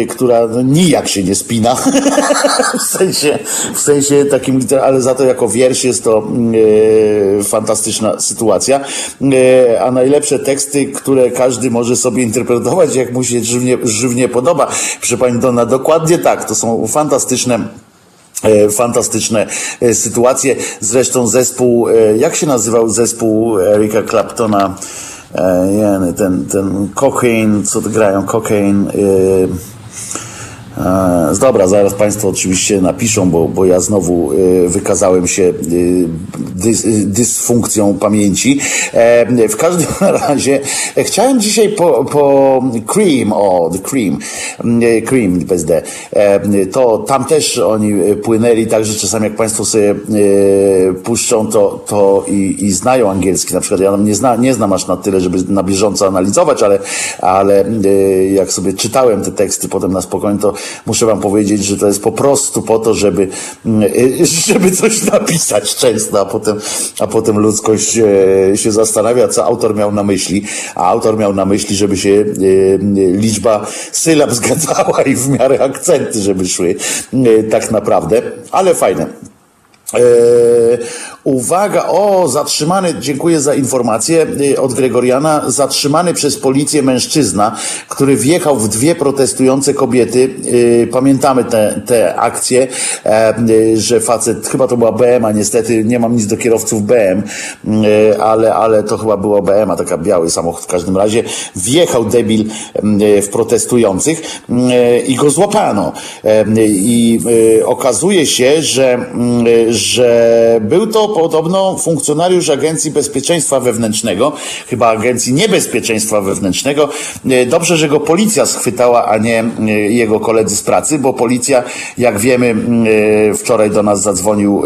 która no nijak się nie spina. w sensie, w sensie takim, ale za to jako wiersz jest to fantastyczna sytuacja. E, a najlepsze teksty, które każdy może sobie interpretować, jak mu się żywnie, żywnie podoba. Proszę Pani Dona, dokładnie tak. To są fantastyczne e, fantastyczne sytuacje. Zresztą zespół, jak się nazywał zespół Erika Claptona? Ten, ten Cocaine, co grają Cocaine. E, dobra, zaraz Państwo oczywiście napiszą, bo, bo ja znowu e, wykazałem się e, dys, dysfunkcją pamięci. W każdym razie chciałem dzisiaj po, po Cream, o, The Cream, Cream bez D, to tam też oni płynęli, także czasami jak Państwo sobie puszczą, to, to i, i znają angielski, na przykład ja nie, zna, nie znam aż na tyle, żeby na bieżąco analizować, ale, ale jak sobie czytałem te teksty potem na spokojnie, to muszę wam powiedzieć, że to jest po prostu po to, żeby, mm, żeby coś napisać często, a potem, a potem ludzkość e, się zastanawia, co autor miał na myśli, a autor miał na myśli, żeby się e, liczba sylab zgadzała i w miarę akcenty, żeby szły e, tak naprawdę, ale fajne. Uwaga, o, zatrzymany, dziękuję za informację y, od Gregoriana, zatrzymany przez policję mężczyzna, który wjechał w dwie protestujące kobiety. Y, pamiętamy te, te akcje, e, y, że facet, chyba to była BM, a niestety nie mam nic do kierowców BM, ale, ale to chyba było BM, a taka biały samochód w każdym razie. Wjechał debil w protestujących i go złapano. E, I okazuje się, że, że był to podobno funkcjonariusz Agencji Bezpieczeństwa Wewnętrznego, chyba Agencji Niebezpieczeństwa Wewnętrznego. E, dobrze, że go policja schwytała, a nie e, jego koledzy z pracy, bo policja, jak wiemy, e, wczoraj do nas zadzwonił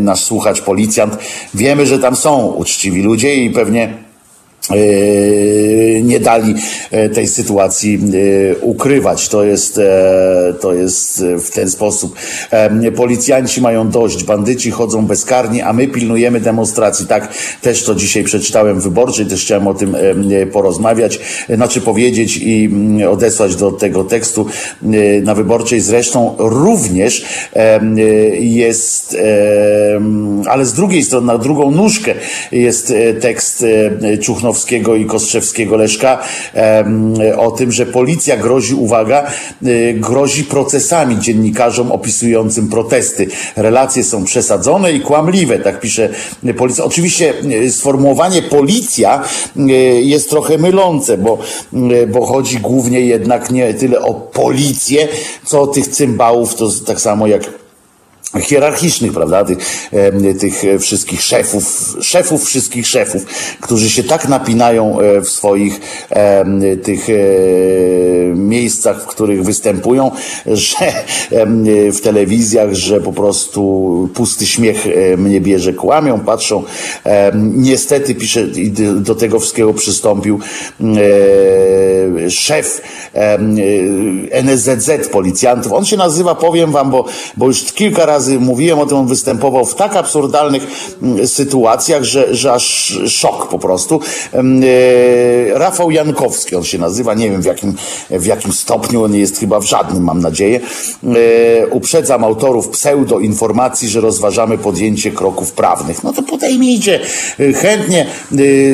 nasz słuchacz policjant. Wiemy, że tam są uczciwi ludzie i pewnie nie dali tej sytuacji ukrywać. To jest, to jest w ten sposób. Policjanci mają dość, bandyci chodzą bezkarni, a my pilnujemy demonstracji. Tak też to dzisiaj przeczytałem w wyborczej, też chciałem o tym porozmawiać, znaczy powiedzieć i odesłać do tego tekstu na wyborczej. Zresztą również jest, ale z drugiej strony, na drugą nóżkę jest tekst Czuchno Ardanowskiego i Kostrzewskiego Leszka o tym, że policja grozi, uwaga, grozi procesami dziennikarzom opisującym protesty. Relacje są przesadzone i kłamliwe, tak pisze policja. Oczywiście sformułowanie policja jest trochę mylące, bo, bo chodzi głównie jednak nie tyle o policję, co o tych cymbałów, to tak samo jak hierarchicznych, prawda, tych, tych wszystkich szefów, szefów wszystkich szefów, którzy się tak napinają e, w swoich tych e, miejscach, w których występują, że w telewizjach, że po prostu pusty śmiech mnie bierze, kłamią, patrzą. Niestety, pisze, do tego wszystkiego przystąpił e, szef NSZZ policjantów. On się nazywa, powiem wam, bo, bo już kilka razy razy mówiłem o tym, on występował w tak absurdalnych mm, sytuacjach, że, że aż szok po prostu. E, Rafał Jankowski, on się nazywa, nie wiem w jakim, w jakim stopniu, on jest chyba w żadnym, mam nadzieję. E, uprzedzam autorów pseudo-informacji, że rozważamy podjęcie kroków prawnych. No to podejmijcie e, chętnie.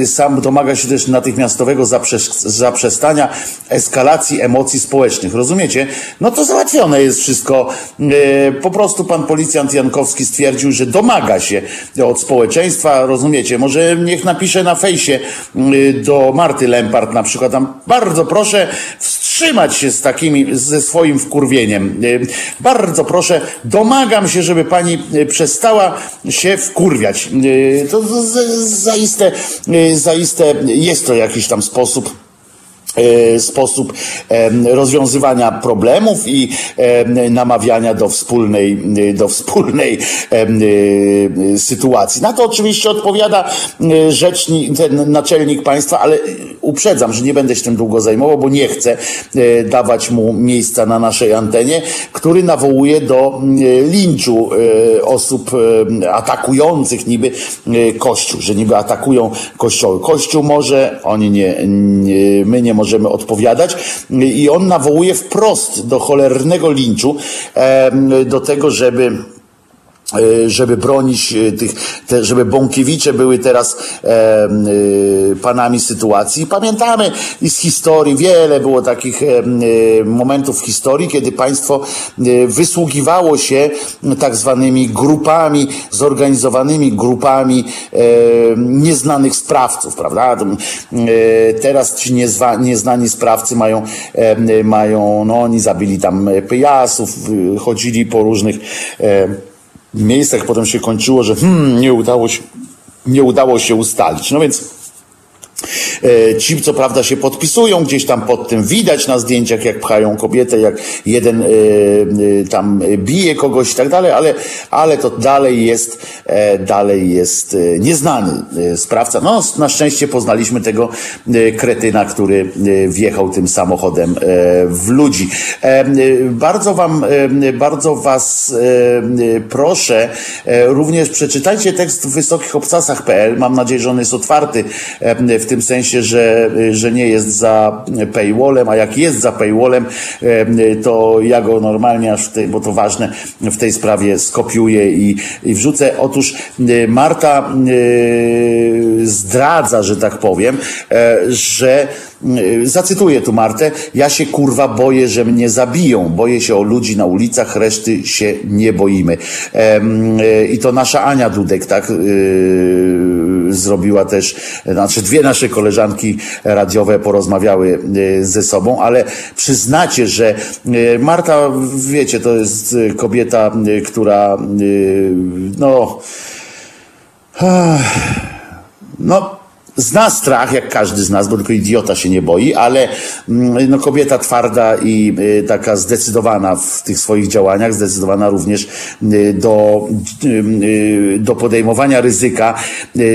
Sam domaga się też natychmiastowego zaprzestania eskalacji emocji społecznych. Rozumiecie? No to załatwione jest wszystko. Po prostu pan policjant policjant Jankowski stwierdził, że domaga się od społeczeństwa, rozumiecie, może niech napisze na fejsie y, do Marty Lempart na przykład tam, bardzo proszę wstrzymać się z takimi, ze swoim wkurwieniem. Y, bardzo proszę, domagam się, żeby pani y, przestała się wkurwiać. To zaiste, zaiste jest to jakiś tam sposób sposób rozwiązywania problemów i namawiania do wspólnej, do wspólnej e, sytuacji. Na to oczywiście odpowiada e, rzecznik, ten naczelnik państwa, ale uprzedzam, że nie będę się tym długo zajmował, bo nie chcę dawać mu miejsca na naszej antenie, który nawołuje do linczu osób atakujących niby Kościół, że niby atakują Kościoły. Kościół może, oni nie, nie my nie możemy odpowiadać. I on nawołuje wprost do cholernego linczu, do tego, żeby E, żeby bronić e, tych, te, żeby Bąkiewicze były teraz e, e, panami sytuacji. Pamiętamy i z historii, wiele było takich e, momentów w historii, kiedy państwo wysługiwało się tak zwanymi grupami, zorganizowanymi grupami e, nieznanych sprawców, prawda? teraz ci niezwa, nieznani sprawcy mają, mają, no oni zabili tam pyjasów, chodzili po różnych miejscach potem się kończyło, że hmm, nie udało się, nie udało się ustalić. No więc ci, co prawda, się podpisują gdzieś tam pod tym, widać na zdjęciach, jak pchają kobietę, jak jeden e, e, tam bije kogoś i tak dalej, ale, ale to dalej jest, dalej jest nieznany sprawca. No, na szczęście poznaliśmy tego kretyna, który wjechał tym samochodem w ludzi. Bardzo wam, bardzo was proszę, również przeczytajcie tekst w wysokich Mam nadzieję, że on jest otwarty w tym sensie, że, że nie jest za paywallem, a jak jest za paywallem, to ja go normalnie, aż tej, bo to ważne, w tej sprawie skopiuję i, i wrzucę. Otóż Marta zdradza, że tak powiem, e, że Zacytuję tu Martę. Ja się kurwa boję, że mnie zabiją. Boję się o ludzi na ulicach, reszty się nie boimy. E, I to nasza Ania Dudek, tak? zrobiła też, znaczy dwie nasze koleżanki radiowe porozmawiały ze sobą, ale przyznacie, że Marta, wiecie, to jest kobieta, która no no zna strach, jak każdy z nas, bo tylko idiota się nie boi, ale mm, no, kobieta twarda i y, taka zdecydowana w tych swoich działaniach, zdecydowana również y, do, y, do podejmowania ryzyka,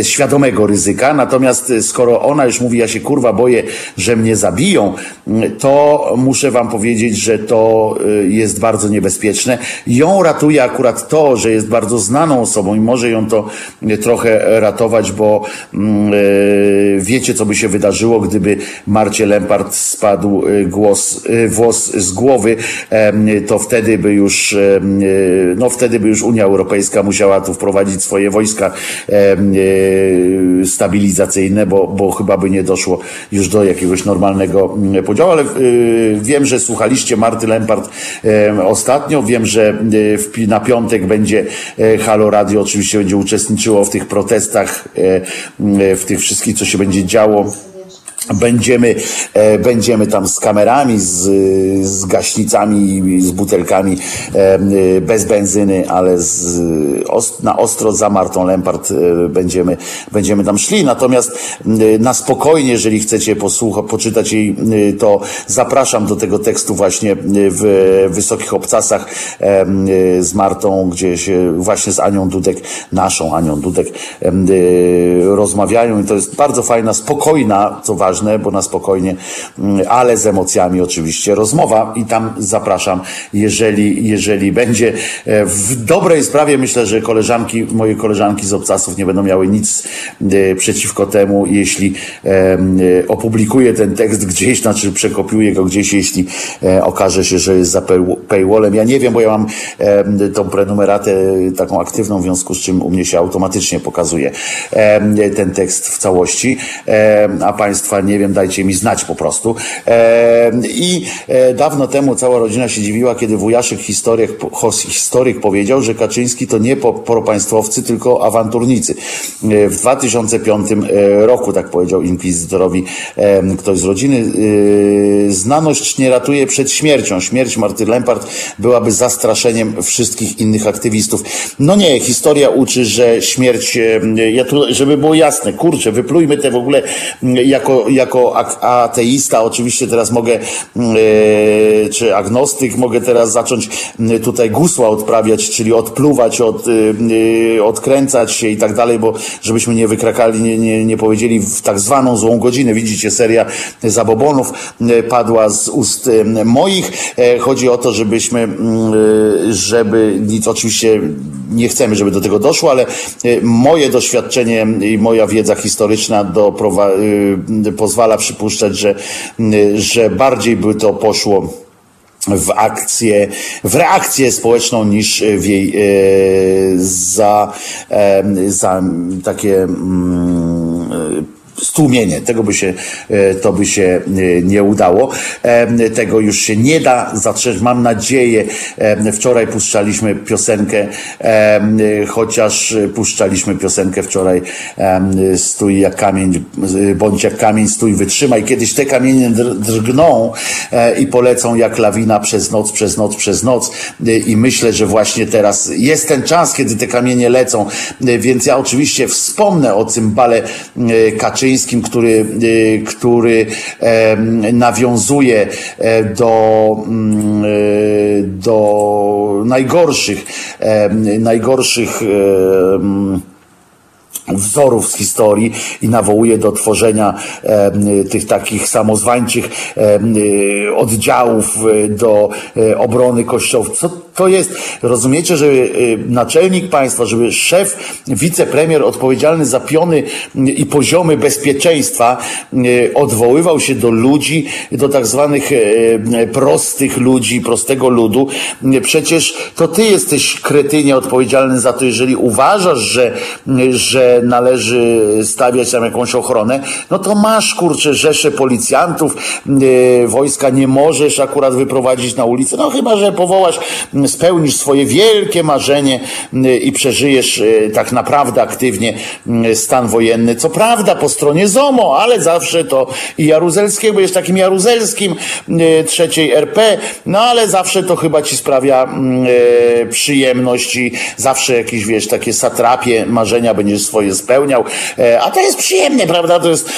świadomego ryzyka. Natomiast skoro ona już mówi, ja się kurwa boję, że mnie zabiją, to muszę wam powiedzieć, że to jest bardzo niebezpieczne. Ją ratuje akurat to, że jest bardzo znaną osobą i może ją to trochę ratować, bo wiecie, co by się wydarzyło, gdyby Marcie Lempart spadł głos, włos z głowy, to wtedy by już, no wtedy by już Unia Europejska musiała tu wprowadzić swoje wojska stabilizacyjne, bo, bo chyba by nie doszło już do jakiegoś normalnego mm, podziału, ale wiem, że słuchaliście Marty Lempart ostatnio, wiem, że na piątek będzie Halo Radio, oczywiście będzie uczestniczyło w tych protestach, w tych wszystkich, co się będzie działo Będziemy, e, będziemy tam z kamerami, z, z gaśnicami, z butelkami e, bez benzyny, ale z, na ostro za Martą Lempart e, będziemy, będziemy tam szli. Natomiast na spokojnie, jeżeli chcecie posłuchać, poczytać jej, to zapraszam do tego tekstu właśnie w Wysokich Obcasach z Martą, gdzie się właśnie z Anią Dudek, naszą Anią Dudek rozmawiają i to jest bardzo fajna, spokojna, co ważne, ważne, bo na spokojnie, mm, ale z emocjami oczywiście rozmowa i tam zapraszam, jeżeli, jeżeli będzie e, w dobrej sprawie, myślę, że koleżanki, moje koleżanki z obcasów nie będą miały nic e, przeciwko temu, jeśli e, opublikuję ten tekst gdzieś, znaczy przekopiuję go gdzieś, jeśli okaże się, że jest za paywallem. Ja nie wiem, bo ja mam tą prenumeratę taką aktywną, w związku z czym u mnie się automatycznie pokazuje ten tekst w całości, a Państwa nie wiem, dajcie mi znać po prostu. I e, dawno temu cała rodzina się dziwiła, kiedy wujaszek historyk, historyk powiedział, że Kaczyński to nie propopaństwowcy, tylko awanturnicy. E, w 2005 e, roku, tak powiedział inkwizytorowi ktoś z rodziny, znaność nie ratuje przed śmiercią. Śmierć Marty Lempart byłaby zastraszeniem wszystkich innych aktywistów. No nie, historia uczy, że śmierć, ja tu, żeby było jasne, kurczę, wyplujmy te w ogóle jako, jako ateista oczywiście teraz mogę, mm, e, czy agnostyk, mogę teraz zacząć mm, tutaj gusła odprawiać, czyli odpluwać, od, y, y, odkręcać się i tak dalej, bo żebyśmy nie wykrakali, nie, nie, nie powiedzieli w tak zwaną złą godzinę. Widzicie, seria zabobonów y, padła z ust moich. E, chodzi o to, żebyśmy, mm, żeby nic oczywiście nie chcemy, żeby do tego doszło, ale moje doświadczenie i moja wiedza historyczna doprowa- pozwala przypuszczać, że, że bardziej by to poszło w akcję, w reakcję społeczną niż w jej e, za, e, za takie mm, stłumienie. Tego by się, e, to by się e, nie udało. E, tego już się nie da zatrzeć. Mam nadzieję, wczoraj puszczaliśmy piosenkę, chociaż puszczaliśmy piosenkę wczoraj stój jak kamień, bądź jak kamień, stój, wytrzymaj. Kiedyś te kamienie drgną i polecą jak lawina przez noc, przez noc, przez noc i myślę, że właśnie teraz jest ten czas, kiedy te kamienie lecą, więc ja oczywiście wspomnę o cymbale Kaczyńskim, Kaczyńskim, który, y, który nawiązuje e, do, mm, e, do najgorszych, najgorszych wzorów z historii i nawołuje do tworzenia e, tych takich samozwańczych e, oddziałów do e, obrony kościołów. Co to jest? Rozumiecie, że naczelnik państwa, żeby szef, wicepremier odpowiedzialny za piony i poziomy bezpieczeństwa odwoływał się do ludzi, do tak zwanych prostych ludzi, prostego ludu. Przecież to ty jesteś kretynie odpowiedzialny za to, jeżeli uważasz, że, że należy stawiać tam jakąś ochronę, no to masz kurczę rzesze policjantów, wojska nie możesz akurat wyprowadzić na ulicę, no chyba, że powołasz, spełnisz swoje wielkie marzenie yy, i przeżyjesz yy, tak naprawdę aktywnie stan wojenny. Co prawda po stronie ZOMO, ale zawsze to i Jaruzelskiego, jest takim Jaruzelskim trzeciej RP, no ale zawsze to chyba ci sprawia przyjemność i zawsze jakieś, wiesz, takie satrapie, marzenia będziesz swoje spełniał, e, a to jest przyjemne, prawda? To jest,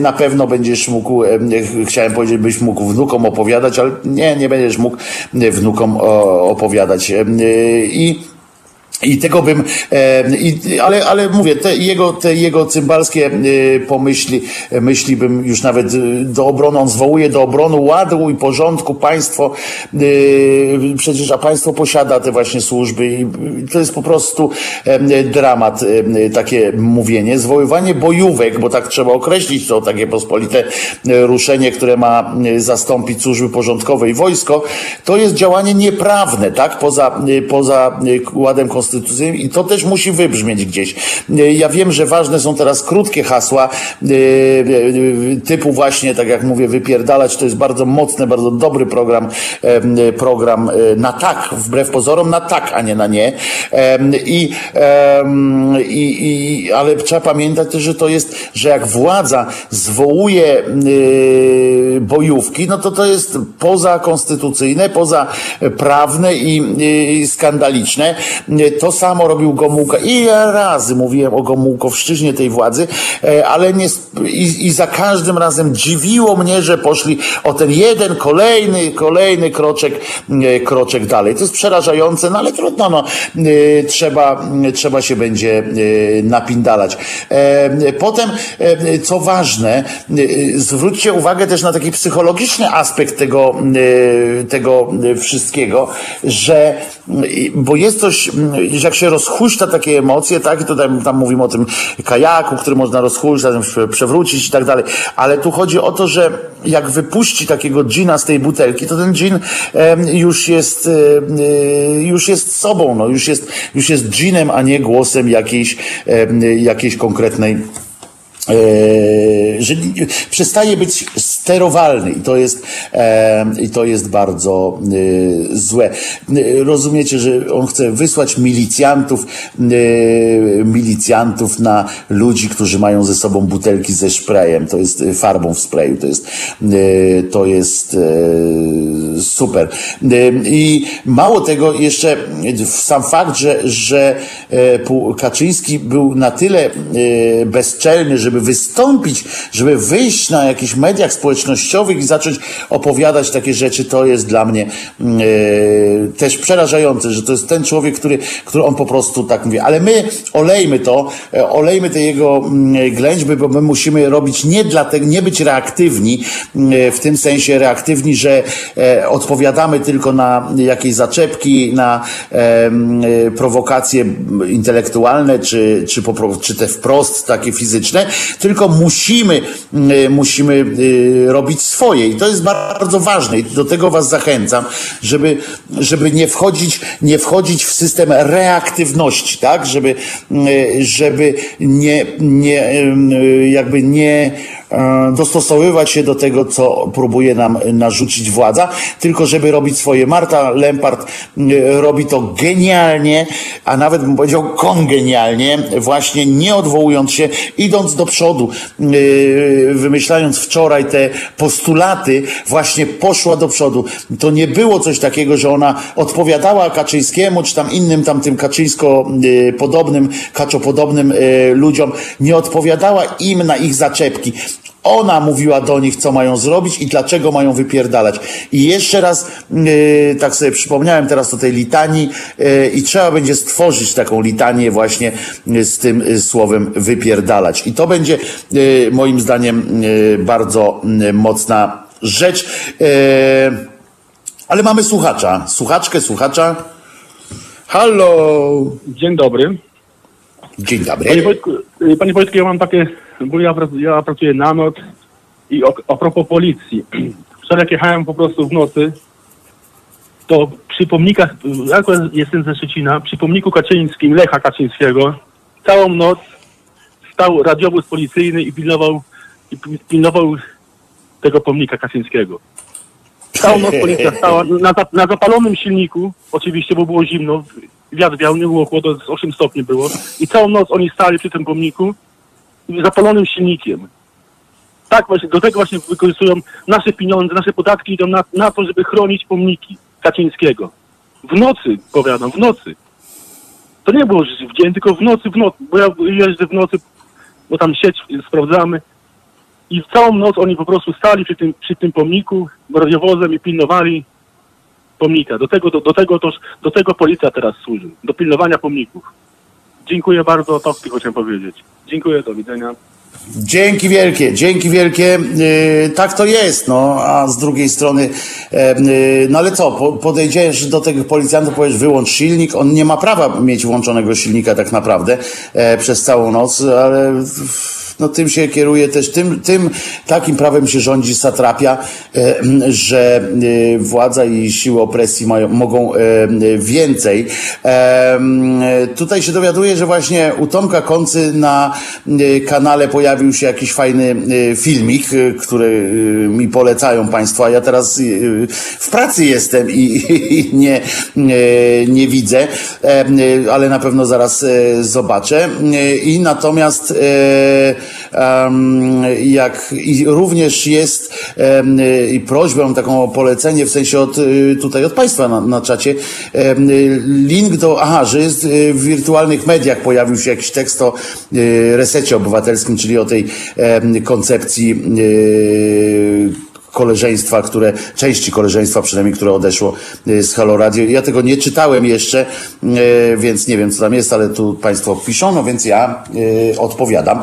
na pewno będziesz mógł, e, chciałem powiedzieć, byś mógł wnukom opowiadać, ale nie, nie będziesz mógł wnukom opowiadać. I I tego bym, e, i, ale, ale mówię, te jego, te jego cymbalskie e, pomyśli, myśli bym już nawet e, do obrony, on zwołuje do obrony ładu i porządku państwo, e, przecież a państwo posiada te właśnie służby i to jest po prostu e, dramat, e, takie mówienie, zwoływanie bojówek, bo tak trzeba określić to takie pospolite ruszenie, które ma zastąpić służby porządkowe i wojsko, to jest działanie nieprawne, tak, poza, poza ładem konstytucyjnym konstytucyjnym i to też musi wybrzmieć gdzieś. E, ja wiem, że ważne są teraz krótkie hasła e, e, typu właśnie, tak jak mówię, wypierdalać. To jest bardzo mocny, bardzo dobry program, program na tak, wbrew pozorom na tak, a nie na nie. I, i, i ale trzeba pamiętać też, że to jest, że jak władza zwołuje bojówki, no to to jest pozakonstytucyjne, pozaprawne i, i skandaliczne. To samo robił Gomułka. I ja razy mówiłem o Gomułkowszczyźnie tej władzy, e, ale nie, i, i za każdym razem dziwiło mnie, że poszli o ten jeden kolejny, kolejny kroczek, e, kroczek dalej. To jest przerażające, no ale trudno, no, e, trzeba, trzeba się będzie napindalać. Potem, co ważne, zwróćcie uwagę też na taki psychologiczny aspekt tego, tego wszystkiego, że, bo jest coś, jak się rozhuśta takie emocje, tak, i tutaj tam mówimy o tym kajaku, który można rozhuśtać, przewrócić i tak dalej, ale tu chodzi o to, że jak wypuści takiego gina z tej butelki, to ten gin już jest, już jest sobą, no, już jest, już jest ginem, a nie głosem jakiejś, jakiejś konkretnej E, że przestaje być sterowalny i to jest, e, i to jest bardzo e, złe. Rozumiecie, że on chce wysłać milicjantów, milicjantów na ludzi, którzy mają ze sobą butelki ze sprayem, to jest farbą w sprayu, to jest, to jest super. I mało tego, jeszcze sam fakt, że, że Kaczyński był na tyle bezczelny, że żeby wystąpić, żeby wyjść na jakichś mediach społecznościowych i zacząć opowiadać takie rzeczy, to jest dla mnie e, też przerażające, że to jest ten człowiek, który, który on po prostu tak mówi. Ale my olejmy to, e, olejmy te jego mm, ględźby, bo my musimy robić nie dlatego, nie być reaktywni, e, w tym sensie reaktywni, że odpowiadamy tylko na jakieś zaczepki, na prowokacje intelektualne, czy, czy, po, czy te wprost takie fizyczne, tylko musimy, y, musimy y, robić swoje i to jest bardzo ważne i do tego was zachęcam, żeby, żeby nie wchodzić, nie wchodzić w system reaktywności, tak, żeby, y, żeby nie, nie, jakby nie, E, dostosowywać się do tego, co próbuje nam narzucić władza, tylko żeby robić swoje. Marta Lempart e, robi to genialnie, a nawet bym powiedział kongenialnie, właśnie nie odwołując się, idąc do przodu, e, wymyślając wczoraj te postulaty, właśnie poszła do przodu. To nie było coś takiego, że ona odpowiadała Kaczyńskiemu, czy tam innym tam tym Kaczyńsko podobnym, kaczopodobnym ludziom, nie odpowiadała im na ich zaczepki. Ona mówiła do nich, co mają zrobić i dlaczego mają wypierdalać. I jeszcze raz, yy, tak sobie przypomniałem teraz o tej litanii yy, i trzeba będzie stworzyć taką litanię właśnie yy, z tym yy, słowem wypierdalać. I to będzie yy, moim zdaniem yy, bardzo mocna rzecz. Ale mamy słuchacza, słuchaczkę, słuchacza. Halo. Dzień dobry. Dzień dobry. Panie Wojtku, panie Wojtku ja mam takie bo ja, ja pracuję na noc i o, a propos policji. Wczoraj jak jechałem po prostu w nocy, to przy pomnikach, jak jestem ze Szczecina, przy pomniku Kaczyńskim, Lecha Kaczyńskiego, całą noc stał radiowóz policyjny i pilnował, i pilnował tego pomnika Kaczyńskiego. Całą noc policja stała na, na zapalonym silniku, oczywiście, bo było zimno, wiatr wiał, nie było chłodu, 8 stopni było. I całą noc oni stali przy tym pomniku zapalonym silnikiem. Tak właśnie, do tego właśnie wykorzystują nasze pieniądze, nasze podatki idą na, na to, żeby chronić pomniki Kaczyńskiego. W nocy, powiadam, w nocy. To nie było w dzień, tylko w nocy, w nocy, bo ja jeżdżę w nocy, bo tam sieć sprawdzamy i w całą noc oni po prostu stali przy tym, przy tym pomniku radiowozem i pilnowali pomnika. Do tego, do, do, tego, to, do tego policja teraz służy. Do pilnowania pomników. Dziękuję bardzo, to chciałem powiedzieć. Dziękuję, do widzenia. Dzięki wielkie, dzięki wielkie. Yy, tak to jest, no, a z drugiej strony, yy, no ale co, podejdziesz do tego policjanta, powiesz wyłącz silnik, on nie ma prawa mieć włączonego silnika tak naprawdę e, przez całą noc, ale no tym się kieruje też, tym, tym takim prawem się rządzi satrapia, e, że e, władza i siły opresji mają, mogą e, więcej. Tutaj się dowiaduję, że właśnie u Tomka Koncy na kanale pojawił się jakiś fajny filmik, który mi polecają Państwo, a ja teraz w pracy jestem i, i nie, nie widzę, ale na pewno zaraz zobaczę. I natomiast jak i również jest i prośbę taką o polecenie w sensie od y, tutaj od Państwa na, na czacie. Link do, aha, że jest y, w wirtualnych mediach pojawił się jakiś tekst o y, resecie obywatelskim, czyli o tej koncepcji koleżeństwa, które, części koleżeństwa przynajmniej, które odeszło y, z Halo Radio. Ja tego nie czytałem jeszcze, y, więc nie wiem, co tam jest, ale tu Państwo piszą, no więc ja y, odpowiadam.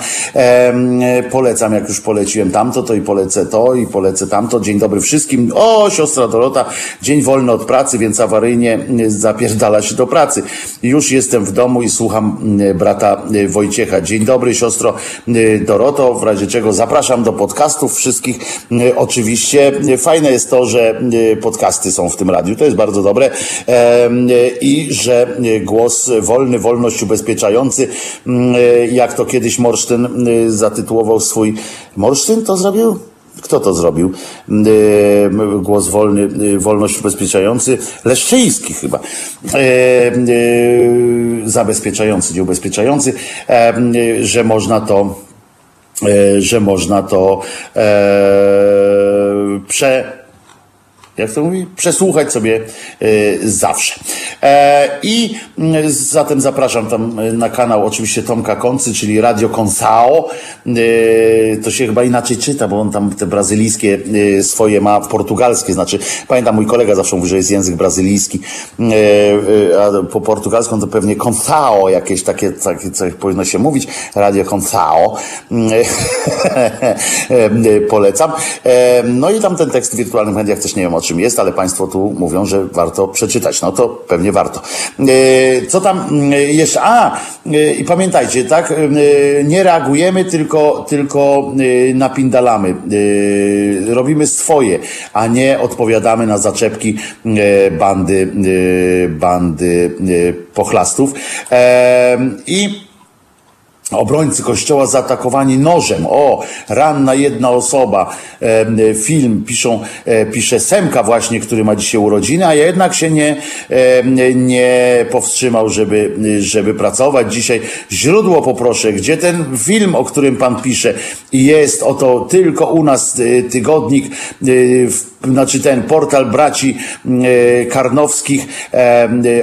Polecam, jak już poleciłem tamto, to i polecę to, i polecę tamto. Dzień dobry wszystkim. O, siostra Dorota, dzień wolny od pracy, więc awaryjnie zapierdala się do pracy. Już jestem w domu i słucham brata Wojciecha. Dzień dobry, siostro Doroto, w razie czego zapraszam do podcastów wszystkich, oczywiście oczywiście fajne jest to, że e, podcasty są w tym radiu, to jest bardzo dobre i że głos wolny, wolność ubezpieczający, jak to kiedyś Morsztyn zatytułował swój... Morsztyn to zrobił? Kto to zrobił? Głos wolny, wolność ubezpieczający. Leszczyński chyba. Zabezpieczający, nie ubezpieczający, że można to E, że można to e, prze jak to mówi, przesłuchać sobie y, zawsze. E, I y, zatem zapraszam tam na kanał oczywiście Tomka Koncy, czyli Radio Consao. To się chyba inaczej czyta, bo on tam te brazylijskie swoje ma, portugalskie, znaczy pamiętam mój kolega zawsze mówi, że jest język brazylijski, a po portugalsku to pewnie Consao jakieś takie, takie co powinno się mówić, Radio Consao. Polecam. No i tam ten tekst w wirtualnych mediach też nie wiem o czym jest, ale Państwo tu mówią, że warto przeczytać. No to pewnie warto. E, co tam mm, jeszcze? A, e, i pamiętajcie, tak? E, nie reagujemy, tylko, tylko napindalamy. Robimy swoje, a nie odpowiadamy na zaczepki bandy, bandy pochlastów. I Obrońcy kościoła zaatakowani nożem. O, ranna jedna osoba. Film piszą, e, pisze Semka właśnie, który ma dzisiaj urodziny, a jednak się nie, nie powstrzymał, żeby, żeby pracować. Dzisiaj źródło poproszę, gdzie ten film, o którym pan pisze jest, oto tylko u nas e, tygodnik, e, znaczy ten portal braci Karnowskich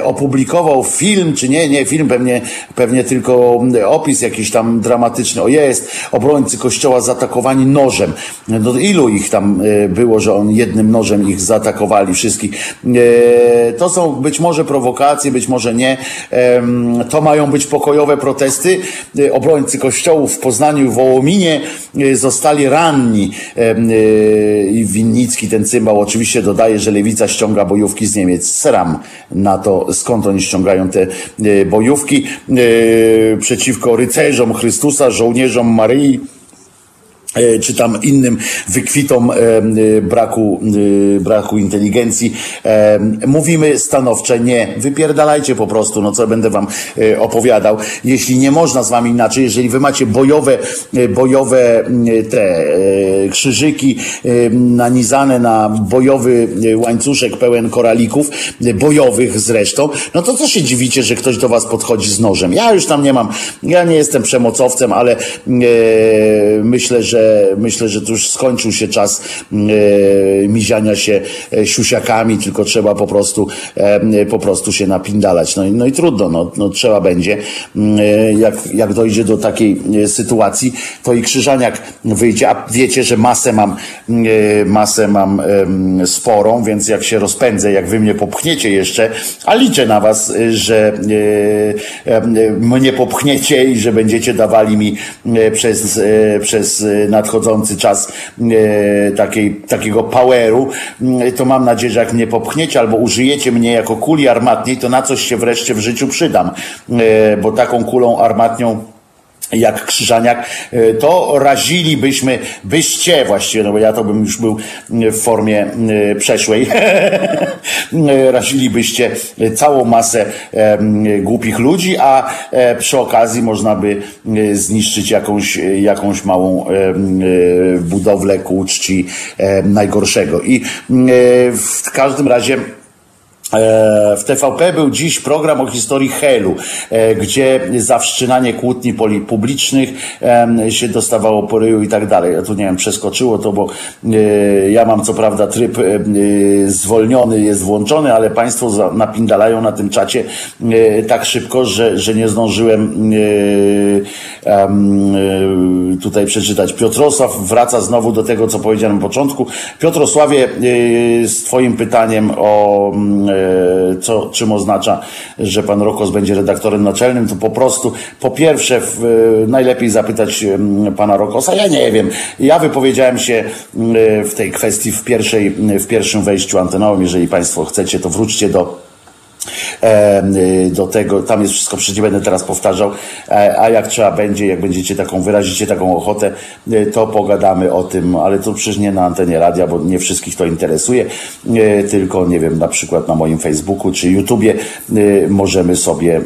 opublikował film, czy nie, nie, film pewnie, pewnie tylko opis, jak jakiś tam dramatyczny, o jest, obrońcy kościoła zaatakowani nożem. No ilu ich tam e, było, że on jednym nożem ich zaatakowali wszystkich. E, to są być może prowokacje, być może nie. To mają być pokojowe protesty. E, obrońcy kościołów w Poznaniu i Wołominie zostali ranni. I Winnicki, ten cymbał oczywiście dodaje, że lewica ściąga bojówki z Niemiec. Seram na to, skąd oni ściągają te bojówki przeciwko rycerzom Chrystusa, żołnierzom Maryi, E, czy tam innym wykwitom e, e, braku, braku inteligencji. Mówimy stanowcze nie. Wypierdalajcie po prostu, no co będę wam opowiadał. Jeśli nie można z wami inaczej, jeżeli wy macie bojowe, bojowe te krzyżyki nanizane na bojowy łańcuszek pełen koralików, bojowych zresztą, no to co się dziwicie, że ktoś do was podchodzi z nożem? Ja już tam nie mam, ja nie jestem przemocowcem, ale myślę, że myślę, że tu już skończył się czas miziania się siusiakami, tylko trzeba po prostu po prostu się napindalać. No i, no i trudno, no, no trzeba będzie. Jak, jak dojdzie do takiej sytuacji, to i Krzyżaniak wyjdzie, a wiecie, że masę mam masę mam sporą, więc jak się rozpędzę, jak wy mnie popchniecie jeszcze, a liczę na was, że mnie popchniecie i że będziecie dawali mi przez, przez nadchodzący czas takiej, takiego poweru, to mam nadzieję, że jak mnie popchniecie albo użyjecie mnie jako kuli armatniej, to na coś się wreszcie w życiu przydam, bo taką kulą armatnią jak Krzyżaniak, e, to razilibyśmy, byście właściwie, no bo ja to bym już był w formie e, przeszłej, razilibyście całą masę głupich ludzi, a e, przy okazji można by zniszczyć jakąś, jakąś małą budowlę ku czci najgorszego. I w każdym razie E, w TVP był dziś program o historii Helu, e, gdzie za wszczynanie kłótni publicznych się dostawało po ryju i tak dalej. Ja tu nie wiem, przeskoczyło to, bo e, ja mam co prawda tryb zwolniony, jest włączony, ale Państwo napindalają na tym czacie tak szybko, że, że nie zdążyłem tutaj przeczytać. Piotrosław wraca znowu do tego, co powiedziałem na początku. Piotrosławie, z Twoim pytaniem o E, co, czym oznacza, że pan Rokos będzie redaktorem naczelnym, to po prostu, po pierwsze, najlepiej zapytać pana Rokosa. Ja nie wiem. Ja wypowiedziałem się w tej kwestii w, pierwszej, w pierwszym wejściu antenowym. Jeżeli państwo chcecie, to wróćcie do Y, do tego, tam jest wszystko, przecież nie będę teraz powtarzał, e, a jak trzeba będzie, jak będziecie taką, wyrazicie taką ochotę, y, to pogadamy o tym, ale to przecież nie na antenie radia, bo nie wszystkich to interesuje, y, tylko nie wiem, na przykład na moim Facebooku czy YouTubie możemy sobie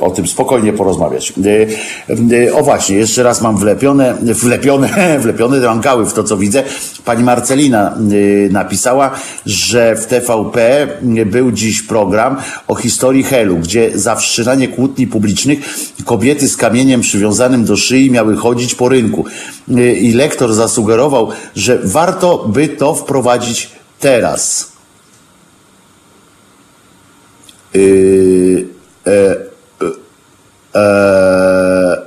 o tym spokojnie porozmawiać. O właśnie, jeszcze raz mam wlepione, wlepione, wlepione rangały w to, co widzę. Pani Marcelina napisała, że w TVP był dziś program o historii Helu, gdzie za wszczynanie kłótni publicznych kobiety z kamieniem przywiązanym do szyi miały chodzić po rynku. I lektor zasugerował, że warto by to wprowadzić teraz. Yy, e, e, e,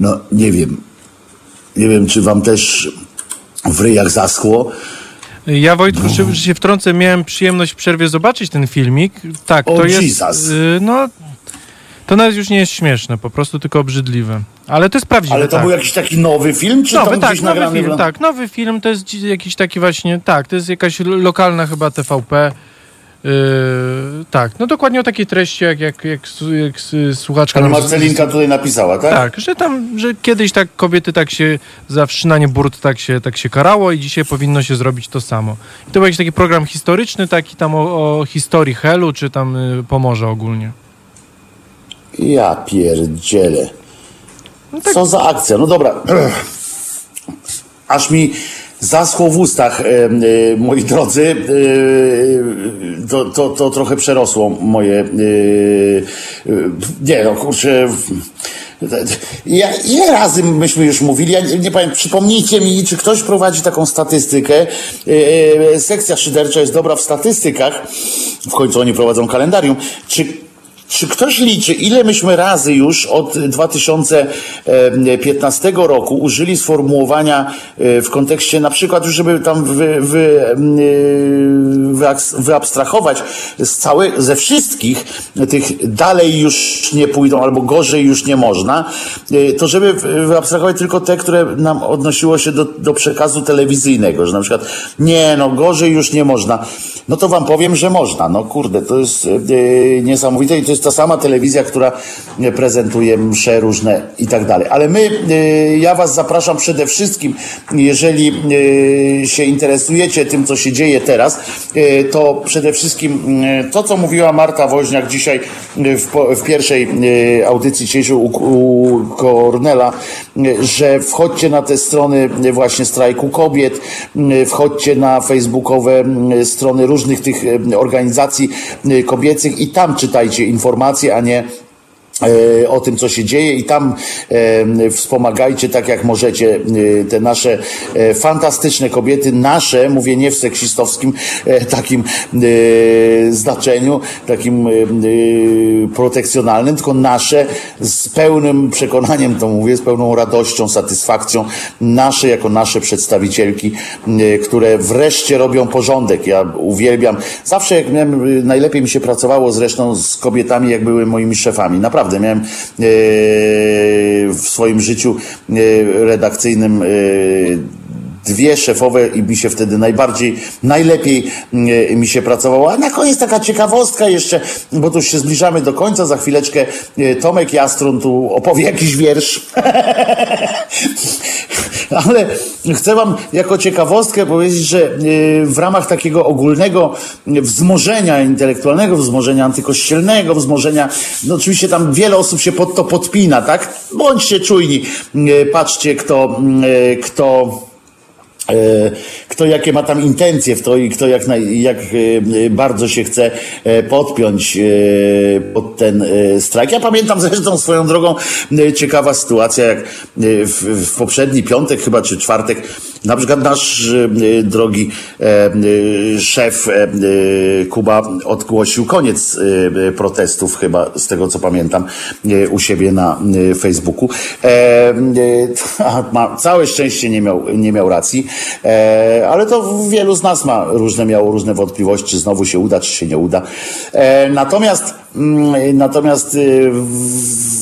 no nie wiem. Nie wiem, czy wam też w ryjach zaschło. Ja Wojtku, no. się wtrącę, miałem przyjemność w przerwie zobaczyć ten filmik. Tak, to jest. Jesus. Y, no, to nawet już nie jest śmieszne, po prostu tylko obrzydliwe. Ale to jest prawdziwe. Ale to tak. był jakiś taki nowy film, czy nowy, to tak, nowy film, tak, nowy film, to jest jakiś taki właśnie, tak, to jest jakaś lokalna chyba TVP. Yy, tak, no dokładnie o takiej treści, jak, jak, jak, jak słuchaczka... Pani Marcelinka tutaj napisała, tak? Tak, że tam, że kiedyś tak kobiety tak się, za wszczynanie burt tak się, tak się karało i dzisiaj powinno się zrobić to samo. I to był jakiś taki program historyczny, taki tam o, o historii Helu, czy tam y, Pomorza ogólnie. Ja pierdzielę. No tak. Co za akcja? No dobra. Aż mi zaschło w ustach, e, e, moi drodzy. E, to, to, to trochę przerosło moje. Nie, no kurczę. Ja, ile razy myśmy już mówili, ja nie, nie przypomnijcie mi, czy ktoś prowadzi taką statystykę. Sekcja szydercza jest dobra w statystykach, w końcu oni prowadzą kalendarium. Czy czy ktoś liczy, ile myśmy razy już od 2015 roku użyli sformułowania e, w kontekście na przykład, żeby tam wy, wy, e, wyabstrahować z całych, ze wszystkich tych dalej już nie pójdą albo gorzej już nie można, e, to żeby wyabstrahować tylko te, które nam odnosiło się do, do przekazu telewizyjnego, że na przykład nie, no gorzej już nie można. No to wam powiem, że można. No kurde, to jest niesamowite i to jest jest ta sama telewizja, która prezentuje msze różne i tak dalej. Ale my, y, ja Was zapraszam przede wszystkim, jeżeli y, się interesujecie tym, co się dzieje teraz, to przede wszystkim to, co mówiła Marta Woźniak dzisiaj w, w pierwszej audycji dzisiejszej u, u Kornela, że wchodźcie na te strony właśnie strajku kobiet, wchodźcie na facebookowe strony różnych tych organizacji kobiecych i tam czytajcie informacje, a nie o tym, co się dzieje i tam e, wspomagajcie tak jak możecie e, te nasze fantastyczne kobiety, nasze, mówię nie w seksistowskim takim znaczeniu, takim protekcjonalnym, tylko nasze z pełnym przekonaniem to mówię, z pełną radością, satysfakcją, nasze jako nasze przedstawicielki, które wreszcie robią porządek. Ja uwielbiam, zawsze jak miałem, najlepiej mi się pracowało zresztą z kobietami, jak były moimi szefami, naprawdę naprawdę. Miałem e, w swoim życiu e, redakcyjnym e, dwie szefowe i mi się wtedy najbardziej, najlepiej mi się pracowało. A na koniec taka ciekawostka jeszcze, bo tu się zbliżamy do końca, za chwileczkę Tomek Jastrun tu opowie jakiś wiersz. Ale chcę Wam jako ciekawostkę powiedzieć, że w ramach takiego ogólnego wzmożenia intelektualnego, wzmożenia antykościelnego, wzmożenia, no oczywiście tam wiele osób się pod to podpina, tak? Bądźcie czujni, patrzcie kto, kto E, kto jakie ma tam intencje w to i kto jak, naj, jak e, bardzo się chce e, podpiąć pod ten strajk. Ja pamiętam zresztą swoją drogą ciekawa sytuacja, jak w, w poprzedni piątek chyba, czy czwartek, na przykład nasz drogi szef Kuba odgłosił koniec protestów chyba, z tego co pamiętam, u siebie na Facebooku. Całe szczęście nie miał, nie miał racji. E, ale to wielu z nas ma różne, miało różne wątpliwości, czy znowu się uda, czy się nie uda. E, natomiast Natomiast y,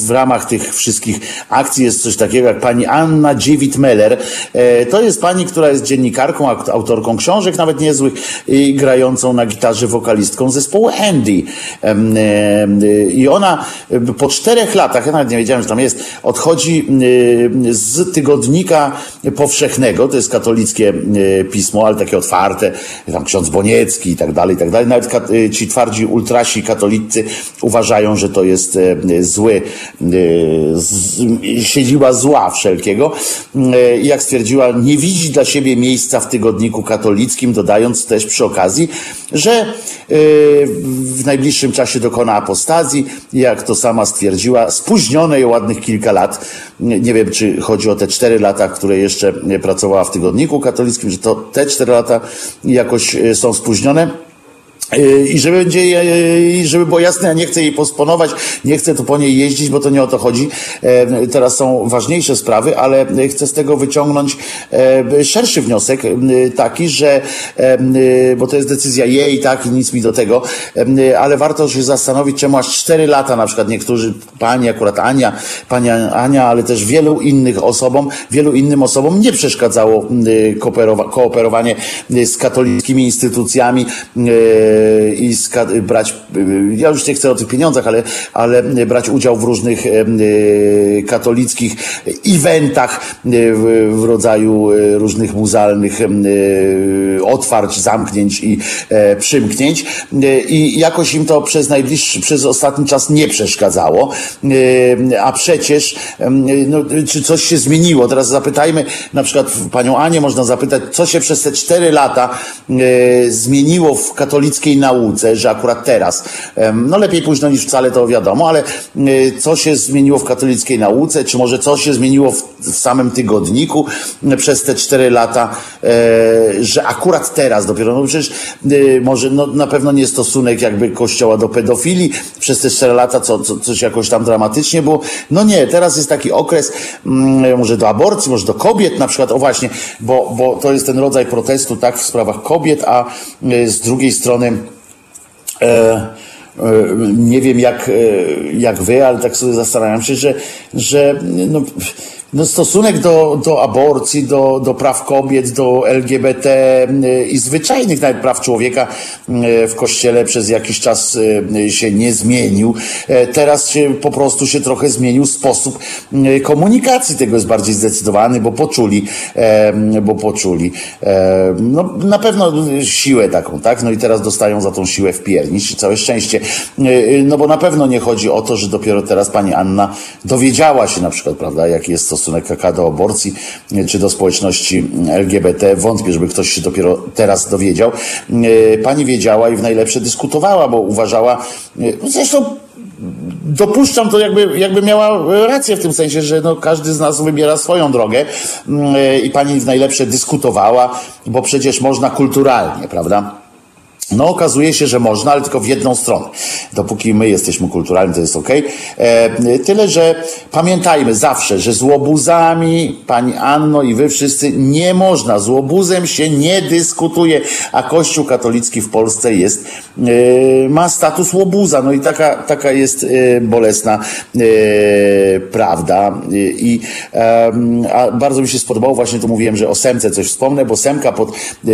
w ramach tych wszystkich akcji jest coś takiego jak pani Anna Dziewit-Meller. E, to jest pani, która jest dziennikarką, autorką książek nawet niezłych i grającą na gitarze wokalistką zespołu Andy. I ona po czterech latach, ja nawet nie wiedziałem, że tam jest, odchodzi z tygodnika powszechnego, to jest katolicki katolickie e, pismo, ale takie otwarte, tam ksiądz Boniecki i tak dalej, i tak dalej. Nawet e, ci twardzi ultrasi katolicy uważają, że to jest e, zły, siedziła zła wszelkiego. I jak stwierdziła, nie widzi dla siebie miejsca w tygodniku katolickim, dodając też przy okazji, że w najbliższym czasie dokona apostazji, jak to sama stwierdziła, spóźnionej ładnych kilka lat. Nie wiem, czy chodzi o te cztery lata, które jeszcze pracowała w tygodniku katolickim, że to te cztery lata jakoś e, są spóźnione. I żeby i żeby było jasne, ja nie chcę jej posponować, nie chcę tu po niej jeździć, bo to nie o to chodzi. Teraz są ważniejsze sprawy, ale chcę z tego wyciągnąć szerszy wniosek, taki, że, bo to jest decyzja jej, tak, i nic mi do tego, ale warto się zastanowić, czemu aż cztery lata, na przykład niektórzy, pani akurat Ania, pani Ania, ale też wielu innych osobom, wielu innym osobom nie przeszkadzało kooperowanie z katolickimi instytucjami, i brać, ja już nie chcę o tych pieniądzach, ale, ale brać udział w różnych e, katolickich eventach e, w rodzaju e, różnych muzealnych otwarć, zamknięć i przymknięć i jakoś im to przez najbliższy, przez ostatni czas nie przeszkadzało, a przecież no, czy coś się zmieniło? Teraz zapytajmy na przykład panią Anię, można zapytać, co się przez te cztery lata zmieniło w katolickiej katolickiej nauce, że akurat teraz, no lepiej późno niż wcale to wiadomo, ale y, co się zmieniło w katolickiej nauce, czy może co się zmieniło w, w samym tygodniku przez te cztery lata, e, że akurat teraz dopiero, no przecież y, może no, na pewno nie stosunek jakby kościoła do pedofilii przez te cztery lata, co, co, coś jakoś tam dramatycznie było. No nie, teraz jest taki okres, mm, może do aborcji, może do kobiet na przykład, o właśnie, bo, bo to jest ten rodzaj protestu, tak, w sprawach kobiet, a y, z drugiej strony nie wiem jak, e, jak wy, ale tak sobie zastanawiam się, że, że no, no, stosunek do, do aborcji, do, do praw kobiet, do LGBT y, i zwyczajnych nawet praw człowieka y, w kościele przez jakiś czas y, się nie zmienił. E, teraz się po prostu się trochę zmienił sposób komunikacji. Tego jest bardziej zdecydowany, bo poczuli, bo poczuli no, na pewno siłę taką, tak? No i teraz dostają za tą siłę w piernić. Całe szczęście. No bo na pewno nie chodzi o to, że dopiero teraz pani Anna dowiedziała się na przykład, prawda, jaki jest stosunek KK do aborcji, czy do społeczności LGBT. Wątpię, żeby ktoś się dopiero teraz dowiedział. E, pani wiedziała i w najlepsze dyskutowała, bo uważała, e, zresztą dopuszczam to, jakby, jakby miała rację w tym sensie, że no, każdy z nas wybiera swoją drogę mm, e, i pani w najlepsze dyskutowała, bo przecież można kulturalnie, prawda? No, okazuje się, że można, ale tylko w jedną stronę. Dopóki my jesteśmy kulturalni, to jest ok. E, tyle, że pamiętajmy zawsze, że z łobuzami, pani Anno i wy wszyscy, nie można. Z łobuzem się nie dyskutuje, a Kościół katolicki w Polsce jest, e, ma status łobuza. No i taka, taka jest e, bolesna e, prawda. I a bardzo mi się spodobało, właśnie tu mówiłem, że o Semce coś wspomnę, bo Semka pod, e,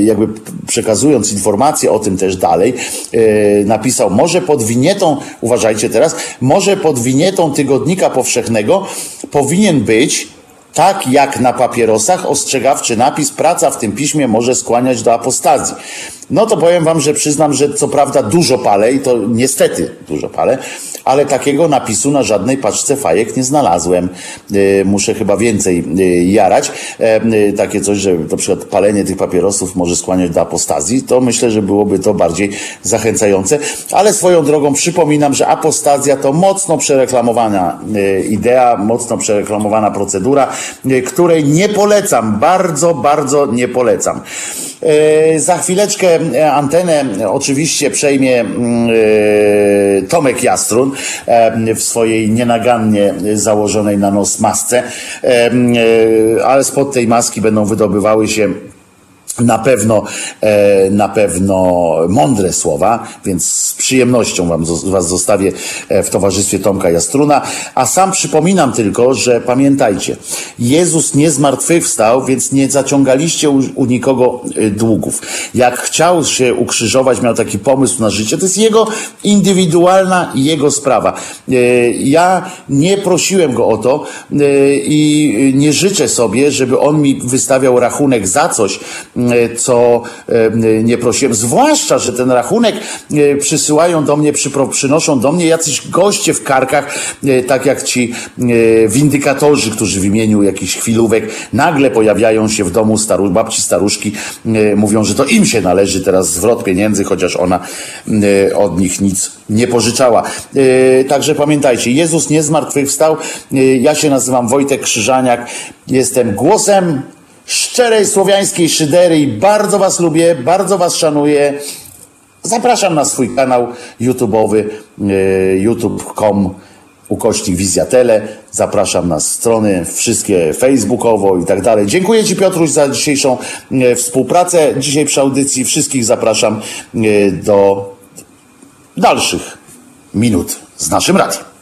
jakby przekazując informacje, informacje o tym też dalej, yy, napisał, może pod winietą, uważajcie teraz, może pod winietą Tygodnika Powszechnego powinien być tak jak na papierosach ostrzegawczy napis praca w tym piśmie może skłaniać do apostazji. No to powiem wam, że przyznam, że co prawda dużo palę i to niestety dużo palę, ale takiego napisu na żadnej paczce fajek nie znalazłem. Y, muszę chyba więcej y, jarać. E, y, takie coś, że na przykład palenie tych papierosów może skłaniać do apostazji, to myślę, że byłoby to bardziej zachęcające. Ale swoją drogą przypominam, że apostazja to mocno przereklamowana idea, mocno przereklamowana procedura, której nie polecam, bardzo, bardzo nie polecam. E, za chwileczkę antenę oczywiście przejmie mm, e, Tomek Jastrun w swojej nienagannie założonej na nos masce, ale spod tej maski będą wydobywały się na pewno, e, na pewno mądre słowa, więc z przyjemnością wam, was zostawię e, w towarzystwie Tomka Jastruna. A sam przypominam tylko, że pamiętajcie, Jezus nie zmartwychwstał, więc nie zaciągaliście u, u nikogo e, długów. Jak chciał się ukrzyżować, miał taki pomysł na życie, to jest jego indywidualna jego sprawa. Ja nie prosiłem go o to i nie życzę sobie, żeby on mi wystawiał rachunek za coś, co e, nie prosiłem. Zwłaszcza, że ten rachunek e, przysyłają do mnie, przynoszą do mnie jacyś goście w karkach, tak jak ci windykatorzy, którzy w imieniu jakichś chwilówek nagle pojawiają się w domu staru, babci staruszki, mówią, że to im się należy teraz zwrot pieniędzy, chociaż ona od nich nic nie pożyczała. Także pamiętajcie, Jezus nie zmartwychwstał. Ja się nazywam Wojtek Krzyżaniak. Jestem głosem szczerej słowiańskiej szydery i bardzo Was lubię, bardzo Was szanuję. Zapraszam na swój kanał YouTube'owy e, youtube.com ukośnik Wizjatele. Zapraszam na strony wszystkie facebookowo i tak dalej. Dziękuję Ci Piotruś za dzisiejszą e, współpracę. Dzisiaj przy audycji wszystkich zapraszam e, do dalszych minut z naszym radiem.